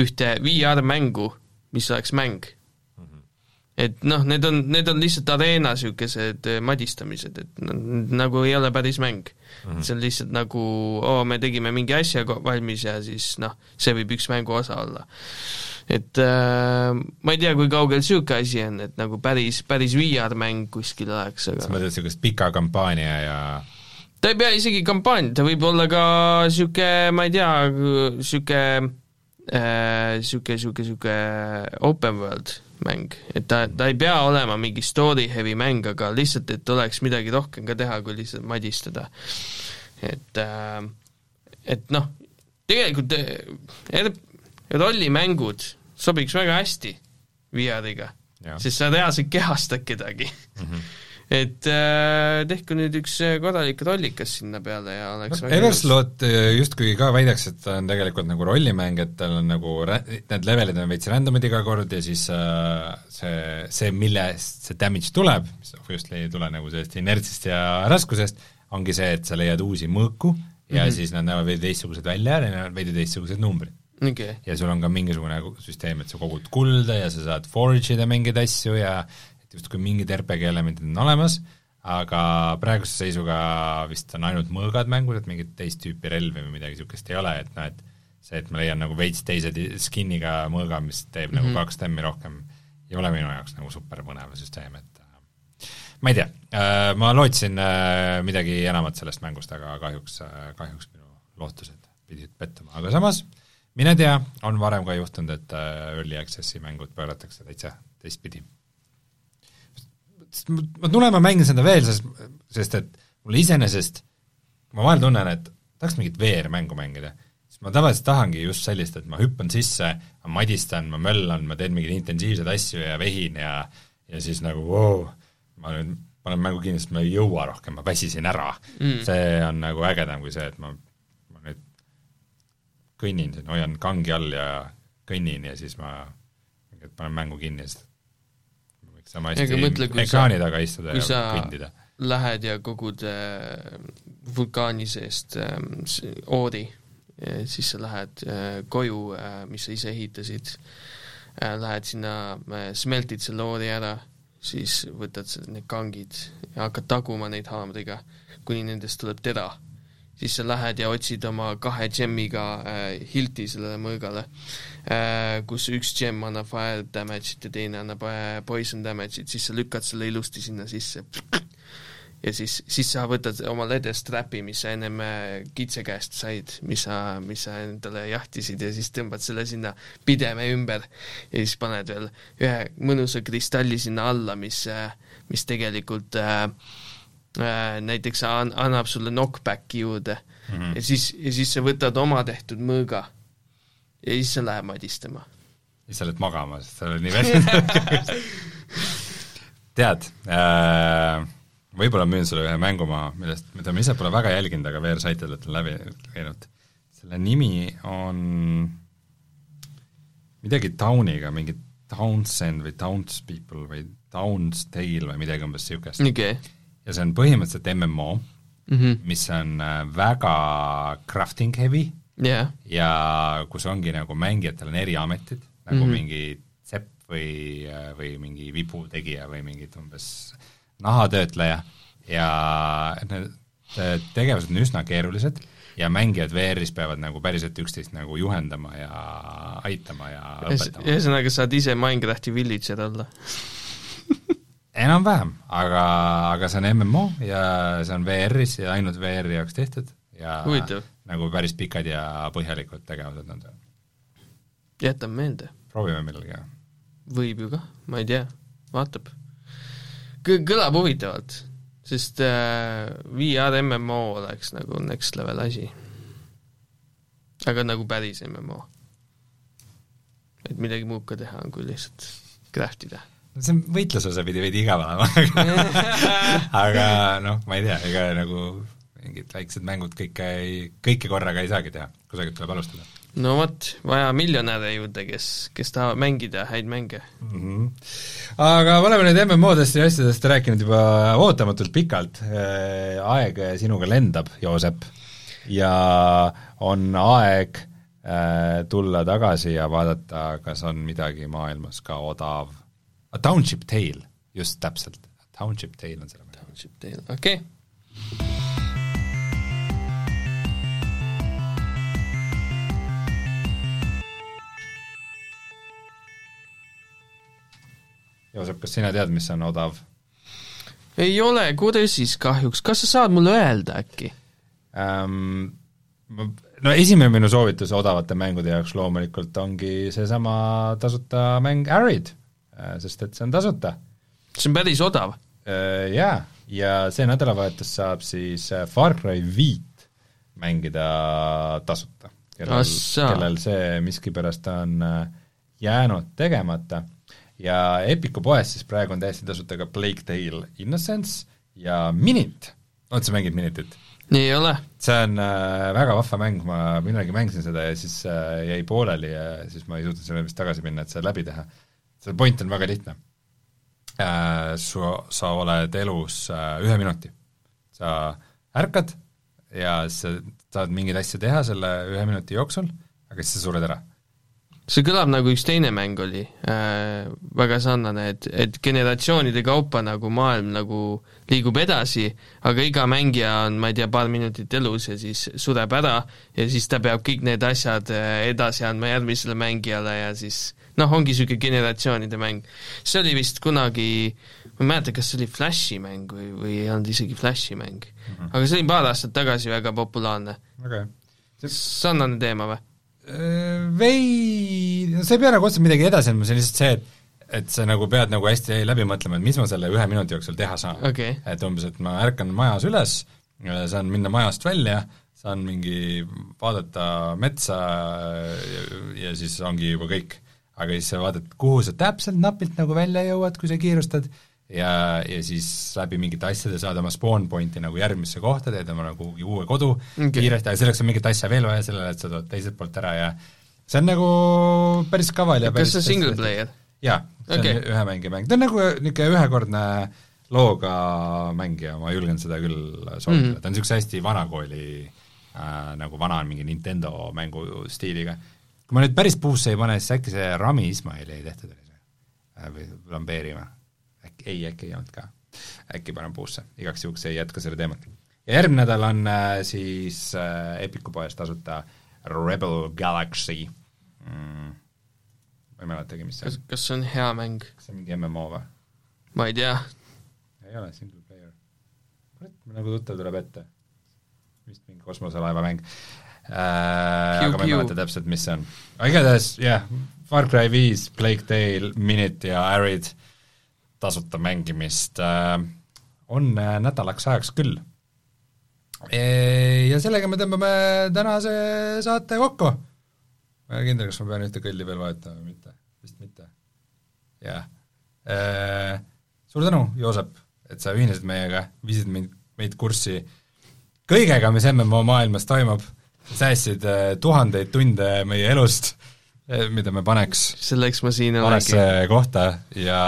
C: ühte VR-mängu, mis oleks mäng. et noh, need on, need on lihtsalt areena niisugused äh, madistamised, et nagu ei ole päris mäng mm. -hmm. see on lihtsalt nagu, oo, me tegime mingi asja valmis ja siis noh, see võib üks mängu osa olla. Et äh, ma ei tea, kui kaugel niisugune asi on, et nagu päris, päris VR-mäng kuskil oleks, aga
B: sa mõtled niisugust pika kampaania ja
C: ta ei pea isegi kampaania, ta võib olla ka niisugune, ma ei tea, niisugune niisugune, niisugune, niisugune open world mäng, et ta, ta ei pea olema mingi story heavy mäng, aga lihtsalt, et oleks midagi rohkem ka teha, kui lihtsalt madistada. et, et noh, tegelikult er-, rollimängud sobiks väga hästi VR-iga, sest sa reaalselt kehastad kedagi. Mm. -hmm et äh, tehku nüüd üks äh, korralik rollikas sinna peale ja oleks
B: no, Everslot äh, justkui ka väidaks, et ta on tegelikult nagu rollimäng, et tal on nagu rä-, need levelid on veits random'id iga kord ja siis äh, see, see, millest see damage tuleb, mis obviously ei tule nagu sellest inertsist ja raskusest, ongi see, et sa leiad uusi mõõku ja mm -hmm. siis nad näevad veidi teistsugused välja ja neil on veidi teistsugused numbrid
C: okay..
B: ja sul on ka mingisugune süsteem, et sa kogud kulda ja sa saad forge ida mingeid asju ja et justkui mingid RPG elemendid on olemas, aga praeguse seisuga vist on ainult mõõgad mängus, et mingit teist tüüpi relvi või midagi niisugust ei ole, et noh, et see, et ma leian nagu veits teise skin'iga mõõga, mis teeb mm -hmm. nagu mhm. kaks tämmi rohkem, ei ole minu jaoks nagu super põnev süsteem, et äh, ma ei tea, äh, ma lootsin äh, midagi enamat sellest mängust, aga kahjuks, kahjuks minu lootused pidid pettuma, aga samas mine tea, on varem ka juhtunud, et Early Access'i mängud pööratakse täitsa teistpidi. Ma tunnen, ma mängin seda veel, sest, sest et mulle iseenesest, ma vahel tunnen, et tahaks mingit VR-mängu mängida, siis ma tavaliselt tahangi just sellist, et ma hüppan sisse, ma madistan, ma möllan, ma teen mingeid intensiivseid asju ja vehin ja ja siis nagu voo wow,, ma nüüd panen mängu kinni, sest ma ei jõua rohkem, ma väsisin ära. Mm.. see on nagu ägedam kui see, et ma, kõnnin hoian kangi all ja kõnnin ja siis ma panen mängu kinni ja siis sama hästi mõtle, ekraani taga istuda ja kõndida.
C: Lähed ja kogud äh, vulkaani seest äh, oori, siis sa lähed äh, koju äh,, mis sa ise ehitasid äh,, lähed sinna äh,, smeltid selle oori ära, siis võtad need kangid ja hakkad taguma neid haamriga, kuni nendest tuleb tera siis sa lähed ja otsid oma kahe džemmiga äh, hilti sellele mõõgale äh,, kus üks džemm annab fire damage'it ja teine annab äh, poison damage'it, siis sa lükkad selle ilusti sinna sisse. ja siis, siis sa võtad oma ledestrap'i, mis sa ennem äh, kitse käest said, mis sa, mis sa endale jahtisid ja siis tõmbad selle sinna pideme ümber ja siis paned veel ühe mõnusa kristalli sinna alla, mis, äh, mis tegelikult Äh, näiteks an-, annab sulle knockback'i juurde mm -hmm. ja siis, ja siis sa võtad oma tehtud mõõga ja siis sa lähed madistama.
B: siis sa lähed magama, sest sa oled nii väsinud tead äh,, võib-olla müün sulle ühe mängumaa, millest, mida ma ise pole väga jälginud, aga VR-saitidelt on läbi käinud. selle nimi on midagi Towniga, mingi Townsend või Townspeople või Townsdale või midagi umbes niisugust
C: okay
B: ja see on põhimõtteliselt MMO mm, -hmm. mis on äh, väga crafting heavy
C: yeah.
B: ja kus ongi nagu mängijatel on eriametid, nagu mm -hmm. mingi sepp või, äh, või mingi vibutegija või mingid umbes nahatöötleja ja need tegevused on üsna keerulised ja mängijad VR-is peavad nagu päriselt üksteist nagu juhendama ja aitama ja õpetama.
C: ühesõnaga, saad ise Minecrafti villager olla
B: enam-vähem, aga, aga see on MMO ja see on VR-is ja ainult VR-i jaoks tehtud ja
C: Huvitav.
B: nagu päris pikad ja põhjalikud tegevused on seal.
C: jätame meelde.
B: proovime millalgi.
C: võib ju kah, ma ei tea, vaatab. kõlab huvitavalt, sest äh, VR MMO oleks nagu next level asi. aga nagu päris MMO. et midagi muud ka teha on, kui lihtsalt craft ida
B: see võitluse osa pidi veidi igav olema, aga aga noh, ma ei tea, ega nagu mingid väiksed mängud kõike ei, kõike korraga ei saagi teha, kusagilt tuleb alustada.
C: no vot, vaja miljonäre juurde, kes, kes tahavad mängida häid mänge
B: mm. -hmm. aga me oleme nüüd MMO-dest ja asjadest rääkinud juba ootamatult pikalt, aeg sinuga lendab, Joosep, ja on aeg äh, tulla tagasi ja vaadata, kas on midagi maailmas ka odav, Township Tale, just täpselt, Township Tale on selle
C: Township Tale, okei. Okay
B: Joosep, kas sina tead, mis on odav?
C: ei ole kursis kahjuks, kas sa saad mulle öelda äkki?
B: Ähm,? No esimene minu soovitus odavate mängude jaoks loomulikult ongi seesama tasuta mäng Arid, sest et see on tasuta.
C: see on päris odav
B: äh,? Jaa, ja see nädalavahetus saab siis äh, Far Cry viit mängida tasuta, kellel, kellel see miskipärast on jäänud tegemata ja Epiku poes siis praegu on täiesti tasuta ka Plague Tale Innocence ja Minit. oled sa mänginud Minitit?
C: ei ole.
B: see on äh, väga vahva mäng, ma millalgi mängisin seda ja siis äh, jäi pooleli ja siis ma ei suutnud selle vist tagasi minna, et seda läbi teha. See point on väga lihtne äh,. Su, sa oled elus äh, ühe minuti. sa ärkad ja sa saad mingeid asju teha selle ühe minuti jooksul, aga siis sa sured ära
C: see kõlab nagu üks teine mäng oli äh,, väga sarnane, et, et generatsioonide kaupa nagu maailm nagu liigub edasi, aga iga mängija on, ma ei tea, paar minutit elus ja siis sureb ära ja siis ta peab kõik need asjad äh, edasi andma järgmisele mängijale ja siis noh, ongi niisugune generatsioonide mäng. see oli vist kunagi, ma ei mäleta, kas see oli Flashi mäng või, või ei olnud isegi Flashi mäng mm. -hmm. aga see oli paar aastat tagasi väga populaarne
B: okay..
C: sarnane teema või?
B: Äh, vei-, no see ei pea nagu otseselt midagi edasi andma, see on lihtsalt see, et et sa nagu pead nagu hästi läbi mõtlema, et mis ma selle ühe minuti jooksul teha saan
C: okay..
B: et umbes, et ma ärkan majas üles, saan minna majast välja, saan mingi vaadata metsa ja, ja siis ongi juba kõik. Aga siis sa vaatad, kuhu sa täpselt napilt nagu välja jõuad, kui sa kiirustad, ja, ja siis läbi mingite asjade saad oma spawn pointi nagu järgmisse kohta, teed oma nagu kuhugi uue kodu okay. kiiresti, aga selleks on mingit asja veel vaja, sellele, et sa tood teiselt poolt ära ja see on nagu päris kaval ja
C: kas see on single player?
B: jaa, see okay. on ühe mängija mäng, ta on nagu niisugune ühekordne looga mängija, ma julgen seda küll soovitada mm, -hmm. ta on niisuguse hästi vanakooli äh, nagu vana mingi Nintendo mängu stiiliga. Kui ma nüüd päris puusse ei pane, siis äkki see Rami Ismaili tehtud oli see äh,? või Lambeeri või? äkki, ei, äkki ei olnud ka. äkki panen puusse, igaks juhuks ei jätka seda teemat. ja järgmine nädal on äh, siis äh, Epiku poes tasuta Rebel Galaxy mm.. ma ei mäletagi, mis see
C: on. kas see on hea mäng?
B: kas see on mingi MMO või?
C: ma ei tea.
B: ei ole, single player. kurat, nagu tuttav tuleb ette. vist mingi kosmoselaeva mäng. Aga ma ei mäleta täpselt, mis see on. aga igatahes jah Far Cry viis, Plague Tale, Minit ja Arid tasuta mängimist äh, on äh, nädalaks ajaks küll. E, ja sellega me tõmbame tänase saate kokku. ma ei ole kindel, kas ma pean ühte kõlli veel vahetama või mitte, vist mitte. jah. E, suur tänu, Joosep, et sa ühinesid meiega, viisid mind, meid kurssi kõigega, mis MMO maailmas toimub, säästsid äh, tuhandeid tunde meie elust Eh, mida me paneks
C: selleks ma siin
B: olengi. kohta ja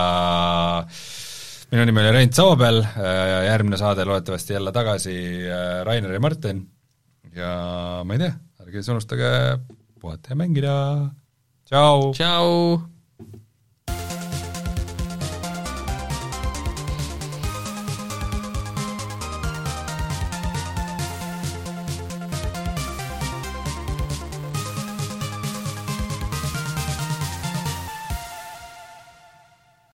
B: minu nimi oli Rein Soobel, eh, järgmine saade loodetavasti jälle tagasi Rainer ja Martin ja ma ei tea, ärge siis unustage puhata ja mängida, tšau!
C: tšau!